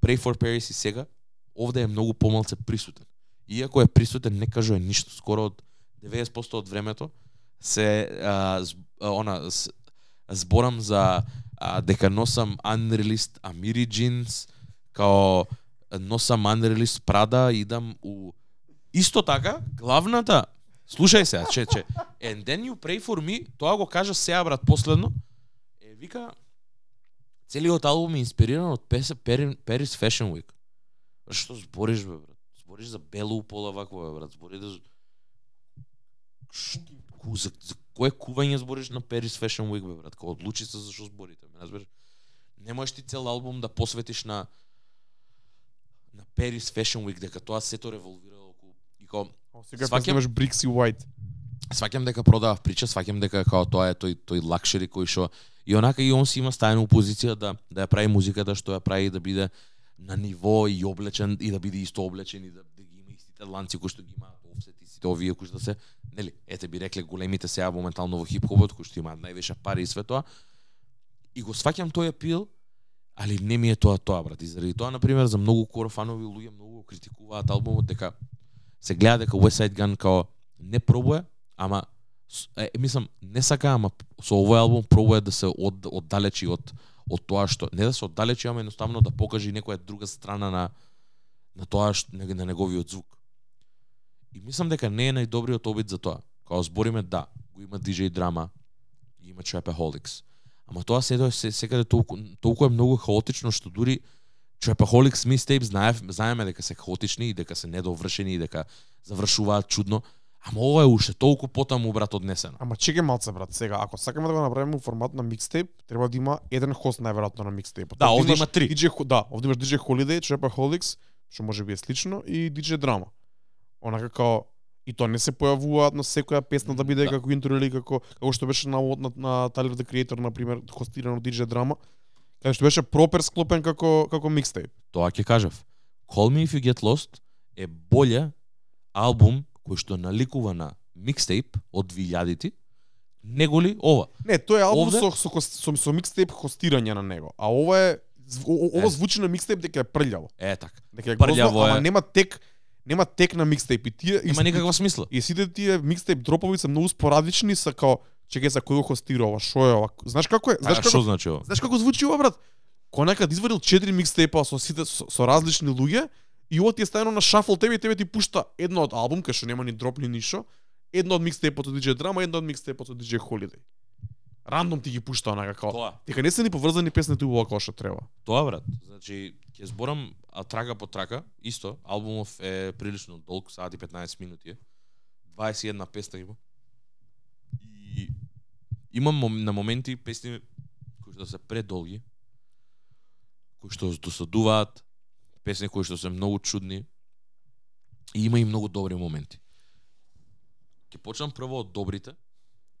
Pray for Paris и сега, овде е многу помалце присутен. Иако е присутен, не кажува ништо. Скоро од 90% од времето се а, з, а, она с, зборам за а, дека носам unreleased Amiri jeans, као носам unreleased Prada, идам у Исто така, главната Слушај се, че, че. And then you pray for me, тоа го кажа сега брат последно. Е вика целиот албум е инспириран од Paris Fashion Week. Што збориш бе брат? Збориш за белу пола вакво бе брат, збориш за Ку, за, за кое кување збориш на Paris Fashion Week, бе, брат? Као одлучи се за што зборите, ме разбираш? Не можеш ти цел албум да посветиш на на Paris Fashion Week, дека тоа сето револвира околу и као Сега Сваќам- имаш и White. сваќам дека продавав прича, сваќам дека као тоа е тој тој лакшери кој што и онака и он си има стајна позиција да да ја прави музиката што ја прави да биде на ниво и облечен и да биде исто облечен и да, да ги има истите ланци кои што ги имаат офсет и сите овие кои што да се нели ете би рекле големите сега моментално во хип-хопот кои што имаат највише пари и све тоа. И го сваќам тој апил али не ми е тоа тоа брат и заради тоа на пример за многу кор фанови луѓе многу го критикуваат албумот дека се гледа дека West Side Gun као не пробува ама е, мислам не сака ама со овој албум пробува да се од, оддалечи од од тоа што не да се оддалечи ама едноставно да покаже некоја друга страна на на тоа што на, на неговиот звук. И мислам дека не е најдобриот обид за тоа. Као збориме да, го има DJ драма, и има Trapaholics. Ама тоа се се секаде толку толку е многу хаотично што дури Trapaholics Mixtape знаев знаеме дека се хаотични и дека се недовршени и дека завршуваат чудно. Ама ова е уште толку потаму брат однесено. Ама чекај малце брат, сега ако сакаме да го направиме у формат на микстейп, треба да има еден хост најверојатно на микстейпот. Да, овде има три. DJ, да, овде имаш DJ Holiday, Trapaholics, што може би е слично и DJ Drama. Онака као и тоа не се појавуваат на секоја песна да биде Да. како интро или како како што беше на на, на Tyler the Creator на пример хостирано DJ Drama, каде што беше пропер склопен како како микстейп. Тоа ќе кажав. Call Me If You Get Lost е боле албум кој што наликува на микстейп од 2000-ти, него ли ова? Не, тој е албум Овде? со со, со, со микстейп хостирање на него, а ова е ова Е. звучи на микстейп дека е прљаво. Е така. Дека е Прљаво грозно, е. ама нема тек нема тек на микстейп и тие Има никаква смисла. И сите тие микстейп дропови се многу спорадични, са као чекај за кој го хостира ова, шо е ова. Знаеш како е? Знаеш како што значи ова? Знаеш како звучи ова брат? Кој некад извадил 4 микстейпа со сите со, со различни луѓе и ова ти е ставено на шафл тебе и тебе ти пушта едно од албум кај што нема ни дроп ни ништо, едно од микстейпот од DJ Drama, едно од микстейпот од DJ Holiday. Рандом ти ги пушта онака као. Тоа. Дека не се ни поврзани песните убаво како што треба. Тоа брат. Значи ќе зборам а трака по трака, исто, албумов е прилично долг, саат и 15 минути е. 21 песна има. И имам на моменти песни кои што се предолги, кои што досадуваат, песни кои што се многу чудни. И има и многу добри моменти. Ќе почнам прво од добрите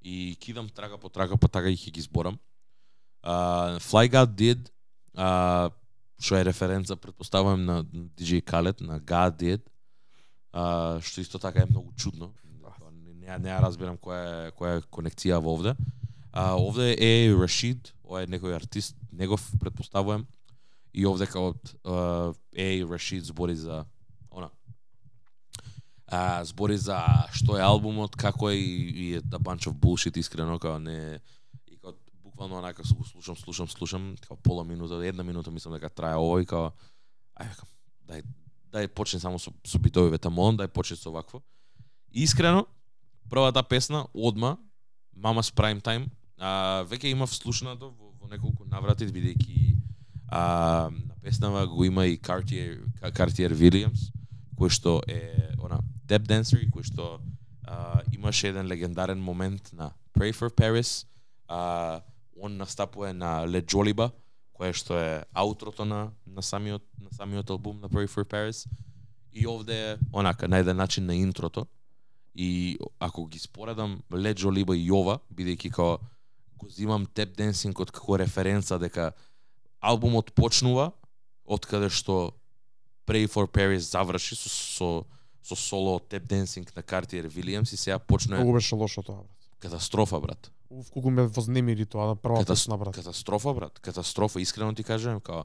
и кидам трага по трага по така и ќе ги зборам. Uh, Fly God Did, uh, што е референца предпоставувам на DJ Khaled на God Did а, што исто така е многу чудно не, не, не ја разбирам која е, која е конекција во овде а, овде е Рашид ова е некој артист негов предпоставувам и овде као е Рашид збори за она а, збори за што е албумот, како е и, и е a bunch of bullshit искрено, као не и као буквално онака го слушам, слушам, слушам, као пола минута, една минута мислам дека трае овој као ај дај дај почне само со, со битовите тамон, дај почне со вакво. Искрено, првата песна одма Mama's Prime Time, а, веќе имав слушнато во, во неколку наврати бидејќи а, на песнава го има и Cartier Cartier Williams кој што е она Deb Dancer кој што а, имаше еден легендарен момент на Pray for Paris. А, он настапува на Le Joliba кое што е аутрото на на самиот на самиот албум на Pray for Paris. И овде е онака на еден начин на интрото. И ако ги споредам Le Joliba и ова бидејќи као го зимам Tap Dancing од како референца дека албумот почнува од каде што Pray for Paris заврши со, со, со соло Tap Dancing на Cartier Williams и сега почнува Многу беше лошо тоа, брат. катастрофа, брат. Уф, колку ме вознемири тоа на првата Катас- песна, брат. Катастрофа, брат. Катастрофа, искрено ти кажам, као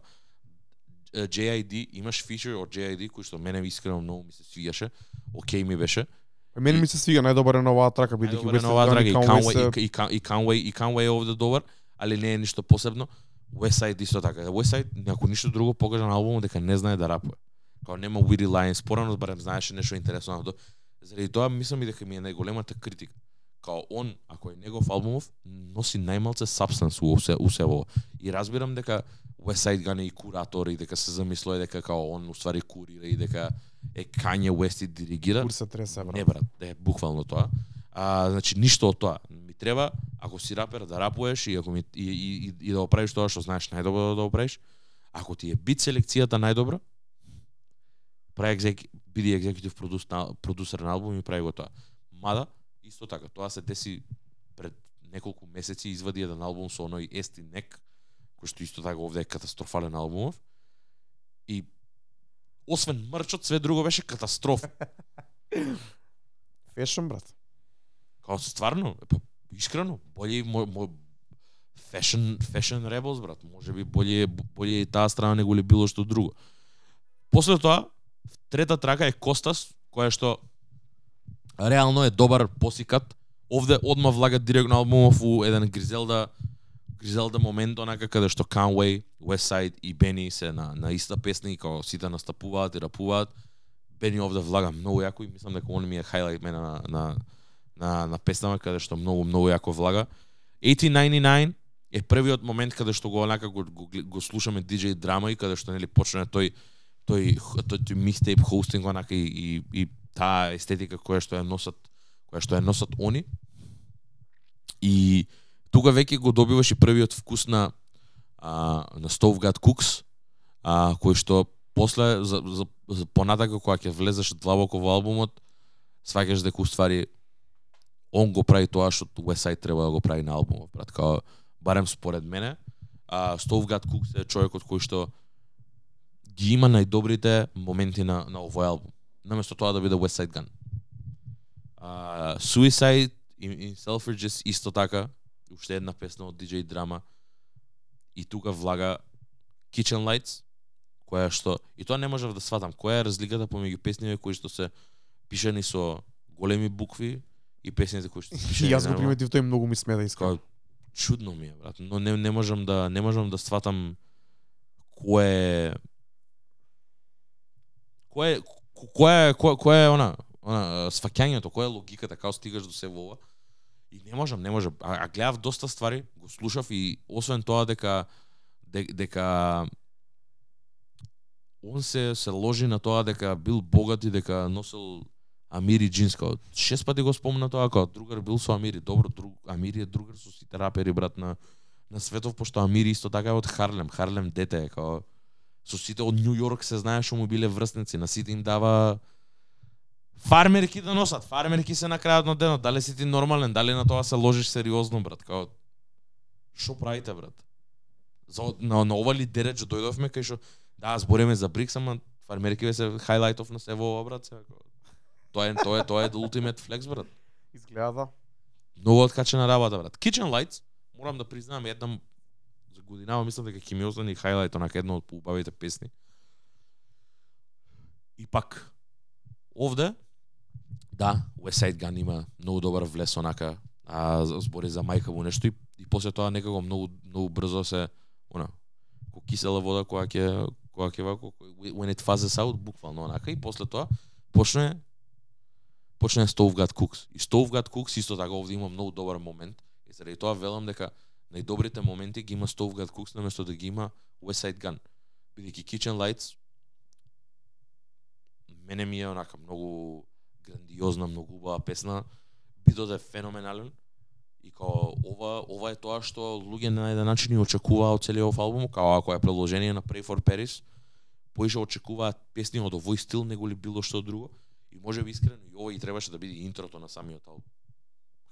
JID, имаш фичер од JID кој што мене искрено многу ми се свијаше. Океј ми беше. Мене ми се свига најдобар е на оваа трака бидејќи Најдобар е на оваа драга и Conway и, и, Con- и Conway и Conway овде добар, али не е ништо посебно. Westside исто така. Westside, ако ништо друго покажа на албумот дека не знае да рапува. Као нема witty lines, порано барем знаеше нешто интересно. тоа. Заради тоа мислам и дека ми е најголемата критика. Као он, ако е негов албумов, носи најмалце substance у се у сево. И разбирам дека Westside Gun е и куратор и дека се замислува дека као он уствари курира и дека е Kanye West и диригира. Кур се тресе, брат. Не брат, е буквално тоа. А, значи ништо од тоа. Ми треба ако си рапер да рапуеш и ако ми и, и, и, и да го тоа што знаеш најдобро да го. Ако ти е бит селекцијата најдобра, прај екзек, биди екзекутив продус, на, продусер на албум и прави го тоа. Мада исто така, тоа се деси пред неколку месеци извади еден албум со оној Ести Нек, кој што исто така овде е катастрофален албумов. И освен мрчот, све друго беше катастрофа. Фешн, брат. Као стварно, па искрено, боле мо, мо fashion fashion rebels брат, можеби боле боле и таа страна него ли било што друго. После тоа, трета трака е Костас, која што реално е добар посикат. Овде одма влага директно албумов у еден Гризелда Гризелда момент онака каде што Conway, Westside и Бени се на на иста песна и како сите настапуваат и рапуваат. Бени овде влага многу јако и мислам дека он ми е хайлайт мене на на на на песнава каде што многу многу јако влага. 1899 е првиот момент каде што го онака го, го, го слушаме DJ драма и каде што нели почна тој тој тој, тој микстейп хостинг онака и, и, и таа естетика која што ја носат која што ја носат они. И тука веќе го добиваш и првиот вкус на а, на Stove God Cooks, а, кој што после за, за, за понатака кога ќе влезеш длабоко во албумот, сваќаш дека уствари он го прави тоа што Westside треба да го прави на албумот, брат, као барем според мене, а Stove God е човекот кој што ги има најдобрите моменти на на овој албум. Наместо тоа да биде Westside Gun. А, Suicide и, и Selfridges исто така, уште една песна од DJ Drama. И тука влага Kitchen Lights, која што и тоа не можев да сватам која е разликата помеѓу песниве кои што се пишани со големи букви и песните кои што И јас го приметив тој многу ми смеда искрено. Чудно ми е, брат, но не не можам да не можам да сватам кое е кое е- ко- која е она она сваќањето, која е логиката како стигаш до се во ова. И не можам, не можам. А, а гледав доста ствари, го слушав и освен тоа дека де- дека он се се ложи на тоа дека бил богат и дека носел Амири джинска, шест пати го спомна тоа као другар бил со Амири. Добро, друг Амири е другар со сите рапери брат на на светов пошто Амири исто така е од Харлем. Харлем дете е као со сите од Њу Јорк се знае што му биле врсници, на сите им дава фармерки да носат. Фармерки се на крајот на денот. Дали си ти нормален, дали на тоа се ложиш сериозно брат, као што правите брат? За, на, на ова ли дереч дојдовме кај што Да, збориме за Брикс, ама фармерки се хайлайтов на се во ова, брат. се, ако- Тоа е тоа е тоа е ultimate flex, брат. Изгледа да. Многу откачена работа, брат. Kitchen Lights, морам да признам, еднам за годинава мислам дека ќе ми остане хайлайт онака едно од убавите песни. И пак овде да, West Side Gun има многу добар влез онака, а збори за мајка му нешто и, и после тоа некако многу многу брзо се она ко кисела вода која ќе која ќе вако when it fizzes out буквално онака и после тоа почне почне Stovgat Cooks. И Stovgat Cooks исто така овде има многу добар момент. И заради тоа велам дека најдобрите моменти ги има Stovgat Cooks наместо да ги има West Side Gun. Бидејќи Kitchen Lights мене ми е онака многу грандиозна, многу убава песна. Бидот е феноменален. И као ова ова е тоа што луѓе на еден начин и очекуваа од целиот овој албум, као ако е продолжение на Pray for Paris, поише очекуваат песни од овој стил него ли било што друго. И може би искрено и ова и требаше да биде интрото на самиот албум.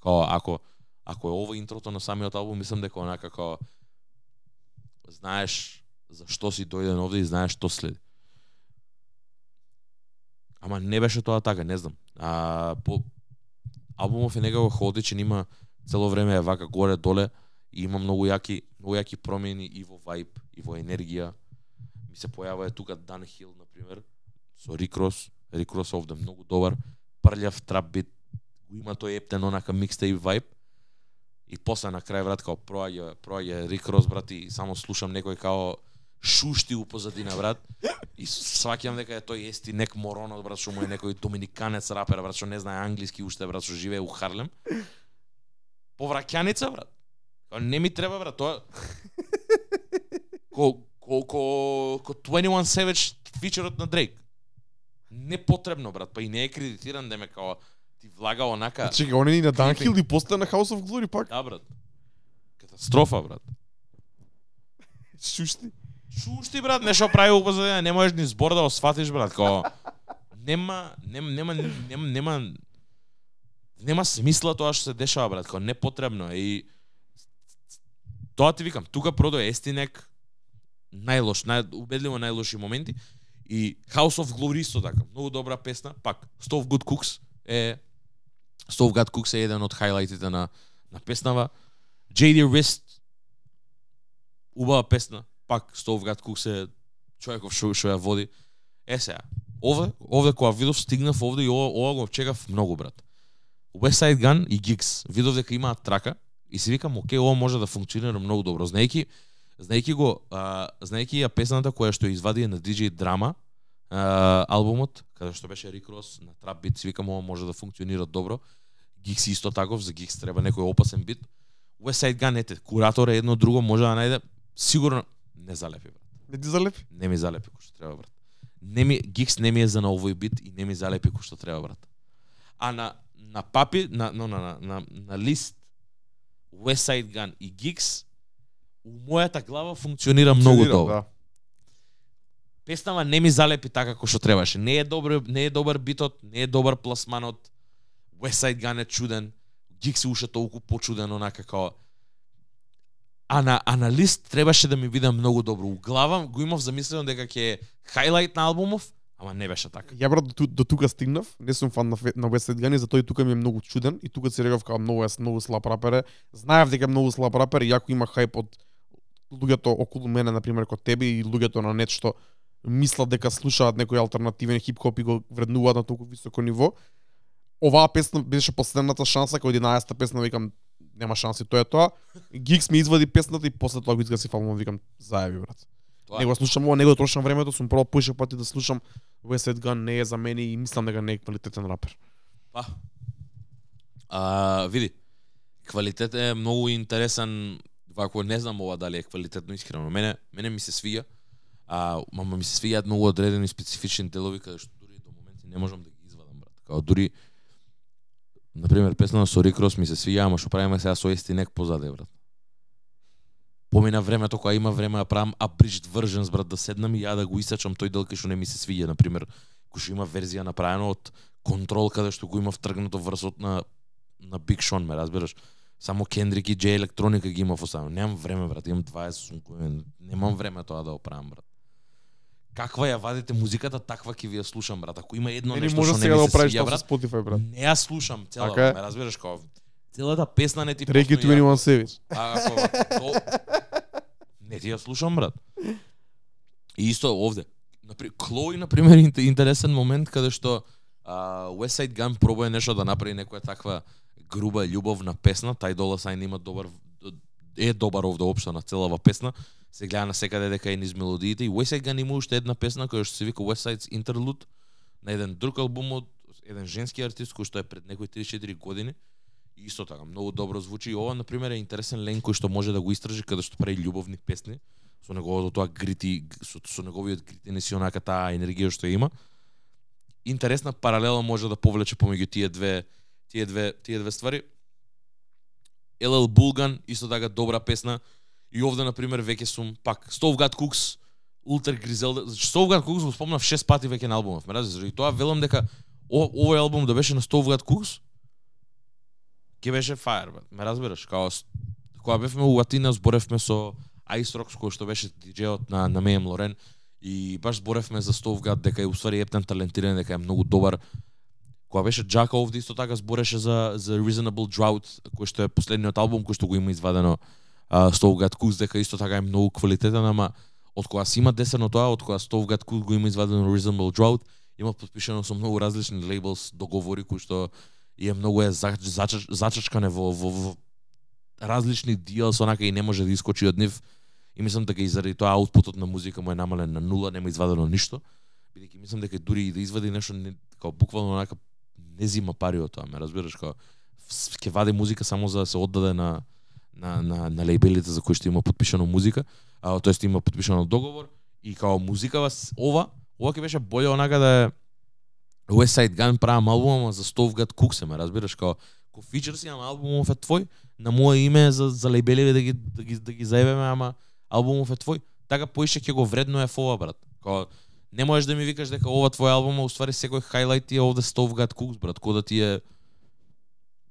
Као ако ако е ова интрото на самиот албум, мислам дека онака као знаеш зашто си дојден овде и знаеш што следи. Ама не беше тоа така, не знам. А, по, албумов е некако хаотичен, има цело време е вака горе доле и има многу јаки многу јаки промени и во вајб и во енергија. Ми се појава е тука Дан Хил, на пример со Рикрос. Rick Ross овде многу добар, прљав трап бит, го има тој ептен онака микстейп вајб. И после на крај брат као проаѓа проаѓа Рик Рос брат и само слушам некој као шушти у позадина брат и сваќам дека е тој ести нек моронот брат што му е некој доминиканец рапер брат што не знае англиски уште брат што живее у Харлем. Повраќаница брат. Као не ми треба брат тоа ко ко ко ко 21 Savage фичерот на Дрейк. Непотребно брат, па и не е кредитиран да ме као ти влага онака Чекај, он е и на. Данхил и после на House of Glory пак. Да, брат. Катастрофа, брат. Шушти. Шушти, брат, нешто прави у позадина, не можеш ни збор да го сватиш, брат, као нема нема нема нема нема нема смисла тоа што се дешава, брат, као непотребно е и тоа ти викам, тука продо Естинек најлош, најубедливо најлоши моменти и House of Glory исто така, многу добра песна, пак Stove Good Cooks е Stove God Cooks е еден од хайлайтите на на песнава. JD Wrist убава песна, пак Stove God Cooks е човеков што што ја води. Е сега, овде, овде кога видов стигнав овде и ова, ова го чекав многу брат. West Side Gun и Gigs видов дека имаат трака и си викам, окей, ова може да функционира многу добро. Знаеки, знаеки го, а, знаеки ја песната која што извади на DJ Drama, а, албумот, каде што беше Rick Ross на трап бит, си викам ова може да функционира добро. Гикс исто таков, за Гикс треба некој опасен бит. West Side Gun, ете, куратор е едно друго, може да најде, сигурно не залепи, брат. Не ти залепи? Не ми залепи кој што треба, брат. Не ми Гикс не ми е за на овој бит и не ми залепи кој што треба, брат. А на на папи, на на на на, на, на лист West Side Gun и Гикс у мојата глава функционира многу добро. Да. Песнава не ми залепи така како што требаше. Не е добар, не е добар битот, не е добар пласманот. West Side Gun е чуден. Гикс е уште толку почуден онака како А на, а на лист требаше да ми биде многу добро. У глава го имав замислено дека ќе е хайлайт на албумов, ама не беше така. Ја брат до, до тука стигнав, не сум фан на, на West Side Gun и затоа и тука ми е многу чуден и тука си реков како многу е многу слаб рапер. Знаев дека е многу слаб рапер и јако има хајп од луѓето околу мене на пример кod тебе и луѓето на нет што мислат дека слушаат некој алтернативен хип-хоп и го вреднуваат на толку високо ниво. Оваа песна беше последната шанса, кај 11-та песна викам нема шанси, тоа е тоа. Гикс ми извади песната и после тоа го изгаси фалмон, викам заеби брат. Тоа Не го слушам ова, не го трошам времето, сум пробал поише пати да слушам West Side Gun не е за мене и мислам дека не е квалитетен рапер. Па. А, види, квалитет е многу интересен, вако не знам ова дали е квалитетно искрено. Мене мене ми се свиѓа. А, мама ми се свиѓаат многу одредени специфични делови каде што дури до моменти не можам да ги извадам брат. Као дури на пример песна на Рик Рос ми се свиѓа, ама што правиме сега со Естинек позаде брат. Помина времето кога има време да правам abridged versions брат да седнам и ја да го исачам тој дел кај што не ми се свиѓа на пример кој што има верзија направена од контрол каде што го има втргнато врсот на на Big Sean, ме разбираш? Само Кендрик и Джей Електроника ги има оставено. Немам време, брат, имам 20 сумкови, немам време тоа да го правам, брат. каква ја вадите музиката, таква ќе ви ја слушам, брат. Ако има едно Не нешто што не ми да се свиѓа, тоа брат, Spotify, брат. не ја слушам цела, Така е. ме разбираш како целата песна не ти постои 21 Savage. А то... Не ти ја слушам, брат. И исто овде. Напри... Клои, например, инте- интересен момент каде што а, West Side Gun пробува нешто да направи некоја таква груба љубовна песна, тај Дола Сайн има добар е добар овде општо на целава песна. Се гледа на секаде дека е низ мелодиите и Westside Gun има уште една песна која што се вика West Side's Interlude на еден друг албум од еден женски артист кој што е пред некои 34 години И исто така многу добро звучи и ова на пример е интересен лен кој што може да го истражи каде што прави љубовни песни со неговото тоа грити со, со неговиот грити си онака таа енергија што има. Интересна паралела може да повлече помеѓу тие две тие две тие две ствари. LL Bulgan исто така добра песна и овде на пример веќе сум пак Stove Cooks Ултер Гризелда Stove God Cooks го спомнав 6 пати веќе на албумов ме разбираш и тоа велам дека о- овој албум да беше на Stove Cooks ќе беше фаер, бе. Ме разбираш? Као кога бевме у Атина зборевме со Ice Rocks кој што беше диџејот на на Меем Лорен и баш зборевме за Стовгад дека е уствари ептен талентиран, дека е многу добар. Кога беше Джака овде исто така збореше за за Reasonable Drought, кој што е последниот албум кој што го има извадено а, Стовгад Куз дека исто така е многу квалитетен, ама од кога си има десено тоа, од кога Стовгад Куз го има извадено Reasonable Drought, има подпишано со многу различни лейблс договори кои што и е многу е зачач- зачачкане во, во, во различни со онака и не може да искочи од нив. И мислам дека и заради тоа аутпутот на музика му е намален на нула, нема извадено ништо. Бидејќи мислам дека дури и да извади нешто не, као буквално онака не зима пари од тоа, ме разбираш, ко? ќе вади музика само за да се оддаде на на на на лейбелите за кои што има подпишано музика, а тоест има подпишано договор и као музикава ова, ова ќе беше боле онака да е West Side Gun правам албум, ама за Стовгад Кук се ме разбираш, као ко фичер си, ама албумов е твој, на мое име за за лейбеливе да ги да ги да ги заебеме, ама албумов е твој. Така поише ќе го е ова брат. Као не можеш да ми викаш дека ова твој албум, а уствари секој хайлайт ти е овде Стовгад Кукс брат, кој да ти е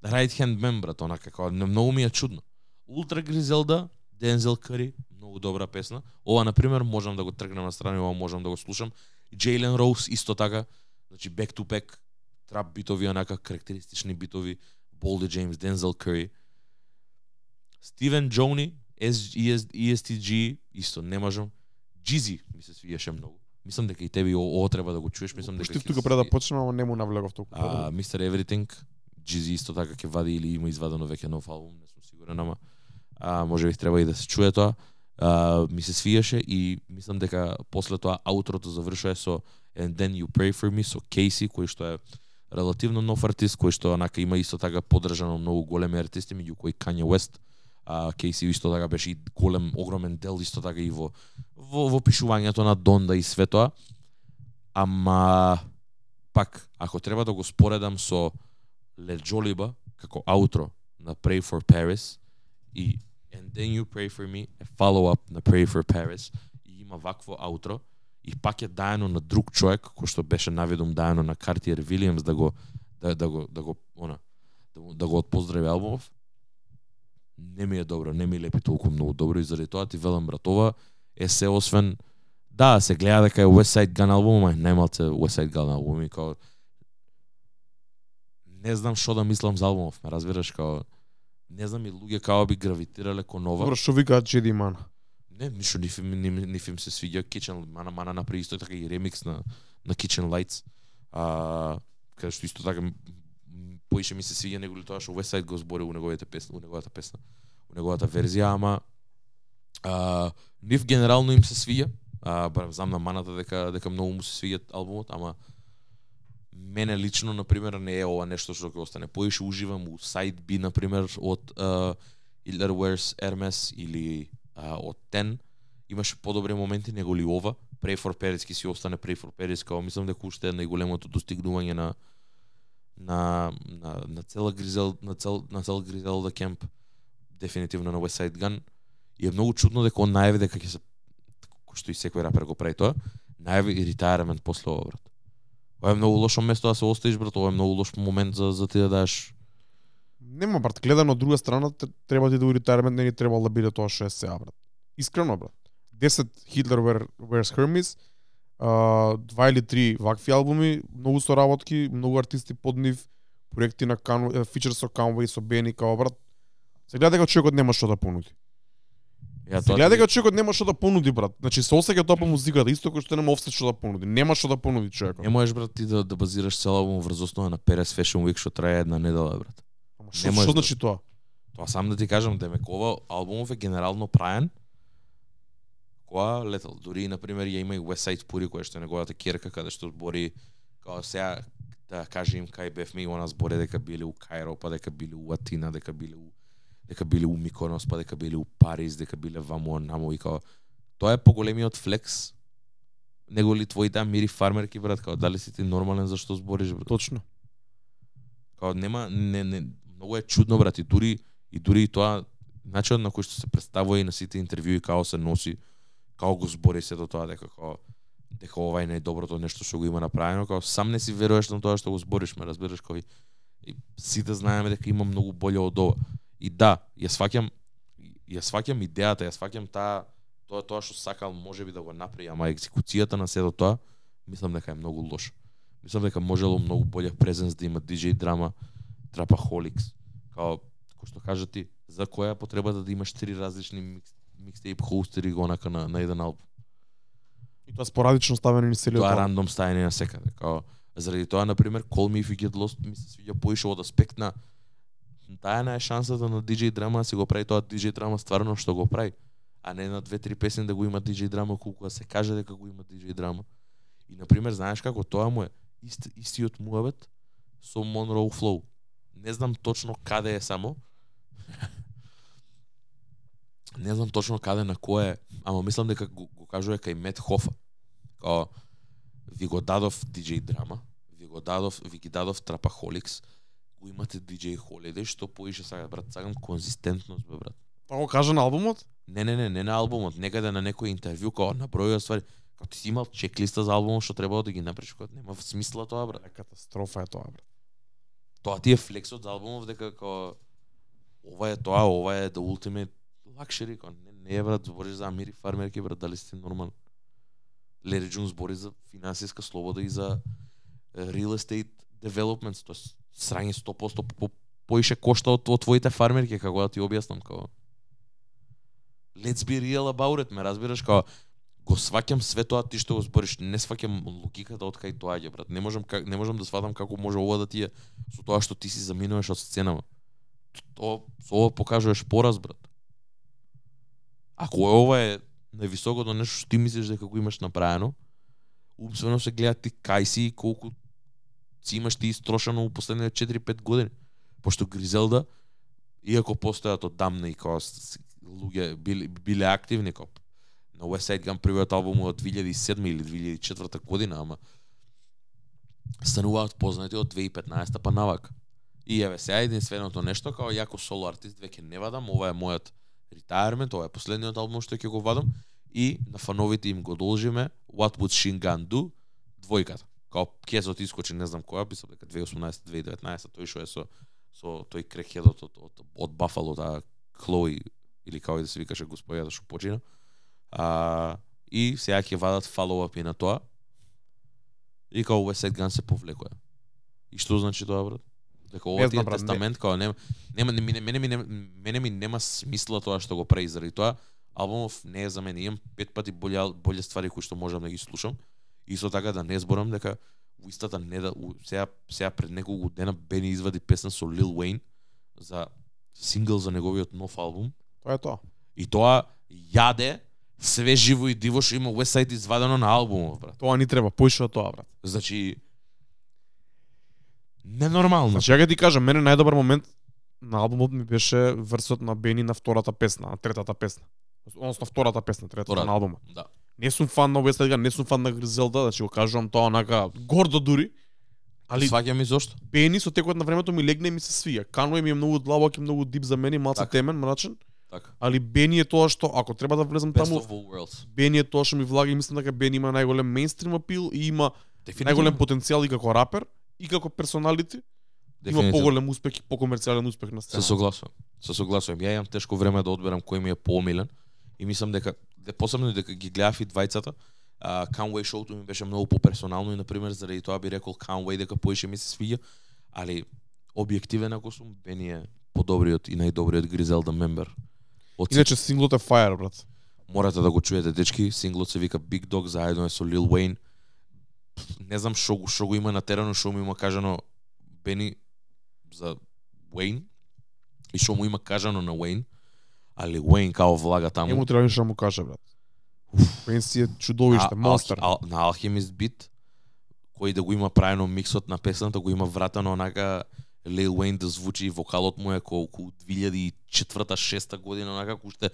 right hand man брат, онака како многу ми е чудно. Ултра Гризелда, Дензел Кари, многу добра песна. Ова на пример можам да го тргнам на страна, ова можам да го слушам. Джейлен Роуз исто така, значи back to back трап битови онака карактеристични битови, Болди Джеймс, Дензел Кари. Стивен Джони, ESTG, исто не можам. Джизи ми се свиеше многу. Мислам дека и тебе о- ова треба да го чуеш, мислам дека Пуштив ќе тука пред да почнеме, ама не му навлегов толку. А Мистер Everything, Джизи исто така ќе вади или има извадено веќе нов албум, не сум сигурен, ама а, може би треба и да се чуе тоа. А, ми се свиеше и мислам дека после тоа аутрото завршува со And Then You Pray For Me со Кейси, кој што е релативно нов артист, кој што онака има исто така поддржано многу големи артисти, меѓу кои Kanye West, а Кейси исто така беше и голем, огромен дел исто така и во во, во пишувањето на Донда и све тоа. Ама пак, ако треба да го споредам со Ле како аутро на Pray for Paris и And Then You Pray For Me е follow-up на Pray for Paris и има вакво аутро и пак е даено на друг човек кој што беше наведом даено на Картиер Вилиамс да го да, да го да го она да, го- да го отпоздрави албумов не ми е добро, не ми лепи толку многу добро и заради тоа ти велам братова е се освен да се гледа дека е West Side Gun албум, ама немалце West Side Gun албум и као не знам што да мислам за албумов, ме разбираш као не знам и луѓе као би гравитирале кон ова. Добро, што викаат Джеди Ман? Не, ништо ниф им, ниф, ниф им се свиѓа Kitchen Мана Мана направи исто така и ремикс на на Kitchen Lights. А каде што исто така поише ми се свиѓа него тоа што West го збори у неговите песни, у неговата песна, у неговата верзија, ама а, нив генерално им се свиѓа. А, барем знам на маната дека дека многу му се свиѓа албумот, ама мене лично на пример не е ова нешто што ќе остане. Поише уживам у Side B на пример од uh, Hitler Wears Hermes или а, од Ten имаше подобри моменти него ли ова. Pray for Paris ки си остане Pray for Paris, као мислам дека уште е најголемото достигнување на на на на цела Гризел на цел на цел Гризелда кемп дефинитивно на West Side Gun и е многу чудно дека он најави дека ќе се кој што и секој рапер го прави тоа, најави и ретајермент после ова брат. Ова е многу лошо место да се оставиш брат, ова е многу лош момент за за ти да дадеш Нема брат, гледано од друга страна треба ти да у ретајрмент не ни требало да биде тоа што е сега брат. Искрено брат. 10 Hitler Wear- Wears Hermes, а, два или три вакви албуми, многу соработки, многу артисти под нив, проекти на Кан, фичер со Канвей, со Бени, као брат. Се гледа дека човекот нема што да понуди. Ја Се гледа дека човекот нема што да понуди, брат. Значи се осеќа тоа по музиката, исто кој што нема офсет што да понуди. Нема што да понуди човекот. Не можеш брат ти да, да базираш цел албум врз основа на Перес Fashion Week што трае една недела брат. Ама Што што да- значи тоа? Тоа сам да ти кажам, демек ова албумов е генерално праен која летел. Дури на пример ја има и West Side Puri која што е неговата керка каде што збори као сега да каже им кај бевме и она зборе дека биле у Кајро, па дека биле у Атина, дека биле у дека биле у Миконос, па дека биле у Париз, дека биле ваму намо и као тоа е поголемиот флекс него ли твоите амири фармерки брат, као дали си ти нормален зашто збориш брат? Точно. Као нема не не многу е чудно брат и дури и дури и тоа начинот на кој што се представува и на сите интервјуи као се носи као го збори сето тоа дека као дека ова е најдоброто нешто што го има направено, као сам не си веруваш на тоа што го збориш, ме разбираш кој и сите знаеме дека има многу боле од ова. И да, ја сваќам ја сваќам идејата, ја сваќам таа тоа тоа што сакал можеби да го направи, ама екзекуцијата на сето тоа мислам дека е многу лош. Мислам дека можело многу боле презенс да има DJ драма, Трапахоликс. као кој што кажа ти, за која потребата да имаш три различни микс, микстейп хостери го онака на, на еден албум. И тоа спорадично ставено ни целиот Тоа е рандом стајање на секаде. Као, заради тоа, на пример, Call Me If You Get Lost ми се свиѓа поише од аспект на тајна е шансата на DJ драма да си го прави тоа DJ драма стварно што го прави, а не на две-три песни да го има DJ драма колку да се каже дека го има DJ драма. И на пример, знаеш како тоа му е ист, истиот муабет со Monroe Flow. Не знам точно каде е само. Не знам точно каде на кој е, ама мислам дека го, го кажува кај Мет Хофа. Као, ви го дадов DJ драма, ви го дадов, ви ги дадов Trapaholics, го имате DJ Holiday, што поише сакат, брат, сакам конзистентност, бе, брат. Тоа го кажа на албумот? Не, не, не, не на албумот, некаде на некој интервју, као набројува ствари, како ти си имал чеклиста за албумот што требало да ги направиш, као нема смисла тоа, брат. Катастрофа е тоа, брат. Тоа ти е флексот за албумов дека као ова е тоа, ова е the ultimate luxury, као не, не е брат, бориш за Амири фармерки, брат, дали сте нормален? Лери Джун збори за финансиска слобода и за real estate developments, тоа срање 100% по, по, поише кошта од, од твоите фармерки, како да ти објаснам, како. Let's be real about it, ме разбираш, како го сваќам све тоа ти што го збориш, не сваќам логиката од кај доаѓа, брат. Не можам как, не можам да сватам како може ова да ти е со тоа што ти си заминуваш од сценава. Тоа со ова покажуваш пораз, брат. Ако е ова е највисокото нешто што ти мислиш дека го имаш направено, умствено се гледа ти кај си и колку си имаш ти истрошено у последните 4-5 години. Пошто Гризелда, иако постојат од дамна и као луѓе биле, биле активни коп. на West Side Gun првиот албум од 2007 или 2004 година, ама стануваат познати од 2015 па навак И еве сега единственото нешто као јако соло артист веќе не вадам, ова е мојот retirement, ова е последниот албум што ќе го вадам и на фановите им го должиме What Would Shin Gun Do двојката. Као кезот искочи не знам која, мислам дека 2018 2019 тој што е со со тој крекхедот од од, од Бафало таа Клои или како и да се викаше господјата што почина. А, и сега ќе вадат follow-up и на тоа. И као West Side Gun се повлекува. И што значи тоа, брат? Дека ова ти е тестамент, као нема, нема, мене, мене, ми, нема, мене ми нема смисла тоа што го прави заради тоа. Албумов не е за мене, имам пет пати боле, боле ствари кои што можам да ги слушам. Исто така да не зборам дека у истата не да у, сега сега пред неколку дена Бени извади песна со Лил Уейн за сингл за неговиот нов албум Тоа е тоа. и тоа јаде све живо и диво што има West Side извадено на албумов, брат. Тоа ни треба, поише од тоа, брат. Значи ненормално. Значи, ја ќе ти кажам, мене најдобар момент на албумот ми беше врсот на Бени на втората песна, на третата песна. Односно втората песна, третата Втората. на албумот. Да. Не сум фан на Side Gun, не сум фан на Гризелда, значи го кажувам тоа онака гордо дури. Али сваќам и зошто? Бени со текот на времето ми легне и ми се свија. Каној ми е многу длабок и многу дип за мене, малце Така. темен, мрачен. Така. Али Бени е тоа што, ако треба да влезам Best таму, of all worlds. Бени е тоа што ми влага и мислам дека Бени има најголем мейнстрим апил и има Дефинитивно. најголем потенцијал и како рапер и како персоналити. Има поголем успех и покомерцијален успех на Се сцена. согласувам. Се согласувам. Ја имам тешко време да одберам кој ми е поомилен и мислам дека де посебно дека ги гледав и двајцата, а, Conway шоуто ми беше многу поперсонално и на пример заради тоа би рекол Conway дека поише ми се свиѓа, али објективен ако сум Бени е подобриот и најдобриот Гризелда мембер. Од Иначе синглот е fire, брат. Морате да го чуете дечки, синглот се вика Big Dog, заедно е со Lil Wayne. Не знам што го што го има на терену, што му има кажано Бени за Wayne и што му има кажано на Wayne, али Wayne као влага таму. Ему треба ништо да му каже, брат. Пенси е чудовиште, монстер. Ал, на Alchemist бит кој да го има правено миксот на песната, го има вратано онака Lil Wayne да звучи вокалот му е колку 2004-6 година онака уште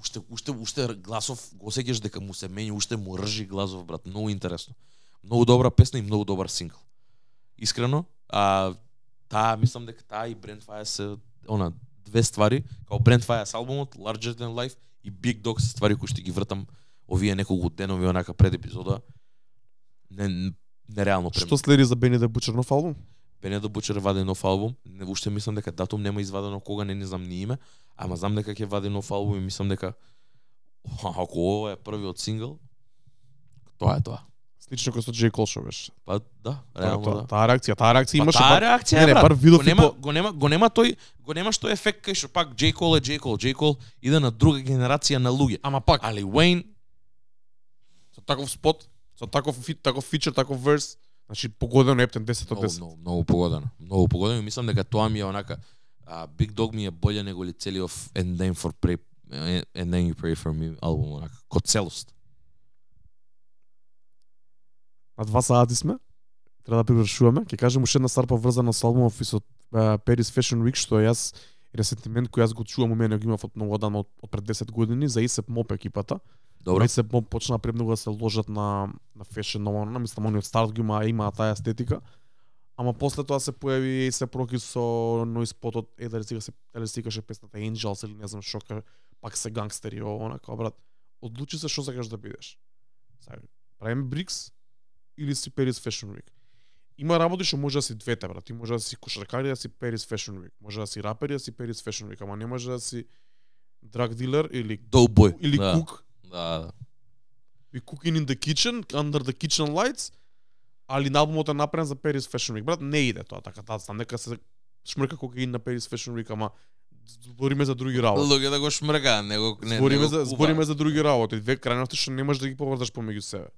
уште уште уште гласов го сеќаш дека му се мени, уште му ржи гласов брат, многу интересно. Многу добра песна и многу добар сингл. Искрено, а таа мислам дека таа и Brand Fire се она две ствари, као Brand Fire с албумот Larger Than Life и Big Dog се ствари кои што ги вртам овие неколку денови онака пред епизода. Не, нереално премино. Што следи за Бени да Бучер нов албум? Бене да Бучер вади нов албум. Не, уште мислам дека датум нема извадено кога не, не знам ни име, ама знам дека ќе вади нов албум и мислам дека ако ова е првиот сингл, тоа е тоа. Слично како со. Cole што беше. Па да, реално тоа, да. таа реакција, таа реакција Па имаше таа реакција, не, не, брат. бар видов го нема, по- го нема, го нема тој, го нема што ефект кај што пак J. Cole е J. Cole, J. Cole иде на друга генерација на луѓе. Ама пак, Али Wayne со таков спот, со таков фит, таков фичер, таков верс, значи погодено Ептен 10 од многу, 10. многу, многу погодено. Многу погодено и мислам дека тоа ми е онака а, Big Dog ми е боле него ли целиот And Then for Pray And Then You Pray For Me албум онака, ко целост. На два сати сме. Треба да привршуваме. Ќе кажем уште една стар поврзана со албумов и со а, Paris Fashion Week што јас ресентимент кој јас го чувам у мене го имав од многу одамна од, од пред 10 години за Исеп Моп екипата. Добро. Исеп Моп почна премногу да се ложат на на фешн ново, на мислам они од старт го има има таа естетика. Ама после тоа се појави и се проки со Noise Potот, е дали сега се дали се викаше песната Angels или не знам што пак се гангстери ово, онака брат. Одлучи се што сакаш да бидеш. Сега, правиме Брикс или си Paris Fashion Week. Има работи што може да си двете, брат. Ти може да си кошаркари да си Paris Fashion Week. Може да си рапери да си Paris Fashion Week, ама не може да си drug dealer или Dope boy. или да. cook. Да, да. We cooking in the kitchen, under the kitchen lights, али на албумот е направен за Paris Fashion Week. Брат, не иде тоа така, таа стан нека се шмрка кокаин на Paris Fashion Week, ама збориме за други работи. Луѓе да го шмрга, него не збориме него за збориме за други работи. Две крајности што не можеш да ги поврзаш помеѓу себе.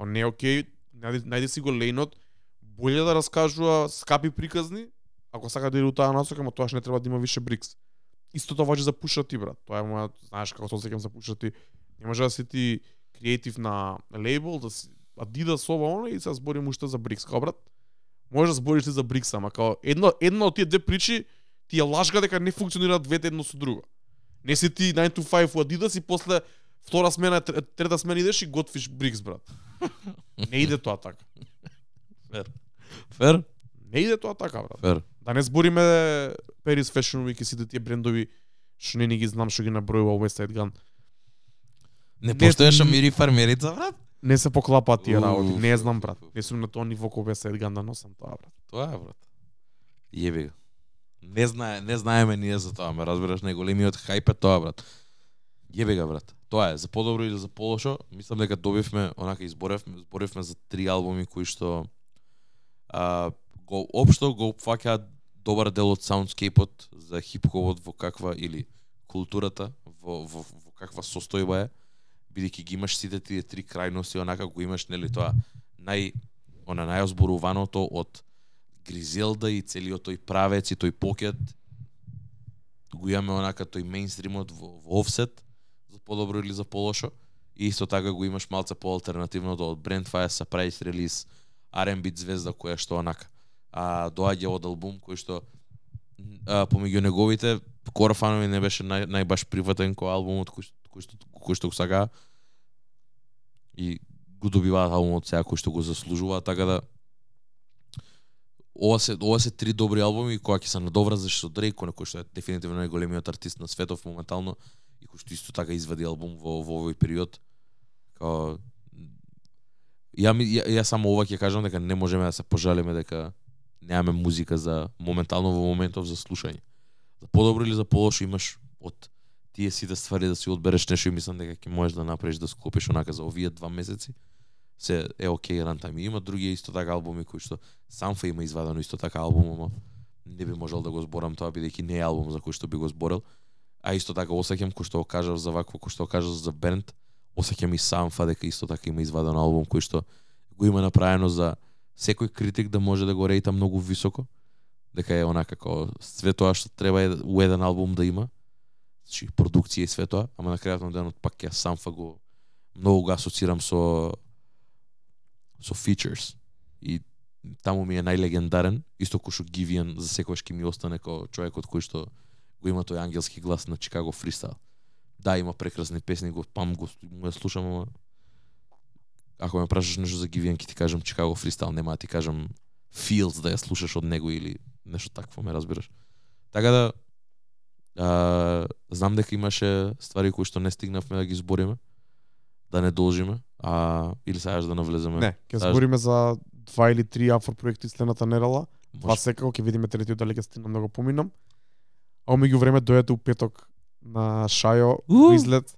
Као не е окей, најди, најди си го лейнот, боле да раскажува скапи приказни, ако сака да иде у таа насока, ама тоаш не треба да има више брикс. Исто тоа важи за пушати, брат. Тоа е моја, знаеш како се сеќам за пушати. Не може да си ти креатив на лейбл, да си Adidas ова она и се зборим уште за брикс. Као брат, може да збориш ти за брикс, ама као едно едно од тие две причи ти е лажга дека не функционираат двете едно со друго. Не си ти 9 to 5 у Adidas и после втора смена, тр- трета смена идеш и готвиш брикс, брат. Не иде тоа така. Фер? Не иде тоа така, брат. Фер. Да не збориме Paris Fashion Week и сите тие брендови што не ни ги знам што ги набројува West Side Gun. Не постоеше мири фармерица, брат? Не се поклапаат тие работи. Не знам, брат. Не сум на тоа ниво кој West Side Gun да носам тоа, брат. Тоа е, брат. Јеби. Не знае, не знаеме ние за тоа, ме разбираш, не големиот хајп е тоа, брат. Јебе га брат. Тоа е, за подобро или за полошо, мислам дека добивме, онака изборевме, изборевме за три албуми кои што а, го општо го опфаќаат добар дел од саундскейпот за хип-хопот во каква или културата во, во, во каква состојба е. Бидејќи ги имаш сите тие три крајности онака го имаш нели тоа нај она најозборуваното од Гризелда и целиот тој правец и тој покет. Го имаме онака тој мејнстримот во, во офсет подобро или за полошо. И исто така го имаш малце поалтернативното од Brandfire Surprise релиз R&B звезда која што онака. А доаѓа од албум кој што а, помеѓу неговите Кора не беше нај, најбаш приватен кој албумот кој, што- кој што кој што го сака и го добиваат албумот сега кој што го заслужуваат така да ова се ова се три добри албуми кои ќе се надоврзаш со Дрейк кој што е дефинитивно најголемиот артист на светов моментално и кој што исто така извади албум во во овој период као ја, ми- ја, ја само ова ќе кажам дека не можеме да се пожалиме дека немаме музика за моментално во моментов за слушање. За подобро или за полошо имаш од тие сите ствари да си одбереш нешто и мислам дека ќе можеш да направиш да склопиш онака за овие два месеци. Се е окей рантайм. И има други исто така албуми кои што Самфа има извадено исто така албум, ама не би можел да го зборам тоа бидејќи не е албум за кој што би го зборел. А исто така осеќам кој што го кажав за вакво, кој што го кажав за Бернт, осеќам и Самфа дека исто така има изваден албум кој што го има направено за секој критик да може да го рејта многу високо дека е онака како све тоа што треба е у еден албум да има. Значи продукција и све тоа, ама на крајот на денот пак ја самфа го многу го асоцирам со со features и таму ми е најлегендарен, исто кој што Гивиан за секојаш ќе ми остане како човекот кој што го има тој ангелски глас на Чикаго фристайл. Да, има прекрасни песни, го пам го му ја слушам, ама ако ме прашаш нешто за Гивиан, ќе ти кажам Чикаго фристайл, нема да ти кажам Fields да ја слушаш од него или нешто такво, ме разбираш. Така да а, знам дека имаше ствари кои што не стигнавме да ги збориме, да не должиме, а или сакаш да навлеземе? Не, ќе Сакаш- збориме за два или три афро проекти следната недела. Може. секако ќе видиме третиот дали ќе стигнам да го поминам. А меѓу време дојдете у петок на Шајо во излет.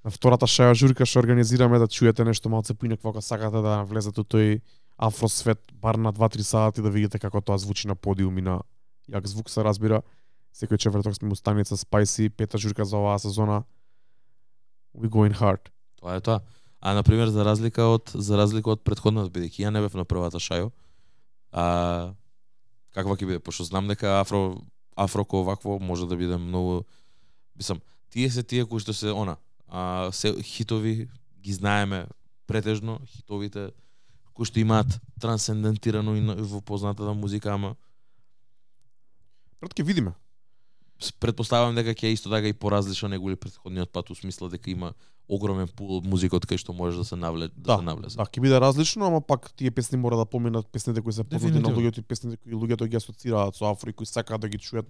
На втората Шајо журка што организираме да чуете нешто малце поинакво ако сакате да навлезете у тој афро свет бар на 2-3 сати да видите како тоа звучи на подиум и на јак звук се разбира. Секој четврток сме у станица Spicy, пета журка за оваа сезона. We going hard. Тоа е тоа. А на пример за разлика од за разлика од претходната бидејќи ја не бев на првата шајо. А каква ќе биде пошто знам дека афро афроко овакво може да биде многу мислам тие се тие кои што се она а се хитови ги знаеме претежно хитовите кои што имаат трансцендентирано и во познатата музика ама Пред ќе видиме. предпоставувам дека ќе е исто така и поразлично него или претходниот пат у смисла дека има огромен пул музика од кај што можеш да се навле да, Да, се навлезе. Да, ќе биде различно, ама пак тие песни мора да поминат песните кои се познати на луѓето и песните кои луѓето ги асоцираат со Афро и кои сакаат да ги чујат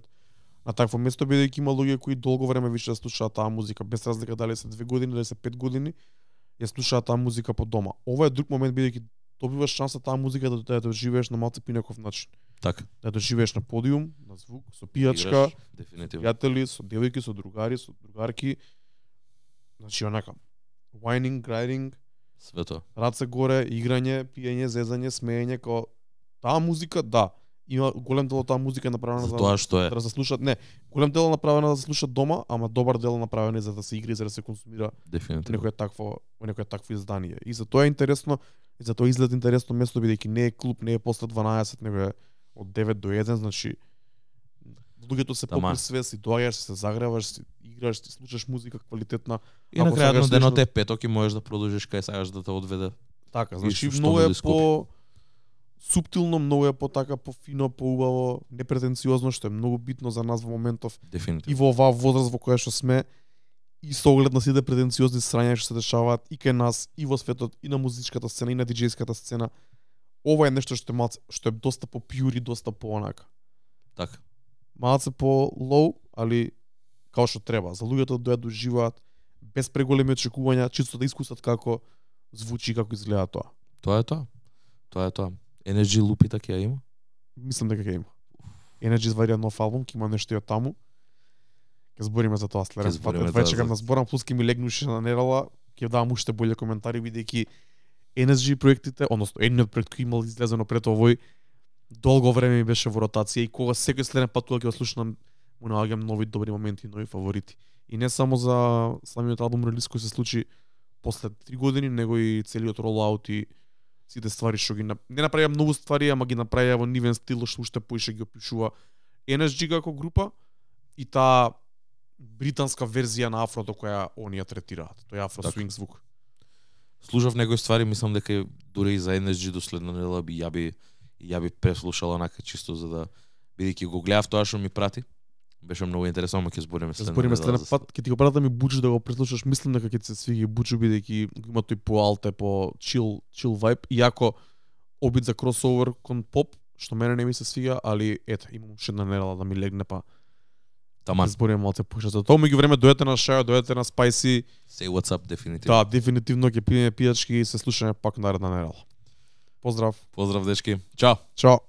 на такво место бидејќи има луѓе кои долго време више слушаат таа музика без разлика дали се две години или се пет години ја слушаат таа музика по дома. Ова е друг момент бидејќи добиваш шанса таа музика да да ја доживееш на малце пинаков начин. Така. Да ја доживееш на подиум, на звук, со пијачка, Играш, дефинитивно. пријатели, со девојки, со другари, со другарки. Значи онака whining, grinding, Све тоа. раце горе, играње, пиење, зезање, смеење, као таа музика, да, има голем дел од таа музика е направена За за, тоа што е. да се слушат, не, голем дел е направена да се слуша дома, ама добар дел е направен и за да се игри, за да се консумира Дефинитивно. некое такво, во некое такво издание. И за тоа е интересно, и за тоа изглед интересно место бидејќи не е клуб, не е после 12, него е од 9 до 1, значи луѓето се Таман. попри све, си доаѓаш, се загреваш, си играш, си слушаш музика квалитетна. И на крајот на денот е петок и можеш да продолжиш кај сакаш да те одведе. Така, И значи многу е по суптилно, многу е по така по фино, по убаво, непретенциозно што е многу битно за нас во моментов и Дефинитивно. во оваа возраст во која што сме и со оглед на сите претенциозни срања што се дешаваат и кај нас и во светот и на музичката сцена и на диџејската сцена. Ова е нешто што е малце, што е доста по пјур и доста по онака. Така. Малце по лоу, али као што треба. За луѓето да дојдат да уживаат без преголеми очекувања, чисто да искусат како звучи како изгледа тоа. Тоа е тоа. Тоа е тоа. Energy ќе ја има? Мислам дека ќе има. Energy извадија нов албум, ќе има нешто и од таму. Ќе збориме за тоа следен пат. Веќе за- на зборам плюс ќе ми легнуше на недела, ќе давам уште боле коментари бидејќи Energy проектите, односно едниот проект кој имал излезено пред овој долго време ми беше во ротација и кога секој следен пат кога ќе го слушнам му наоѓам нови добри моменти, нови фаворити. И не само за самиот албум релиз кој се случи после три години, него и целиот ролаут и сите ствари што ги нап- не направија многу ствари, ама ги направија во нивен стил што уште поише ги опишува NSG како група и таа британска верзија на афрото која оние третираат. Тој афро свинг звук. Слушав некои ствари, мислам дека дури и за NSG до следна недела би ја би ја би преслушал онака чисто за да бидејќи го гледав тоа што ми прати. Беше многу интересно, ама ќе збориме следна збориме за пат, ќе ти го пратам и Буџу да го преслушаш, мислам дека ќе се свиѓа и Буџу бидејќи има тој по алте, по чил, чил вајб, иако обид за кросовер кон поп, што мене не ми се свиѓа, али ете, имам уште една недела да ми легне па Таман. да збориме малце поише за тоа. Меѓу време дојдете на Шајо, дојдете на Spicy, Say what's up дефинитивно. да, дефинитивно ќе пиеме пијачки и се слушаме пак наредна недела. Поздрав. Поздрав дечки. Чао. Чао.